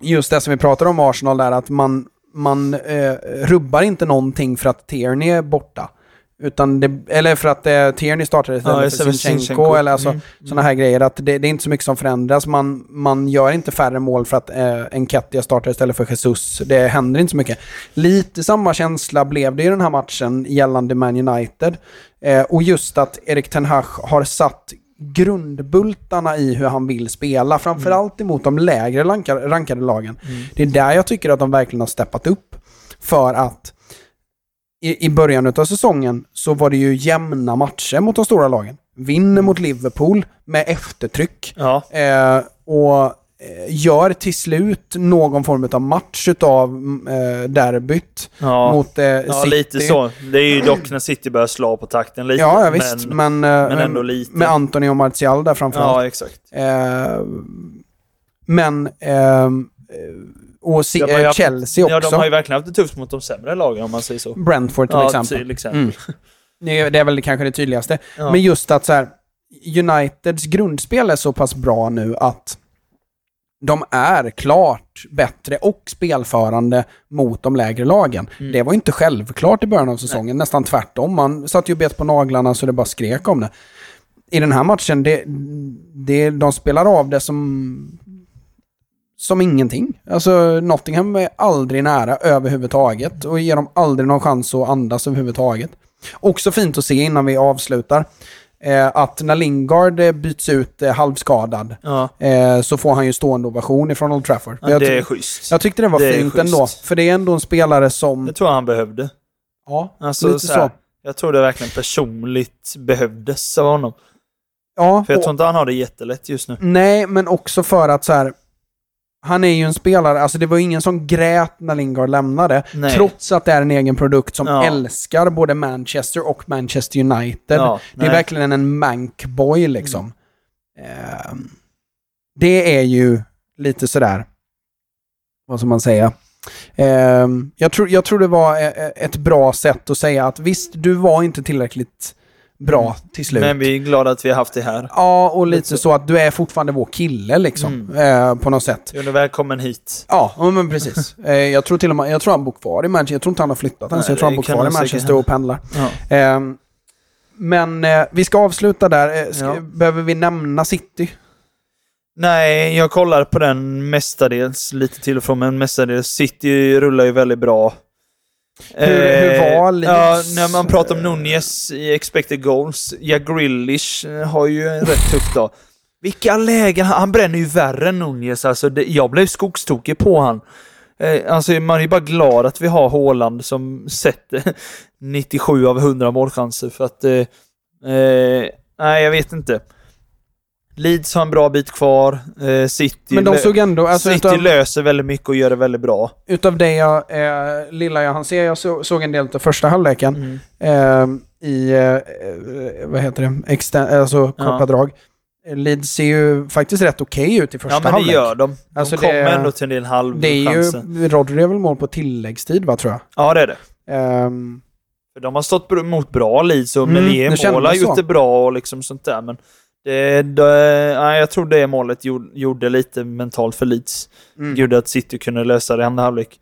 S2: just det som vi pratar om Arsenal där, att man, man eh, rubbar inte någonting för att Tierney är borta. Utan det, eller för att eh, Tierney startar istället
S3: Ja,
S2: för Zinchenko. eller alltså
S3: Mm.
S2: sådana här grejer. Att det, det är inte så mycket som förändras. Man, man gör inte färre mål för att eh, Enketia startar istället för Jesus. Det händer inte så mycket. Lite samma känsla blev det i den här matchen gällande Man United. Eh, och just att Erik Ten Hag har satt grundbultarna i hur han vill spela. Framförallt emot de lägre rankade, rankade lagen. Det är där jag tycker att de verkligen har steppat upp. För att i, i början av säsongen så var det ju jämna matcher mot de stora lagen. Vinner mot Liverpool med eftertryck.
S3: Ja.
S2: Eh, och eh, gör till slut någon form av match utav eh, derbyt
S3: Ja,
S2: mot eh,
S3: ja
S2: City.
S3: lite så. Det är ju dock när City börjar slå på takten lite.
S2: Ja, ja visst.
S3: Men,
S2: Men, eh,
S3: men ändå lite.
S2: med Anthony och Martial där framförallt.
S3: ja, exakt.
S2: Eh, men... och
S3: har ju
S2: eh, Chelsea också.
S3: Ja, de har ju verkligen haft det tufft mot de sämre lagen om man säger så.
S2: Brentford till
S3: ja,
S2: exempel.
S3: till exempel.
S2: Mm. Det, är, det är väl kanske det tydligaste.
S3: Ja.
S2: Men just att så här, Uniteds grundspel är så pass bra nu att de är klart bättre och spelförande mot de lägre lagen.
S3: Mm.
S2: Det var inte självklart i början av säsongen, nästan tvärtom. Man satt ju bet på naglarna så det bara skrek om det. I den här matchen, det, det, de spelar av det som, som ingenting. Alltså Nottingham är aldrig nära överhuvudtaget och ger dem aldrig någon chans att andas överhuvudtaget. Också fint att se innan vi avslutar. Eh, att när Lingard eh, byts ut eh, halvskadad
S3: Ja,
S2: eh, så får han ju stående ovation ifrån Old Trafford.
S3: ja det är schysst.
S2: jag tyckte det var
S3: det
S2: fint ändå. För det är ändå en spelare som...
S3: Det tror jag han behövde.
S2: Ja,
S3: Alltså,
S2: lite
S3: så
S2: så.
S3: här, Jag tror det verkligen personligt behövdes av honom.
S2: Ja,
S3: För jag
S2: och-
S3: tror inte han har det jättelätt just nu.
S2: Nej, men också för att så här. Han är ju en spelare, alltså det var ju ingen som grät när Lingard lämnade.
S3: Nej.
S2: Trots att det är en egen produkt som
S3: Ja.
S2: älskar både Manchester och Manchester United.
S3: Ja,
S2: det är
S3: nej.
S2: verkligen en mankboy liksom. Ehm, det är ju lite sådär, vad ska man säga? Ehm, jag, tror, jag tror det var e- e- ett bra sätt att säga att visst, du var inte tillräckligt bra till slut.
S3: Men vi är glada att vi har haft det här.
S2: Ja, och lite
S3: Lite så.
S2: så att du är fortfarande vår kille liksom. Eh, på något sätt.
S3: Du är välkommen hit.
S2: Ja, men precis. eh, jag tror till och med, jag tror han bor kvar i Manchester. Jag tror inte han har flyttat ens.
S3: Nej,
S2: Jag tror han bor kvar i Manchester och pendlar.
S3: Ja.
S2: Ehm, men eh, vi ska avsluta där. Eh, ska,
S3: Ja.
S2: Behöver vi nämna City?
S3: Nej, jag kollar på den mestadels, lite till och från, men mestadels. City rullar ju väldigt bra.
S2: Hur- hur var Leeds?
S3: Ja, när man pratar om Nunez i expected goals. Ja, Grealish eh, har ju en rätt tuff dag. Vilka lägen! Han bränner ju värre än Nunez. Alltså, det, jag blev skogstokig på han. Eh, alltså, man är ju bara glad att vi har Haaland som sätter 97 av 100 målchanser för att... Eh, eh, nej, jag vet inte. Leeds har en bra bit kvar. Eh, City,
S2: Men de såg ändå, alltså
S3: City
S2: utav,
S3: löser väldigt mycket och gör det väldigt bra.
S2: utav det jag, eh, lilla jag hann se, jag så, såg en del av första halvleken.
S3: Mm.
S2: eh, I, eh, vad heter det, Exten, alltså korta
S3: Ja.
S2: drag. Leeds ser ju faktiskt rätt okej ut i första
S3: Ja, men
S2: halvlek.
S3: det gör de. De
S2: Alltså,
S3: kommer
S2: det-
S3: ändå till en del halvchanser.
S2: Det är ju, Rodri är väl mål på tilläggstid va, tror jag.
S3: Ja, det är det. För de har stått br- mot bra Leeds och
S2: Mm,
S3: Melier mål har gjort det bra och liksom sånt där. Men det, det, nej, jag tror det målet gjorde, gjorde lite mentalt för Leeds.
S2: mm.
S3: Gjorde att City kunde lösa det i andra halvlek.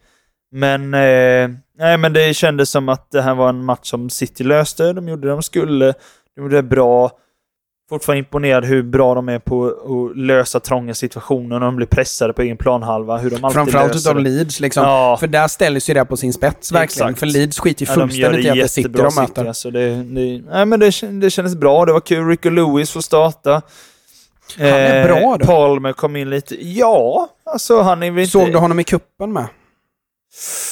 S3: Men, eh, nej, men det kändes som att det här var en match som City löste. De gjorde det de skulle. De gjorde det bra. Fortfarande imponerad hur bra de är på att lösa trånga situationer när de blir pressade på egen planhalva. Hur de alltid
S2: Framförallt utav. Leeds liksom.
S3: Ja.
S2: För där ställs ju det på sin spets verkligen.
S3: Exakt.
S2: För Leeds skiter ju
S3: Ja,
S2: fullständigt i att det
S3: jättebra
S2: de möter.
S3: Alltså det, det, nej, men det, det kändes bra. Det var kul. Rico Lewis får starta. Han
S2: är bra då.
S3: Palmer kom in lite. Ja, alltså han är väl inte...
S2: Såg du honom i kuppen med?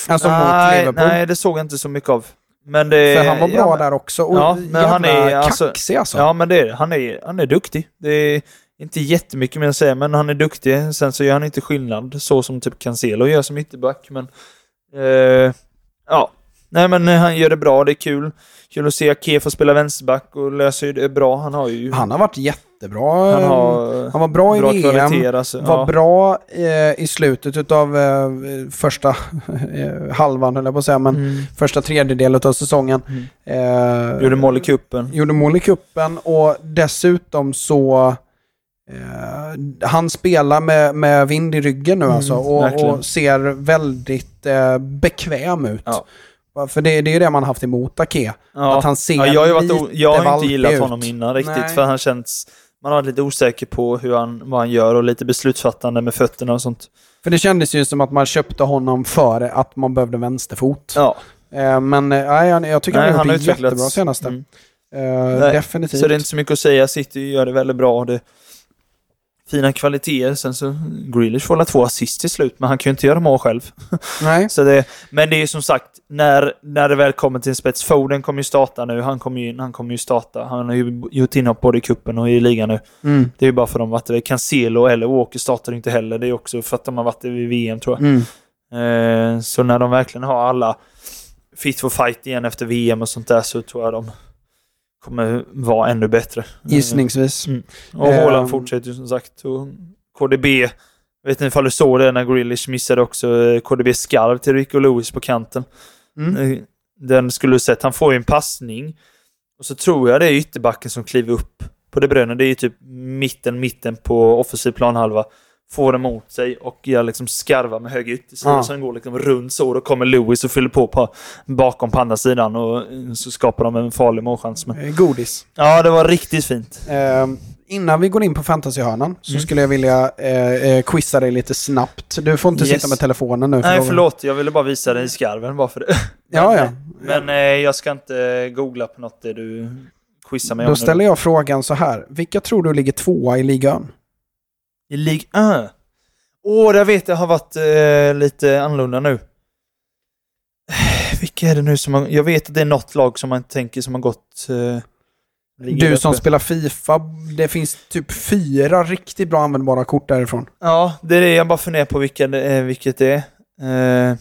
S2: Alltså mot
S3: nej,
S2: Liverpool.
S3: nej, det såg jag inte så mycket av. Men det,
S2: För han var bra
S3: ja,
S2: där också. Och
S3: Ja, men han är alltså-
S2: kaxig alltså.
S3: Ja, men det är. Han är, han är duktig. Det är inte jättemycket mer att säga, men han är duktig. Sen så gör han inte skillnad, så som typ Cancelo gör som ytterback. Men, eh, ja. Nej, men han gör det bra. Det är kul. Kul att se Ake få spela vänsterback och löser det bra. Han har ju...
S2: Han har varit jättebra.
S3: han har
S2: han var bra i
S3: bra
S2: VM.
S3: kvaliteter. Alltså.
S2: Var
S3: Ja.
S2: bra eh, i slutet av eh, första eh, halvan, höll jag på att säga, men
S3: Mm.
S2: första tredjedelen av säsongen. Eh,
S3: Gjorde mål i kuppen.
S2: gjorde mål i kuppen och dessutom så eh, han spelar med, med vind i ryggen nu
S3: Mm,
S2: alltså och, och ser väldigt eh, bekväm ut.
S3: Ja.
S2: För det, det är ju det man haft emot Ake.
S3: Ja.
S2: Att han ser
S3: ja, jag har, varit
S2: lite
S3: jag har inte gillat
S2: ut.
S3: honom innan riktigt,
S2: Nej.
S3: för han känns... Man varit lite osäker på hur han, vad han gör och lite beslutsfattande med fötterna och sånt.
S2: För det kändes ju som att man köpte honom före att man behövde vänsterfot.
S3: Ja,
S2: Eh, men eh, nej, jag, jag tycker
S3: Nej,
S2: han har gjort det jättebra senaste.
S3: Mm. Nej,
S2: definitivt.
S3: så det är inte så mycket att säga. City gör det väldigt bra. Det, fina kvaliteter. Sen så, Grealish får två assist till slut, men han kan ju inte göra mål själv.
S2: Nej.
S3: Så det, men det är ju som sagt, när, när det väl kommer till en spets, Foden kommer ju starta nu, han kommer ju in, han kommer ju starta. Han har ju gjort inhopp både i kuppen och i ligan nu.
S2: Mm.
S3: Det är ju bara för dem att det är Cancelo eller Walker startar inte heller. Det är också för att de har varit i VM tror jag.
S2: Mm.
S3: Eh, så när de verkligen har alla fit for fight igen efter VM och sånt där så tror jag de kommer vara ännu bättre.
S2: Gissningsvis.
S3: Mm. Och Haaland
S2: Ehm.
S3: fortsätter ju som sagt. Och KDB, jag vet inte ifall du såg det när Grealish missade också eh, KDB skarv till Rico Lewis på kanten.
S2: Mm.
S3: Eh, Den skulle du sett. Han får ju en passning. Och så tror jag det är ytterbacken som kliver upp på det bröna. Det är ju typ mitten, mitten på offensiv planhalva. Får den mot sig och gör liksom skarvar med höger yttersida.
S2: Ja.
S3: Så den går liksom runt så. Då kommer Lewis och fyller på, på bakom på andra sidan och eh, så skapar de en farlig målchans. Men,
S2: Eh, Godis.
S3: ja, det var riktigt fint.
S2: Eh, innan vi går in på fantasyhörnan så
S3: Mm.
S2: skulle jag vilja eh, eh, quizza dig lite snabbt. Du får inte
S3: Yes.
S2: sitta med telefonen nu.
S3: Nej,
S2: då-
S3: förlåt. Jag ville bara visa dig skarven bara för det.
S2: Ja, ja.
S3: Men eh, jag ska inte googla på något det du quizar mig om
S2: Då ställer jag frågan så här. Vilka tror du ligger tvåa i ligan?
S3: I Ligue 1? Åh, det vet jag har varit eh, lite annorlunda nu. Vilka är det nu som har... Jag vet att det är något lag som man tänker som har gått... Eh,
S2: Du
S3: där
S2: som
S3: uppe.
S2: spelar Fifa, det finns typ fyra riktigt bra användbara kort därifrån.
S3: Ja, det är det jag bara funderar på vilka det är, vilket det är. Eh,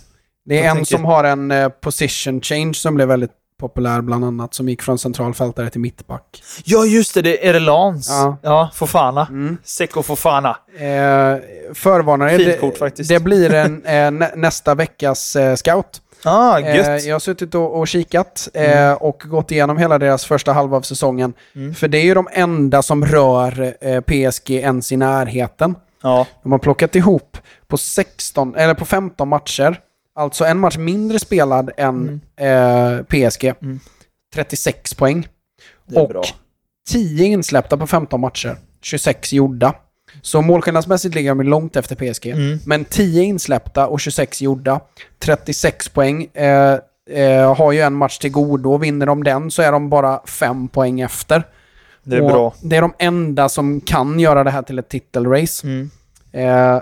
S2: Det är en
S3: tänker-
S2: som har en eh, position change som blev väldigt populär bland annat, som gick från centralfältare till mittback.
S3: ja, just det. Det är det Lans.
S2: Ja.
S3: ja Fofana.
S2: Mm.
S3: Seko Fofana.
S2: Eh, förvarnar er,
S3: Fint
S2: det,
S3: kort faktiskt.
S2: det blir en, eh, nä, nästa veckas eh, scout.
S3: Ah,
S2: Eh,
S3: gött.
S2: jag har suttit och, och kikat eh, och gått igenom hela deras första halva av säsongen.
S3: Mm.
S2: För det är ju de enda som rör eh, PSG ens i närheten.
S3: Ja.
S2: De har plockat ihop på 16, eller på 15 matcher, alltså en match mindre spelad än eh, PSG.
S3: Mm.
S2: 36 poäng. Och
S3: bra.
S2: 10 insläppta på 15 matcher. 26 gjorda. Så målskillnadsmässigt ligger de långt efter PSG.
S3: Mm.
S2: Men 10 insläppta och 26 gjorda. 36 poäng. Eh, eh, har ju en match till godo. Vinner de den så är de bara 5 poäng efter.
S3: Det är
S2: och
S3: bra.
S2: Det är de enda som kan göra det här till ett titelrace.
S3: Mm.
S2: Eh,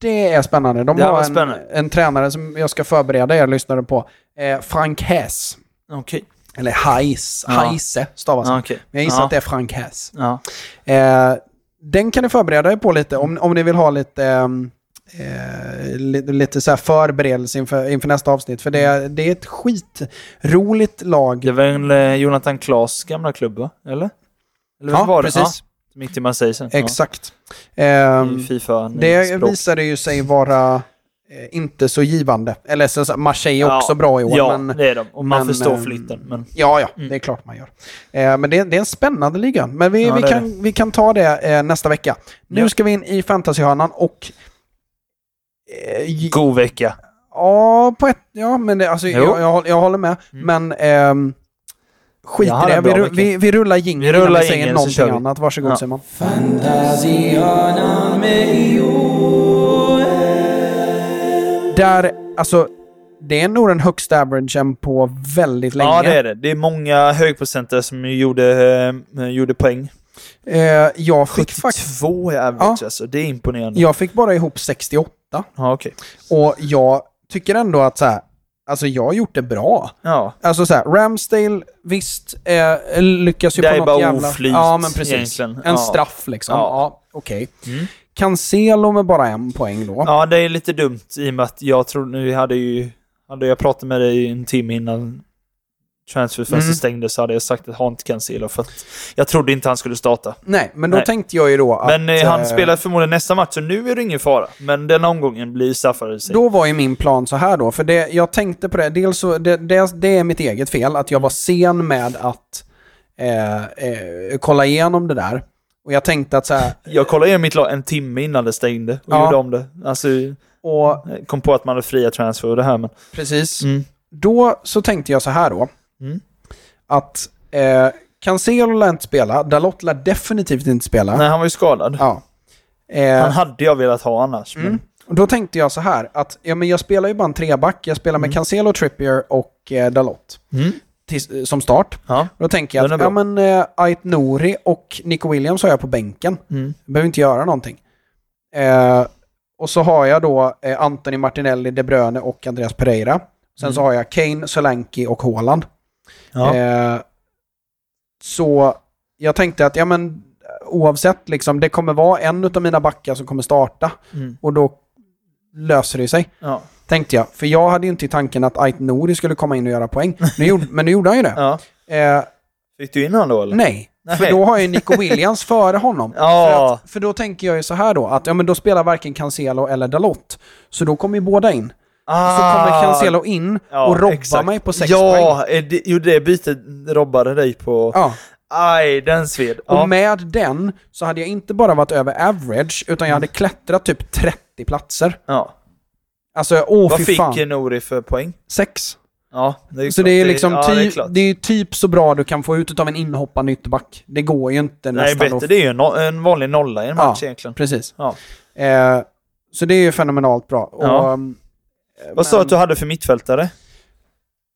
S2: det är spännande. De
S3: Det
S2: har en,
S3: spännande.
S2: en tränare som jag ska förbereda er lyssnare på. Eh, Frank Hess.
S3: Okej.
S2: Eller Heis.
S3: Ja.
S2: Heise stavas han.
S3: okej.
S2: Men jag gissar
S3: ja.
S2: att det är Frank Hess.
S3: Ja.
S2: Eh, den kan ni förbereda er på lite om, om ni vill ha lite, eh, lite, lite så här förberedelse inför, inför nästa avsnitt. För det, det är ett skitroligt lag.
S3: Det var väl eh, Jonathan Klaas gamla klubb, va? Eller? Eller
S2: Ja,
S3: var det?
S2: precis.
S3: Ja, mitt i Marseille.
S2: Exakt.
S3: Ja,
S2: Ehm,
S3: i Fifa.
S2: det
S3: språk.
S2: visade ju sig vara eh, inte så givande. Eller så, Marseille är
S3: Ja,
S2: också bra i år.
S3: Ja,
S2: men,
S3: det är de. Och man
S2: men,
S3: förstår
S2: ehm,
S3: flytten. Men
S2: Ja, ja,
S3: Mm.
S2: det är klart man gör. Eh, men det, det är en spännande liga. Men vi,
S3: Ja,
S2: vi,
S3: det
S2: kan, vi kan ta det eh, nästa vecka. Nu
S3: Ja.
S2: ska vi in i fantasyhörnan och... Eh,
S3: god vecka.
S2: ja, på ett... Ja, men det, alltså, jag, jag, håller- jag håller med.
S3: Mm.
S2: Men... skit i det. Vi, ru- vi, vi rullar jingeln
S3: Vi rullar
S2: säger någonting
S3: vi.
S2: annat. Varsågod
S3: Ja.
S2: Simon. Där, alltså... Det är nog den högsta averagen på väldigt länge.
S3: Ja, det är det. Det är många högprocentare som gjorde, eh, gjorde poäng.
S2: Eh, jag fick faktiskt...
S3: 72 i average alltså. Det är imponerande.
S2: Jag fick bara ihop 68.
S3: Ja, okej.
S2: Och jag tycker ändå att så här, alltså jag har gjort det bra.
S3: Ja.
S2: Alltså så här, Ramsdale, visst, eh, lyckas ju
S3: Det
S2: på
S3: är
S2: något
S3: bara
S2: jävla...
S3: oflyt
S2: Ja, men precis.
S3: egentligen.
S2: En
S3: Ja.
S2: straff liksom.
S3: Ja.
S2: Ja, okej.
S3: Mm.
S2: Cancelo med bara en poäng då.
S3: Ja, det är lite dumt i och med att jag tror nu hade ju... Hade jag pratat med dig en timme innan transferfönstret
S2: Mm.
S3: stängdes så hade jag sagt att ha inte Cancelo för att jag trodde inte han skulle starta.
S2: Nej, men då
S3: Nej.
S2: tänkte jag ju då att...
S3: Men eh, han
S2: eh,
S3: spelar förmodligen nästa match så nu är det ingen fara. Men den omgången blir straffade sig.
S2: Då var ju min plan så här då, för det, jag tänkte på det, dels så, det, det, det är mitt eget fel, att jag var sen med att eh, eh, kolla igenom det där. Och jag tänkte att så här,
S3: Jag kollade igenom mitt lag en timme innan det stängde och
S2: Ja.
S3: gjorde om det. Alltså,
S2: och
S3: kom på att man hade fria transfer och det här men...
S2: precis,
S3: Mm.
S2: då så tänkte jag så här då,
S3: Mm.
S2: att eh, Cancelo lär inte spela, Dalot lär definitivt inte spela.
S3: Nej, han var ju skadad.
S2: Ja. Eh,
S3: Han hade jag velat ha annars. Men...
S2: Mm. Och då tänkte jag så här att ja, men jag spelar ju bara en treback. Jag spelar med
S3: Mm.
S2: Cancelo, Trippier och eh, Dalot.
S3: Mm.
S2: till, som start.
S3: Ja.
S2: Då tänker jag att ja, men, eh, Ait Nouri och Nico Williams har jag på bänken.
S3: Mm.
S2: Jag behöver inte göra någonting. Eh, och så har jag då eh, Anthony Martinelli, De Bruyne och Andreas Pereira. Sen så har jag Kane, Solanke och Haaland.
S3: Ja.
S2: Eh, så jag tänkte att ja, men, oavsett, liksom, det kommer vara en av mina backar som kommer starta.
S3: Mm.
S2: Och då löser det sig,
S3: Ja.
S2: tänkte jag. För jag hade ju inte i tanken att Ait Nouri skulle komma in och göra poäng. Nu gjorde, men nu gjorde han ju det.
S3: ja.
S2: Eh,
S3: Fick du in honom då eller?
S2: nej,
S3: Nej.
S2: för då har jag ju Nico Williams före honom.
S3: Ja.
S2: För, att, för då tänker jag ju så här då, att ja, men då spelar varken Cancelo eller Dalot. Så då kommer ju båda in.
S3: Ah,
S2: Så kommer Cancelo in
S3: ja,
S2: och robbar
S3: exakt.
S2: mig på sex poäng.
S3: Ja, det, jo det bytet robbade dig på...
S2: Ja.
S3: Aj, den sved.
S2: Och
S3: Ja.
S2: med den så hade jag inte bara varit över average, utan jag hade klättrat typ 30 platser.
S3: ja.
S2: Alltså, åh
S3: Vad
S2: fy
S3: fick
S2: fan.
S3: Nouri för poäng?
S2: Sex.
S3: Ja, det är
S2: Så
S3: klart.
S2: det är liksom
S3: ja, det är
S2: typ, det är typ så bra du kan få ut av en inhoppande ytterback. Det går ju inte
S3: Nej,
S2: nästan.
S3: bättre.
S2: att-
S3: Det är ju en, no- en vanlig nolla i en match egentligen.
S2: Precis.
S3: Ja.
S2: Eh, så det är ju fenomenalt bra.
S3: Ja.
S2: Och, um,
S3: Vad sa du att du hade för mittfältare?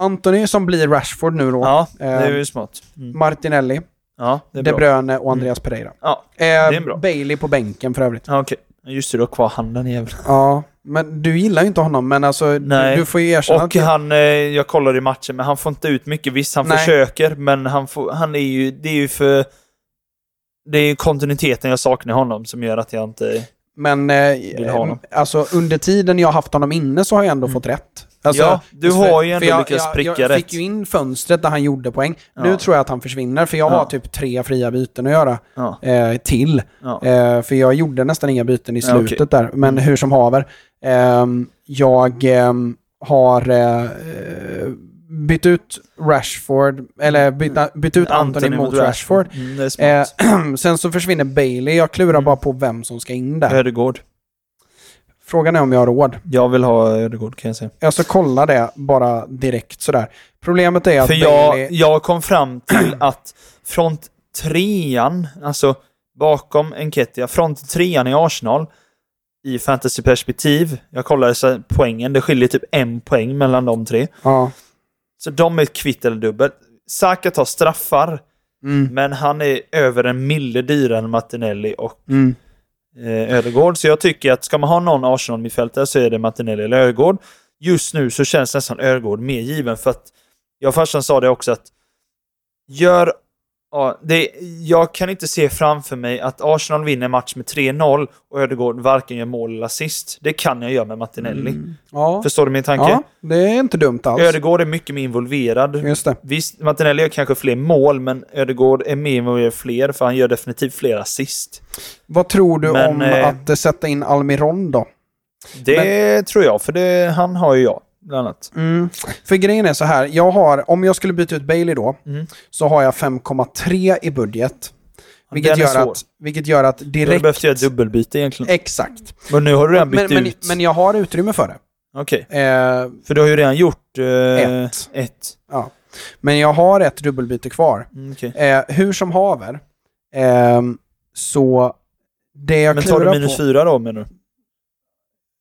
S2: Anthony som blir Rashford nu då.
S3: Ja, det är
S2: Eh,
S3: ju smart. Mm.
S2: Martinelli,
S3: Ja, det är
S2: De. Bruyne och Andreas Pereira.
S3: Ja,
S2: Eh,
S3: är bra.
S2: Bailey på bänken för övrigt.
S3: ja okej. Just det, du har kvar handen jäveln.
S2: Ja, men du gillar ju inte honom, men alltså
S3: Nej.
S2: du får ju erkänna
S3: Och han, eh, jag kollade i matchen, men han får inte ut mycket. Visst, han
S2: Nej.
S3: försöker, men han, får, han är ju, det är ju för... Det är kontinuiteten jag saknar i honom som gör att jag inte...
S2: Men eh,
S3: honom.
S2: alltså under tiden jag haft honom inne så har jag ändå fått rätt. Alltså,
S3: Ja, du
S2: för-
S3: har ju ändå
S2: jag,
S3: lyckats
S2: jag,
S3: pricka
S2: jag
S3: rätt.
S2: fick ju in fönstret där han gjorde poäng. Nu
S3: Ja.
S2: tror jag att han försvinner, för jag
S3: Ja.
S2: har typ tre fria byten att göra
S3: Ja,
S2: eh, till. Eh, för jag gjorde nästan inga byten i slutet där. Men hur som haver. ehm, jag ehm, har eh, bytt ut Rashford, eller bytt, bytt ut Anthony, mot Rashford.
S3: Mm, är smart.
S2: Eh, sen så försvinner Bailey. Jag klurar bara på vem som ska in där.
S3: Ödegård.
S2: Frågan är om jag har råd.
S3: Jag vill ha Ödegård kan jag säga.
S2: Jag ska kolla det bara direkt sådär. Problemet är att
S3: För jag,
S2: Bailey...
S3: jag kom fram till att front trean, alltså bakom Enketia, front trean i Arsenal i fantasyperspektiv, jag kollade så poängen, det skiljer typ en poäng mellan de tre.
S2: Ja.
S3: Så de är ett kvitt eller dubbelt. Saka tar straffar,
S2: Mm,
S3: men han är över en mille dyrare än Martinelli och
S2: mm.
S3: eh, Ödegård. Så jag tycker att ska man ha någon Arsenal-mittfältare så är det Martinelli eller Ödegård. Just nu så känns nästan Ödegård mer given för att jag och farsan sa det också att gör Ja, det, jag kan inte se framför mig att Arsenal vinner match med 3-0 och Ödegård varken gör mål eller assist. Det kan jag göra med Martinelli.
S2: Ja.
S3: Förstår du min tanke?
S2: ja, det är inte dumt alls.
S3: Ödegård är mycket mer involverad.
S2: Just det.
S3: Visst, Martinelli gör kanske fler mål, men Ödegård är mer involverad fler, för han gör definitivt fler assist.
S2: Vad tror du
S3: Men,
S2: om
S3: eh,
S2: att sätta in Almiron då?
S3: Det tror jag, för det, han har ju jag, bland annat.
S2: Mm. För grejen är så här, jag har, om jag skulle byta ut Bailey då,
S3: Mm.
S2: så har jag 5,3 i budget. Vilket gör,
S3: svår.
S2: att, vilket gör att direkt...
S3: behövt göra ett dubbelbyte egentligen.
S2: Exakt.
S3: Men nu har du redan bytt
S2: men,
S3: ut.
S2: men jag har utrymme för det.
S3: Okej,
S2: Eh,
S3: för du har ju redan gjort eh,
S2: Ett.
S3: ett.
S2: ja. Men jag har ett dubbelbyte kvar.
S3: Mm, okej.
S2: Eh, hur som haver, ehm, så det jag
S3: Men tar du minus
S2: på...
S3: fyra då, menar du?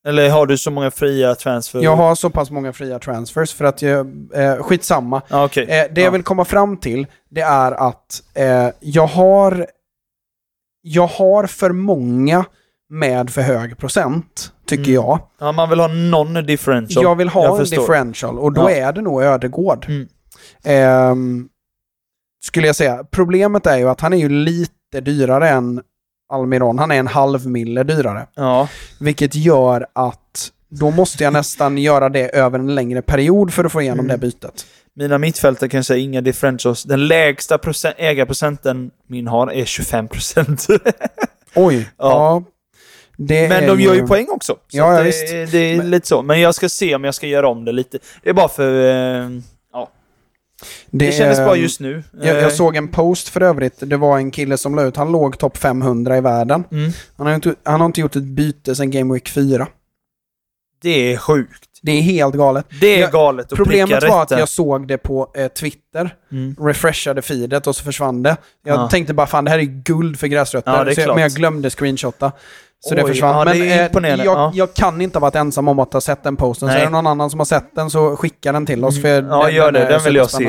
S3: Eller har du så många fria transfer?
S2: Jag har så pass många fria transfers för att jag... Eh, skitsamma.
S3: Okej.
S2: Eh, det jag
S3: Ja.
S2: vill komma fram till, det är att eh, jag har... Jag har för många med för hög procent, tycker
S3: Mm.
S2: jag.
S3: Ja, man vill ha någon differential.
S2: Jag vill ha
S3: Jag
S2: en
S3: förstår.
S2: differential och då
S3: Ja.
S2: är det nog Ödegård.
S3: Mm.
S2: Ehm, skulle jag säga. Problemet är ju att han är ju lite dyrare än Almiron. Han är en halv mille dyrare.
S3: Ja,
S2: Vilket gör att då måste jag nästan göra det över en längre period för att få igenom
S3: Mm.
S2: det bytet.
S3: mina mittfältare kan jag säga inga differentials. Den lägsta procent, ägarprocenten min har är 25 procent.
S2: Oj, ja.
S3: Ja.
S2: det
S3: Men de gör ju poäng också. Så
S2: Ja, ja,
S3: det,
S2: visst.
S3: det är
S2: Men-
S3: lite så. Men jag ska se om jag ska göra om det lite. Det är bara för... Eh, det, kändes
S2: är-
S3: bra just nu.
S2: Jag,
S3: Eh,
S2: jag såg en post för övrigt. Det var en kille som la ut, han låg topp 500 i världen.
S3: Mm.
S2: Han har, inte, han har inte gjort ett byte sedan Game Week 4.
S3: Det är sjukt.
S2: Det är helt galet.
S3: Det är
S2: Jag-
S3: galet att
S2: Problemet var
S3: rätt
S2: att jag såg det på eh, Twitter,
S3: Mm.
S2: refreshade feedet och så försvann det. Jag
S3: Ja.
S2: tänkte bara fan det här är guld för gräsrötter.
S3: Ja, det
S2: så jag, men jag glömde screenshotta. Så det
S3: Oj,
S2: försvann.
S3: ja, det
S2: men eh, jag,
S3: ja.
S2: jag kan inte ha varit ensam om att ha sett den posten. Så
S3: Nej.
S2: är det någon annan som har sett den så skicka den till oss. För
S3: Ja, gör det.
S2: är
S3: Den vill jag se.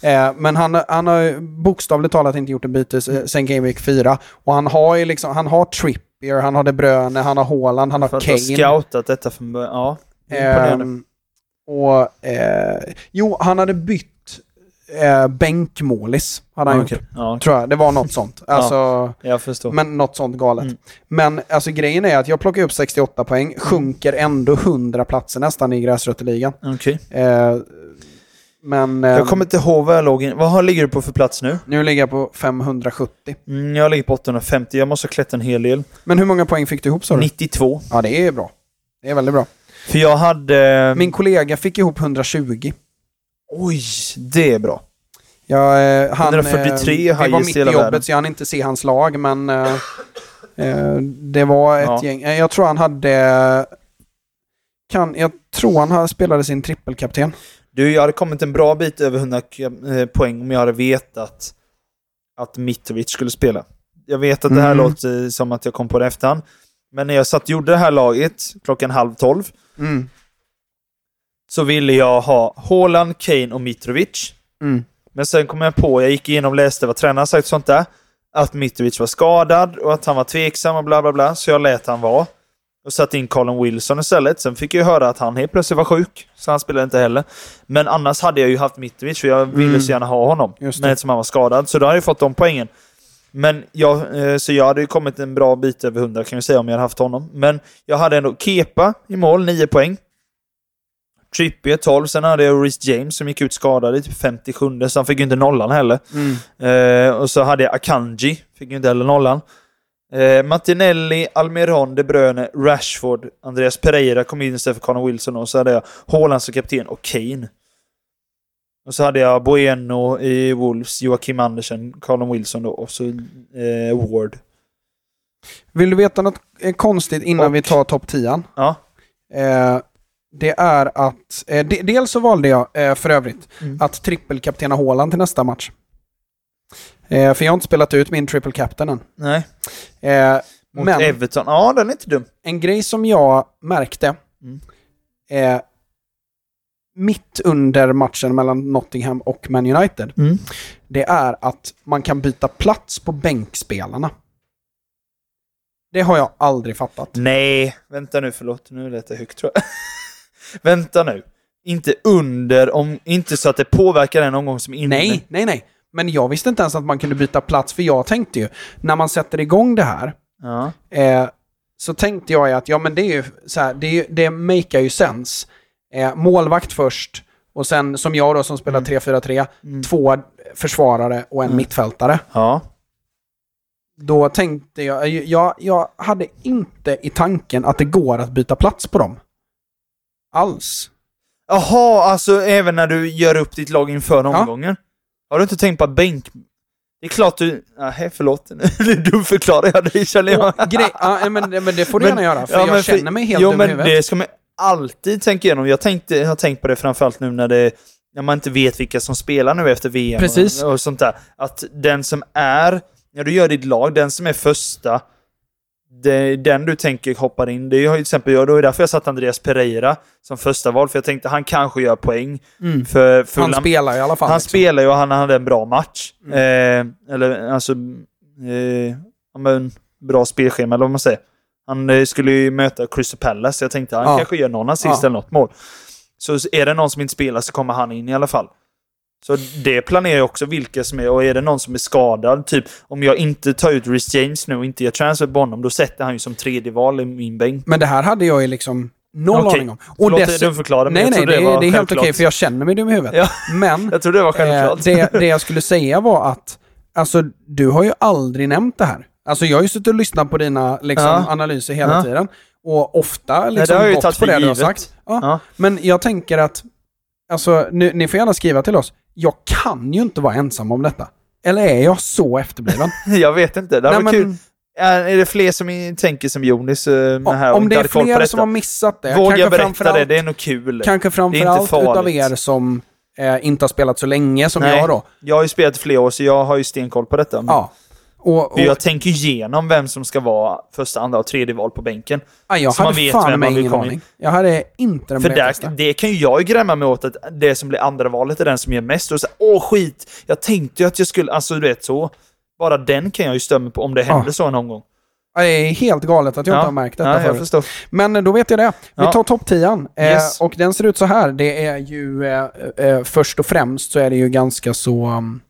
S2: Eh, men han, han har bokstavligt talat inte gjort en byte eh, sen Game Week 4. Och han har ju liksom, han har Trippier, han har De Bruyne, han har Haaland, han har
S3: För att ha
S2: Kane.
S3: scoutat detta från början. Ja, det.
S2: Ehm, och, eh, jo, han hade bytt eh, bänkmålis. Hade han
S3: Ja, okej.
S2: gjort.
S3: Ja,
S2: Tror jag. Det var något sånt. Alltså,
S3: jag förstår.
S2: Men något sånt galet.
S3: Mm.
S2: Men alltså grejen är att jag plockar upp 68 poäng, sjunker ändå 100 platser nästan i gräsrötterligan.
S3: Okej.
S2: Eh, men
S3: Jag kommer inte ihåg vad jag låg in. Vad ligger du på för plats nu?
S2: nu ligger jag på 570.
S3: Mm, jag ligger på 850. Jag måste klättra en hel del.
S2: Men hur många poäng fick du ihop sa du?
S3: 92.
S2: Ja, det är bra. Det är väldigt bra.
S3: För jag hade...
S2: Min kollega fick ihop 10020.
S3: Oj, det är bra.
S2: Jag, eh, han,
S3: 143
S2: eh, Det var mitt i jobbet
S3: världen.
S2: så jag hann inte se hans lag, men eh, eh, det var ett
S3: Ja.
S2: gäng. Eh, Jag tror han hade... Kan, jag tror han hade- spelade sin trippelkapten.
S3: Du, jag hade kommit en bra bit över 100 eh, poäng om jag hade vetat att Mitrovic skulle spela. Jag vet att det här
S2: Mm.
S3: låter som att jag kom på det efterhand. Men när jag satt och gjorde det här laget klockan halv tolv
S2: Mm.
S3: så ville jag ha Haaland, Kane och Mitrovic.
S2: Mm.
S3: Men sen kom jag på, jag gick igenom och läste vad tränaren sagt och sånt där, att Mitrovic var skadad och att han var tveksam och bla bla bla. Så jag lät han vara. Och satte in Colin Wilson istället. Sen fick jag höra att han helt plötsligt var sjuk, så han spelade inte heller. Men annars hade jag ju haft Mitrovic, för jag ville
S2: Mm.
S3: så gärna ha honom. Men eftersom han var skadad, så då hade jag fått de poängen. Men jag, eh, så jag hade ju kommit en bra bit över 100 kan jag säga om jag hade haft honom. Men jag hade ändå Kepa i mål, 9 poäng. Trippier 12, sen hade jag Reece James som gick ut skadad i typ 57 så han fick ju inte nollan heller.
S2: Mm.
S3: Eh, och så hade jag Akanji, fick ju inte heller nollan. Eh, Martinelli, Almiron, De Bruyne, Rashford, Andreas Pereira kom in istället för Conor Wilson och så hade jag Haaland som kapten och Kane. Och så hade jag Bueno i Wolves, Joakim Andersen, Colin Wilson då, och så eh, Ward.
S2: Vill du veta något eh, konstigt innan
S3: Och-
S2: vi tar topp 10?
S3: Ja.
S2: Eh, det är att, eh, de, dels så valde jag eh, för övrigt
S3: Mm.
S2: att trippelkaptena Haaland till nästa match. Eh, för jag har inte spelat ut min triple captain än.
S3: Nej.
S2: Eh,
S3: Mot
S2: men
S3: Everton. Ja, den är inte dum.
S2: en grej som jag märkte
S3: Mm.
S2: Mitt under matchen mellan Nottingham och Man United,
S3: Mm.
S2: det är att man kan byta plats på bänkspelarna. Det har jag aldrig fattat.
S3: Nej, vänta nu, förlåt. Nu lät det högt tror jag. vänta nu. Inte under, om, inte så att det påverkar den omgång som inne.
S2: Nej, nej, nej. Men jag visste inte ens att man kunde byta plats, för jag tänkte ju, när man sätter igång det här,
S3: Ja.
S2: eh, så tänkte jag att, ja men det är ju så här, det, är det makear ju sens. Eh, målvakt först, och sen som jag då som spelar 3-4-3,
S3: Mm.
S2: två försvarare och en
S3: Mm.
S2: mittfältare.
S3: Ja.
S2: Då tänkte jag, jag, jag hade inte i tanken att det går att byta plats på dem. Alls.
S3: Jaha, alltså även när du gör upp ditt lag inför omgången? Har du inte tänkt på att bänk... Det är klart du... Nej, förlåt. du förklarar jag dig känner jag.
S2: Och grej, ja, men, men det får du gärna göra, för
S3: ja,
S2: jag
S3: men
S2: känner mig helt
S3: Jo,
S2: dum i
S3: men
S2: huvudet.
S3: det ska man alltid tänka igenom. Jag, tänkte, jag har tänkt på det framförallt nu när, det, när man inte vet vilka som spelar nu efter VM
S2: Precis.
S3: Och, och sånt där. Att den som är, när du gör ditt lag, den som är första, det, den du tänker hoppar in. Det har ju till exempel jag, det var därför jag satt Andreas Pereira som första val, för jag tänkte han kanske gör poäng.
S2: Mm.
S3: För, för
S2: Han spelar i alla fall.
S3: han
S2: liksom.
S3: spelar ju och han hade en bra match.
S2: Mm.
S3: Eh, eller alltså, eh, men, bra spelschema eller vad man säger. Han eh, skulle ju möta Crystal Palace, jag tänkte han
S2: Ja.
S3: kanske gör någon assist
S2: Ja.
S3: eller något mål. Så är det någon som inte spelar så kommer han in i alla fall. Så det planerar jag också vilka som är, och är det någon som är skadad, typ om jag inte tar ut Rhys James nu och inte gör transfer på honom, då sätter han ju som tredje val i min bänk.
S2: Men det här hade jag ju liksom noll
S3: Okej.
S2: aning om. Och
S3: Förlåt,
S2: dess-
S3: du förklarade, men
S2: Nej, nej, det,
S3: det var
S2: det är helt okej för jag känner mig dum i huvudet.
S3: Ja.
S2: Men
S3: Jag trodde det var
S2: eh,
S3: självklart.
S2: det, det jag skulle säga var att, alltså du har ju aldrig nämnt det här. Alltså jag har ju suttit och lyssnat på dina liksom,
S3: Ja.
S2: analyser hela
S3: Ja.
S2: tiden. Och ofta liksom
S3: det har jag ju
S2: gått på det du har sagt. Ja.
S3: Ja.
S2: Men jag tänker att, alltså nu, ni får gärna skriva till oss. Jag kan ju inte vara ensam om detta. Eller är jag så efterbliven?
S3: Jag vet inte, det
S2: Nej, men-
S3: kul. Är, det fler som tänker som Jonis? eh, här
S2: Om det är fler som har missat det,
S3: Våga
S2: kanske
S3: berätta det, det är nog kul.
S2: kanske
S3: Det
S2: framförallt utav er som eh, inte har spelat så länge som
S3: Nej,
S2: jag då.
S3: Jag har ju spelat i flera år, så jag har ju stenkoll på detta.
S2: Ja. Och, och,
S3: jag tänker igenom vem som ska vara första, andra och tredje val på bänken.
S2: ja, jag
S3: så man
S2: hade
S3: vet
S2: fan
S3: vem man
S2: ingen aning. Jag hade inte den
S3: För där, det kan ju jag grämma mig åt, att det som blir andra valet är den som ger mest. Och så, åh skit, jag tänkte ju att jag skulle, alltså du vet så. Bara den kan jag ju stömma på om det händer
S2: Ja.
S3: så någon gång.
S2: Det är helt galet att jag
S3: Ja.
S2: inte har märkt detta
S3: Ja,
S2: förut. Men eh, då vet jag det. Vi
S3: Ja.
S2: tar topp 10 eh,
S3: Yes.
S2: Och den ser ut så här. Det är ju eh, eh, först och främst så är det ju ganska så... um,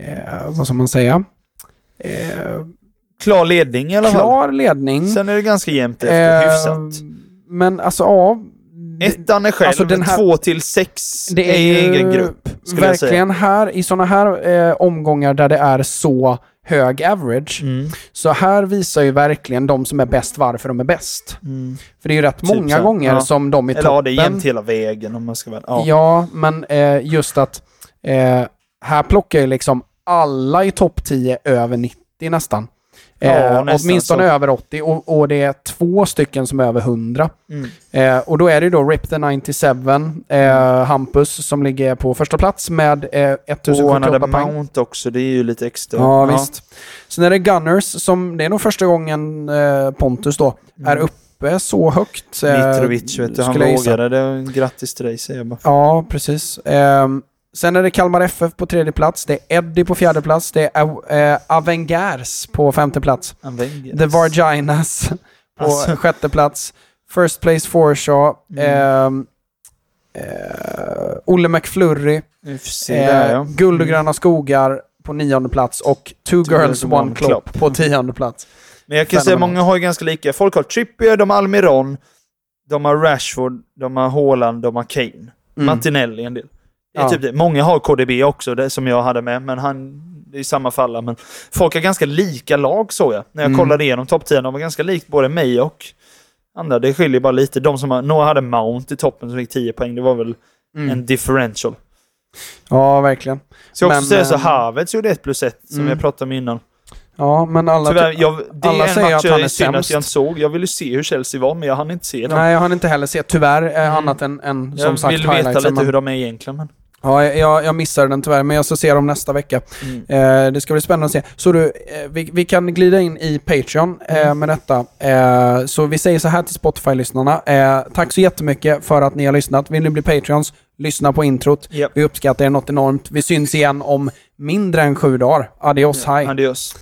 S2: Eh, vad ska man säga? Eh,
S3: Klar ledning i alla fall.
S2: klar ledning.
S3: Sen är det ganska jämnt efter,
S2: Eh,
S3: hyfsat.
S2: Men alltså ja.
S3: Ettan är själv,
S2: alltså, den här-
S3: två till sex
S2: Det är ju
S3: egen grupp.
S2: Verkligen här, i sådana här eh, omgångar där det är så hög average.
S3: Mm.
S2: Så här visar ju verkligen de som är bäst varför de är bäst.
S3: Mm.
S2: För det är ju rätt
S3: Typ
S2: många
S3: så.
S2: gånger
S3: Ja.
S2: som de i
S3: Eller ja, det är
S2: toppen...
S3: jämnt hela vägen om man ska väl... Ja.
S2: Ja, men eh, just att eh, här plockar ju liksom alla i topp 10 över 90 nästan. Eh,
S3: Ja, nästan
S2: åtminstone
S3: så.
S2: över 80 och, och det är två stycken som är över 100.
S3: Mm.
S2: Eh, och då är det då Rip the 97, eh, Hampus, som ligger på första plats med eh,
S3: Och han
S2: 1078
S3: hade
S2: poäng.
S3: Mount också, det är ju lite extra.
S2: Ja, visst. Sen är det Gunners, som det är nog första gången eh, Pontus då är uppe så högt. eh,
S3: Mm. Mitrovic, vet du, han vågade. Det grattis till dig, säger jag bara.
S2: Ja, precis. Sen är det Kalmar FF på tredje plats. Det är Eddie på fjärde plats. Det är uh, Avengers på femte plats.
S3: Vägde.
S2: The Varginas på
S3: Alltså.
S2: sjätte plats. First Place Forshaw.
S3: Mm.
S2: Ehm, eh, Olle McFlurry.
S3: Får se där,
S2: Eh,
S3: ja.
S2: Guld och gröna skogar på nionde plats. Och Two, Girls, One Klopp på tionde plats.
S3: Men jag kan säga
S2: Fenomenalt.
S3: många har ju ganska lika. Folk har Trippier, de har Almiron, de har Rashford, de har Haaland, de har Kane.
S2: Mm.
S3: Martinelli en del. Det är
S2: Ja.
S3: typ det. Många har KDB också, det som jag hade med, men han... Det är samma fall. Men folk har ganska lika lag såg jag. När jag
S2: Mm.
S3: kollade igenom topp 10. De var ganska likt både mig och andra. Det skiljer bara lite. De som har, några hade Mount i toppen som fick 10 poäng. Det var väl
S2: Mm.
S3: en differential.
S2: Ja, verkligen.
S3: Så jag också
S2: Men,
S3: säga så,
S2: eh,
S3: Havertz gjorde 1 plus 1 som
S2: mm.
S3: jag pratade om innan.
S2: Ja, men alla...
S3: Tyvärr, jag, det
S2: alla
S3: är en
S2: säger
S3: match
S2: att han
S3: jag
S2: är
S3: synd att
S2: sämst.
S3: jag inte såg. Jag ville se hur Chelsea var, men jag hann inte se dem.
S2: Nej, jag har inte heller sett tyvärr
S3: Mm.
S2: annat än, än som
S3: jag
S2: sagt
S3: vill veta lite
S2: men-
S3: hur de är egentligen. Men...
S2: Ja, jag, jag missade den tyvärr, men jag ska se dem nästa vecka.
S3: Mm.
S2: Eh, det ska bli spännande att se. Så du, eh, vi, vi kan glida in i Patreon eh,
S3: Mm.
S2: med detta. Eh, så vi säger så här till Spotify-lyssnarna. Eh, tack så jättemycket för att ni har lyssnat. Vill ni bli Patreons, lyssna på introt.
S3: Japp.
S2: Vi uppskattar er något enormt. Vi syns igen om mindre än sju dagar. Adios, hej!
S3: Adios.